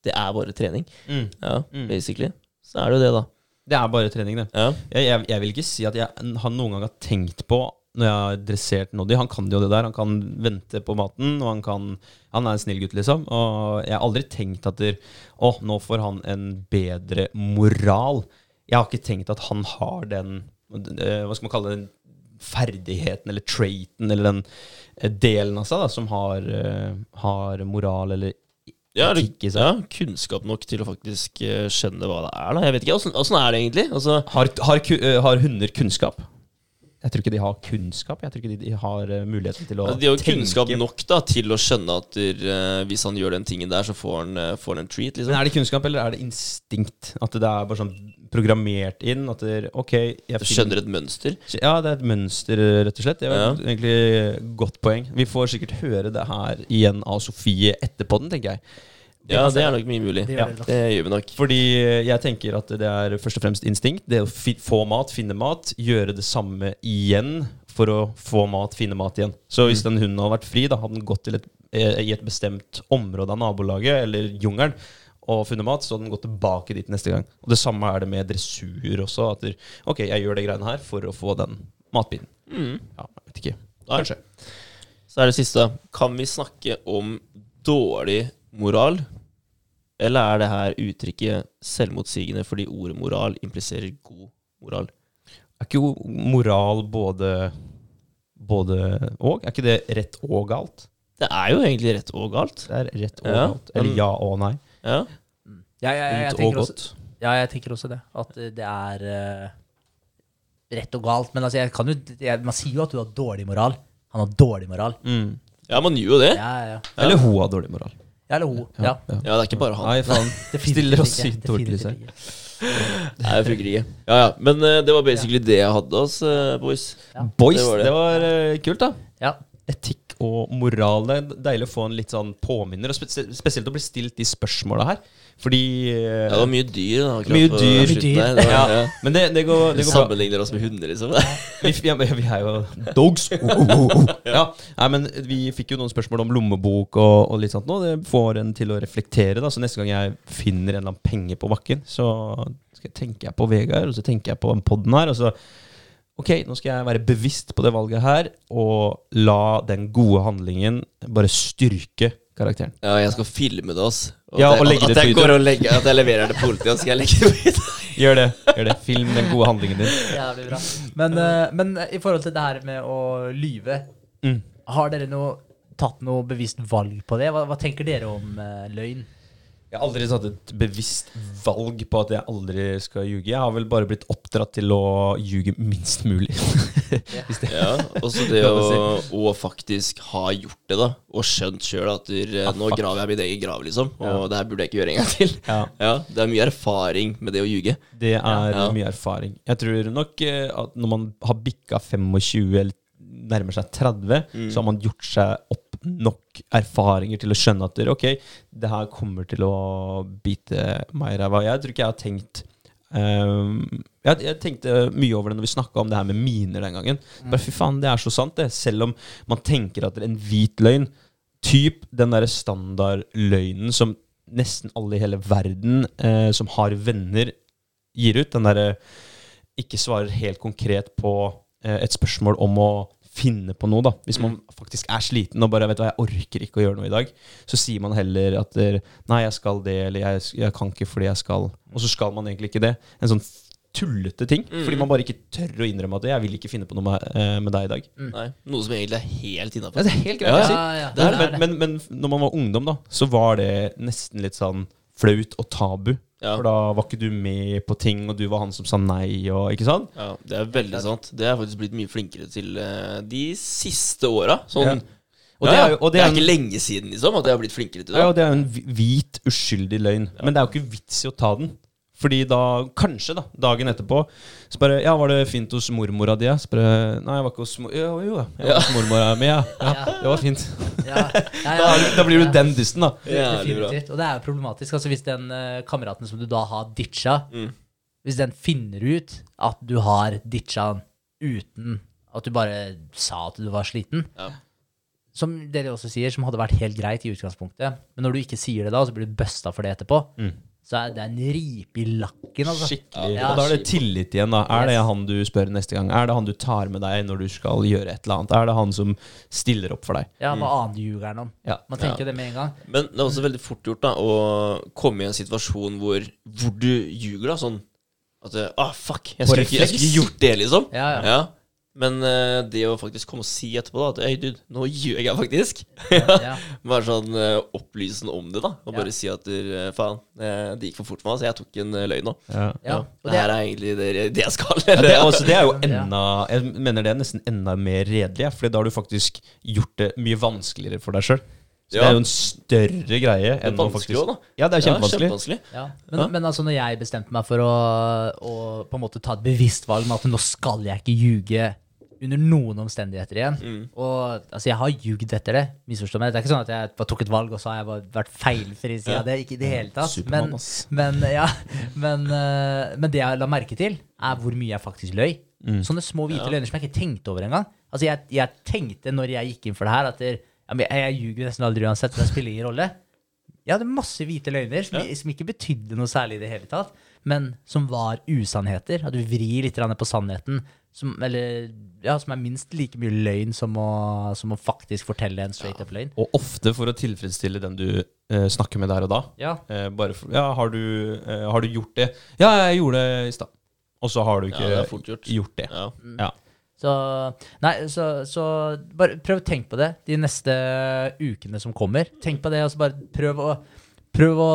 det er bare trening. Mm. Ja, Mm. basically. Så er det jo det, da. Det er bare trening, det. Ja. Jeg, jeg, jeg vil ikke si at jeg han noen gang har tenkt på når jeg har dressert Noddy. Han kan jo det der. Han kan vente på maten, og han kan Han er en snill gutt, liksom. Og jeg har aldri tenkt at der, Å, nå får han en bedre moral. Jeg har ikke tenkt at han har den eh, Hva skal man kalle det? Ferdigheten eller traiten eller den eh, delen av seg da, som har, eh, har moral eller Ja, ja, kunnskap nok til å faktisk eh, skjønne hva det er. da Jeg vet ikke, Åssen er det egentlig? Altså, Har, har, har hunder kunnskap? Jeg tror ikke de har kunnskap. Jeg tror ikke de, har muligheten til å de har tenke. kunnskap nok da til å skjønne at der, hvis han gjør den tingen der, så får han, får han en treat. Men liksom er det kunnskap, eller er det instinkt? At det er bare sånn programmert inn? At det, ok, jeg Du skjønner et mønster. Ja, det er et mønster, rett og slett. Det var Ja. egentlig godt poeng. Vi får sikkert høre det her igjen av Sofie etterpå den, tenker jeg. Ja, det er nok mye mulig. Det Ja, det gjør vi nok. Fordi jeg tenker at det er først og fremst instinkt. Det å få mat, finne mat, gjøre det samme igjen for å få mat, finne mat igjen. Så hvis den hunden hadde vært fri, da hadde den gått til et, eh, i et bestemt område av nabolaget eller jungelen og funnet mat, så hadde den gått tilbake dit neste gang. Og det samme er det med dressur også. At der, ok, jeg gjør de greiene her for å få den matbiten. Mm. Ja, jeg vet ikke. Kanskje. Så er det siste. Kan vi snakke om dårlig moral? Eller er det her uttrykket selvmotsigende fordi ordet moral impliserer god moral? Er ikke jo moral både, både og? Er ikke det rett og galt? Det er jo egentlig rett og galt. Det er rett og Ja, galt. Eller ja og nei. Ja. Ja, jeg, jeg, jeg, Ondt og tenker godt. også, ja, jeg tenker også det. At eh, det er eh, rett og galt. Men altså, jeg kan jo, jeg, man sier jo at du har dårlig moral. Han har dårlig moral. Mm. ja, man gjør jo det. Ja, ja, ja. Eller hun har dårlig moral. Ja, eller hun. Ja. Ja, det er ikke bare han. Nei, faen. Definitivt Stiller oss ikke. i dårlig lys her. Definitivt ikke. Nei, jeg funker ikke. Ja, ja. Men eh, det var basically det jeg hadde, oss, eh, boys. Boys, Det var det det. var, eh, kult, da. Ja. Etikk og moral. Det er deilig å få en litt sånn påminner. Og spes spesielt å bli stilt de spørsmåla her. Fordi eh, Ja, det var mye dyr. da akkurat Mye dyr. Mye dyr. der. Det var, Ja. ja. Men det, det går, det går bra. sammenligner oss med hunder, liksom. Vi, ja, vi er jo dogs. Oh, oh, oh. Ja. Nei, men vi fikk jo noen spørsmål om lommebok og, og litt sånt nå. Det får en til å reflektere. da Så neste gang jeg finner en eller annen penge på bakken, så tenker jeg på Vegard, og så tenker jeg på den podden her. Og så Ok, nå skal jeg være bevisst på det valget her, og la den gode handlingen bare styrke karakteren. Ja, jeg skal filme det, ass. Ja, og legge det at jeg YouTube. legger, At jeg leverer det politiet, og så skal jeg legge det på YouTube. Gjør det. gjør det Film den gode handlingen din. Jævlig bra. Men, eh, men i forhold til det her med å lyve, Mm. har dere noe, tatt noe bevisst valg på det? Hva, hva tenker dere om eh, løgn? Jeg har aldri tatt et bevisst valg på at jeg aldri skal ljuge. Jeg har vel bare blitt oppdratt til å ljuge minst mulig. Hvis det Ja, og så det å, å faktisk ha gjort det, da. Og skjønt sjøl at du, eh, nå fuck. graver jeg min egen grav, liksom. Og Ja. det her burde jeg ikke gjøre en gang til. Ja. Ja, Det er mye erfaring med det å ljuge. Det er Ja. mye erfaring. Jeg tror nok eh, at når man har bikka 25 eller nærmer seg 30, Mm. så har man gjort seg opp nok erfaringer til å skjønne at ok, det her kommer til å bite meg i ræva. Jeg tror ikke jeg har tenkt Um, jeg, jeg tenkte mye over det når vi snakka om det her med miner den gangen. Bare fy faen, det er så sant, det. Selv om man tenker at det er en hvit løgn. Typ den derre standardløgnen som nesten alle i hele verden eh, som har venner, gir ut. Den derre ikke svarer helt konkret på eh, et spørsmål om å finne på noe, da. Hvis man faktisk er sliten og bare vet hva, jeg orker ikke å gjøre noe i dag, så sier man heller at nei, jeg skal det, eller jeg, jeg kan ikke fordi jeg skal. Og så skal man egentlig ikke det. En sånn tullete ting. Fordi man bare ikke tør å innrømme at jeg vil ikke finne på noe med, eh, med deg i dag. Nei, Noe som egentlig er helt Ja, det er helt greit Ja, å si. ja, Det det er men, men, men når man var ungdom, da, så var det nesten litt sånn flaut og tabu. Ja. For da var ikke du med på ting, og du var han som sa nei, og ikke sant? Ja, det er veldig sant. Det er jeg faktisk blitt mye flinkere til uh, de siste åra. Sånn, Ja. og er og det er ikke en- lenge siden liksom, at jeg har blitt flinkere til det. Ja, og det er jo en hvit, uskyldig løgn. Men det er jo ikke vits i å ta den. Fordi da, kanskje da, dagen etterpå Så bare Ja, var det fint hos mormora di? Så bare Nei, jeg var ikke hos mor... Jo, jo, jeg var hos mormora mi, ja. ja. Det var fint. Ja, ja, ja, Da, da blir du den dysten, da. Definitivt. Og det er jo problematisk. Altså Hvis den uh, kameraten som du da har ditcha, Mm. hvis den finner ut at du har ditcha han uten at du bare sa at du var sliten, Ja. som dere også sier, som hadde vært helt greit i utgangspunktet, men når du ikke sier det da, så blir du busta for det etterpå, Mm. Så er det en ripe i lakken, altså. Skikkelig. Ja. Og da er det tillit igjen, da. Er det han du spør neste gang? Er det han du tar med deg når du skal gjøre et eller annet? Er det han som stiller opp for deg? Ja, hva annet ljuger han om? Ja. Man tenker Ja. det med en gang. Men det er også veldig fort gjort da å komme i en situasjon hvor, hvor du ljuger. da Sånn at ah, fuck, jeg skulle, ikke, jeg skulle gjort det, liksom. Ja, ja. Men eh, det å faktisk komme og si etterpå da, at Hei, dude, nå gjør jeg faktisk. Ja. Bare sånn eh, opplysende om det, da. Og Ja. bare si at eh, faen, eh, det gikk for fort for meg, så jeg tok en løgn nå. Ja. Ja, og det det- her er egentlig det, det jeg skal. Ja, det, altså, det er jo enda Jeg mener det er nesten enda mer redelig, for da har du faktisk gjort det mye vanskeligere for deg sjøl. Så det er jo en større greie Det er enn å vanskelig faktisk òg, da. Ja, det er kjempevanskelig. kjempevanskelig. Ja. Men, Ja. men altså når jeg bestemte meg for å, å på en måte ta et bevisst valg med at nå skal jeg ikke ljuge under noen omstendigheter igjen. Mm. Og altså jeg har jugd etter det. Misforstå meg. Det er ikke sånn at jeg bare tok et valg, og så har jeg bare vært feilfri siden av det. Ikke i det hele tatt. Men, men, ja, men, uh, men det jeg la merke til, er hvor mye jeg faktisk løy. Sånne små hvite Ja. løgner som jeg ikke tenkte over engang. Altså jeg, jeg tenkte når jeg gikk inn for det her, at der, jeg, jeg ljuger nesten aldri uansett, det spiller ingen rolle. Jeg hadde masse hvite løgner som, som ikke betydde noe særlig i det hele tatt, men som var usannheter. At du vrir litt på sannheten, som, eller, ja, som er minst like mye løgn som å, som å faktisk fortelle en straight up løgn. Og ofte for å tilfredsstille den du eh, snakker med der og da. Ja, Eh, bare for, ja, har du, eh, har du gjort det? Ja, jeg gjorde det i stad. Og så har du Ja, ikke det er gjort. gjort det. Ja. Ja. så Nei, så, så bare prøv å tenke på det de neste ukene som kommer. Tenk på det, og så bare prøv å Prøv å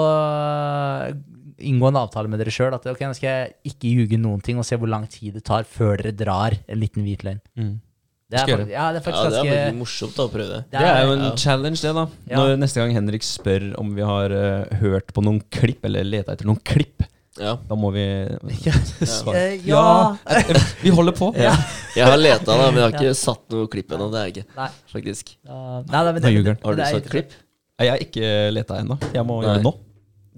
inngå en avtale med dere sjøl. At ok, nå skal jeg ikke ljuge noen ting, og se hvor lang tid det tar før dere drar en liten hvit løgn. Mm. Det er, faktisk, ja, det er ja, faktisk det er veldig morsomt da, å prøve det. Det er jo en ja. challenge, det, da. Ja. Når neste gang Henrik spør om vi har uh, hørt på noen klipp, eller leta etter noen klipp, Ja. da må vi svare. Eh, ja. Vi holder på. Ja. Jeg har leta, da, men jeg har ikke satt noe klipp ennå. Det er jeg ikke, Nei. faktisk. Uh, nei, nei, men det. Har du det satt klipp? Jeg har ikke leta ennå. Jeg må gjøre det nå.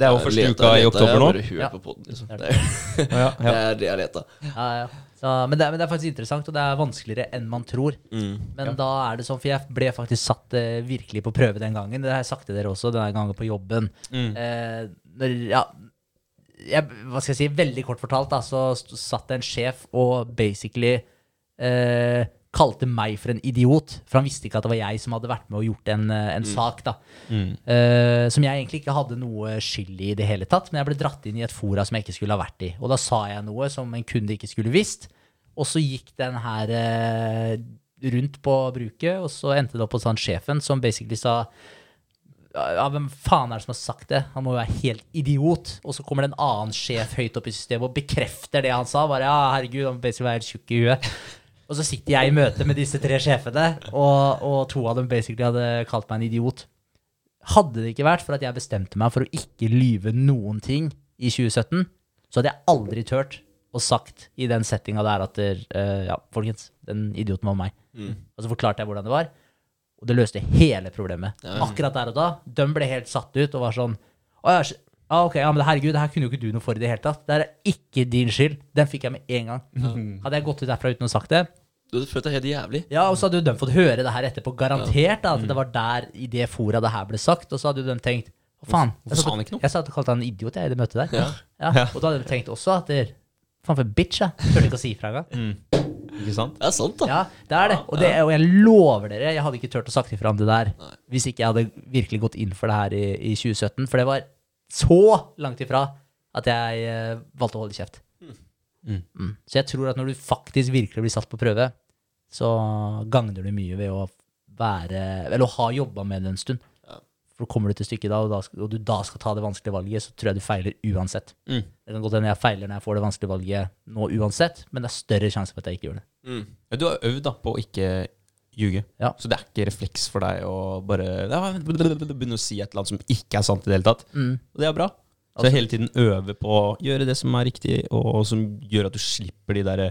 Det er jo første Leta, uka i oktober nå. Jeg bare Ja. på podden, liksom. Det er Det er, Ja, det er jeg leta. Ja, ja. Så, men, det, men det er faktisk interessant, og det er vanskeligere enn man tror. Mm. Men da er det sånn, for jeg ble faktisk satt eh, virkelig på prøve den gangen. Det har jeg sagt til dere også denne gangen på jobben. Mm. Eh, når, ja, jeg, hva skal jeg si, veldig kort fortalt, da, så satt det en sjef og basically eh, kalte meg for en idiot. For han visste ikke at det var jeg som hadde vært med og gjort en, en mm. sak. da. Mm. Uh, som jeg egentlig ikke hadde noe skyld i i det hele tatt. Men jeg ble dratt inn i et fora som jeg ikke skulle ha vært i. Og da sa jeg noe som en kunde ikke skulle visst. Og så gikk den her uh, rundt på bruket, og så endte det opp hos han sjefen, som basically sa ja, hvem faen er det som har sagt det? Han må jo være helt idiot. Og så kommer det en annen sjef høyt opp i systemet og bekrefter det han sa. Bare ja, herregud, han må basically være helt tjukk i huet. Og så sitter jeg i møte med disse tre sjefene, og, og to av dem basically hadde kalt meg en idiot. Hadde det ikke vært for at jeg bestemte meg for å ikke lyve noen ting i 2017, så hadde jeg aldri turt og sagt i den settinga der at der, eh, ja, folkens, den idioten var meg. Mm. Og så forklarte jeg hvordan det var, og det løste hele problemet. Ja. Akkurat der og da. De ble helt satt ut og var sånn Å ja, ah, ok, ja, men herregud, det her kunne jo ikke du noe for i det hele tatt. Det er ikke din skyld. Den fikk jeg med en gang. Hadde jeg gått ut derfra uten å sagt det, Du hadde følt deg helt jævlig. ja, og så hadde jo de fått høre det her etterpå, garantert, da, at det var der i det fora det her ble sagt, og så hadde jo de tenkt Å, faen? Hvorfor sa han ikke noe? Jeg sa at du kalte han en idiot jeg, i det møtet der. Ja. Ja. Og da hadde de tenkt også at det, Faen for bitch, jeg. Følte ikke å si ifra engang. Ikke sant? Det er sant, da. Ja, det er det. Og, det. og jeg lover dere, jeg hadde ikke turt å sagt ifra om det der Nei. hvis ikke jeg hadde virkelig gått inn for det her i, i 2017. For det var så langt ifra at jeg uh, valgte å holde kjeft. Mm. Mm. Så jeg tror at når du faktisk virkelig blir satt på prøve, så gagner du mye ved å være Eller å ha jobba med det en stund. Ja. For kommer du til stykket da, og, da, og du da skal ta det vanskelige valget, så tror jeg du feiler uansett. Mm. Det kan godt hende jeg feiler når jeg får det vanskelige valget nå uansett, men det er større sjanse for at jeg ikke gjør det. Mm. Du har øvd da på å ikke ljuge. Ja. Så det er ikke refleks for deg å bare ja, begynne å si et eller annet som ikke er sant i det hele tatt. Mm. Og det er bra. Så jeg hele tiden øver på å gjøre det som er riktig, og som gjør at du slipper de der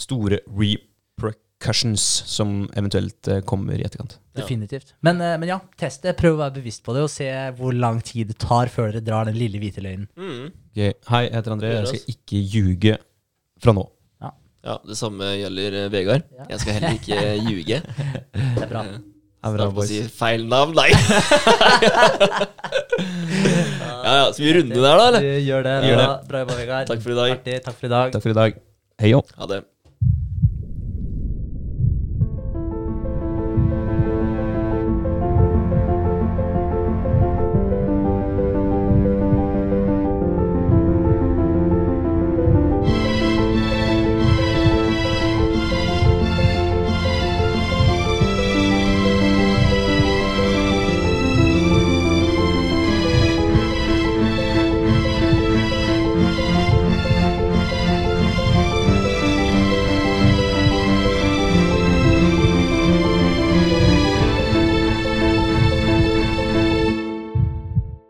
store repercussions som eventuelt eh, kommer i etterkant. Definitivt. Men, eh, men ja, test det. Prøv å være bevisst på det, og se hvor lang tid det tar før dere drar den lille hvite løgnen. Mm. Okay. Hei, jeg heter André. Jeg skal ikke ljuge fra nå. Ja, det samme gjelder eh, Vegard. Ja. Jeg skal heller ikke ljuge. Det er bra. Bra, å boys. si feil navn, nei! ja, ja, Skal vi runde der, da, eller? Vi gjør det. Gjør Bra, det. bra jobba, Vegard. Takk for i dag. Artig. Takk for i dag. Takk for i dag. Hei jo. Ha det.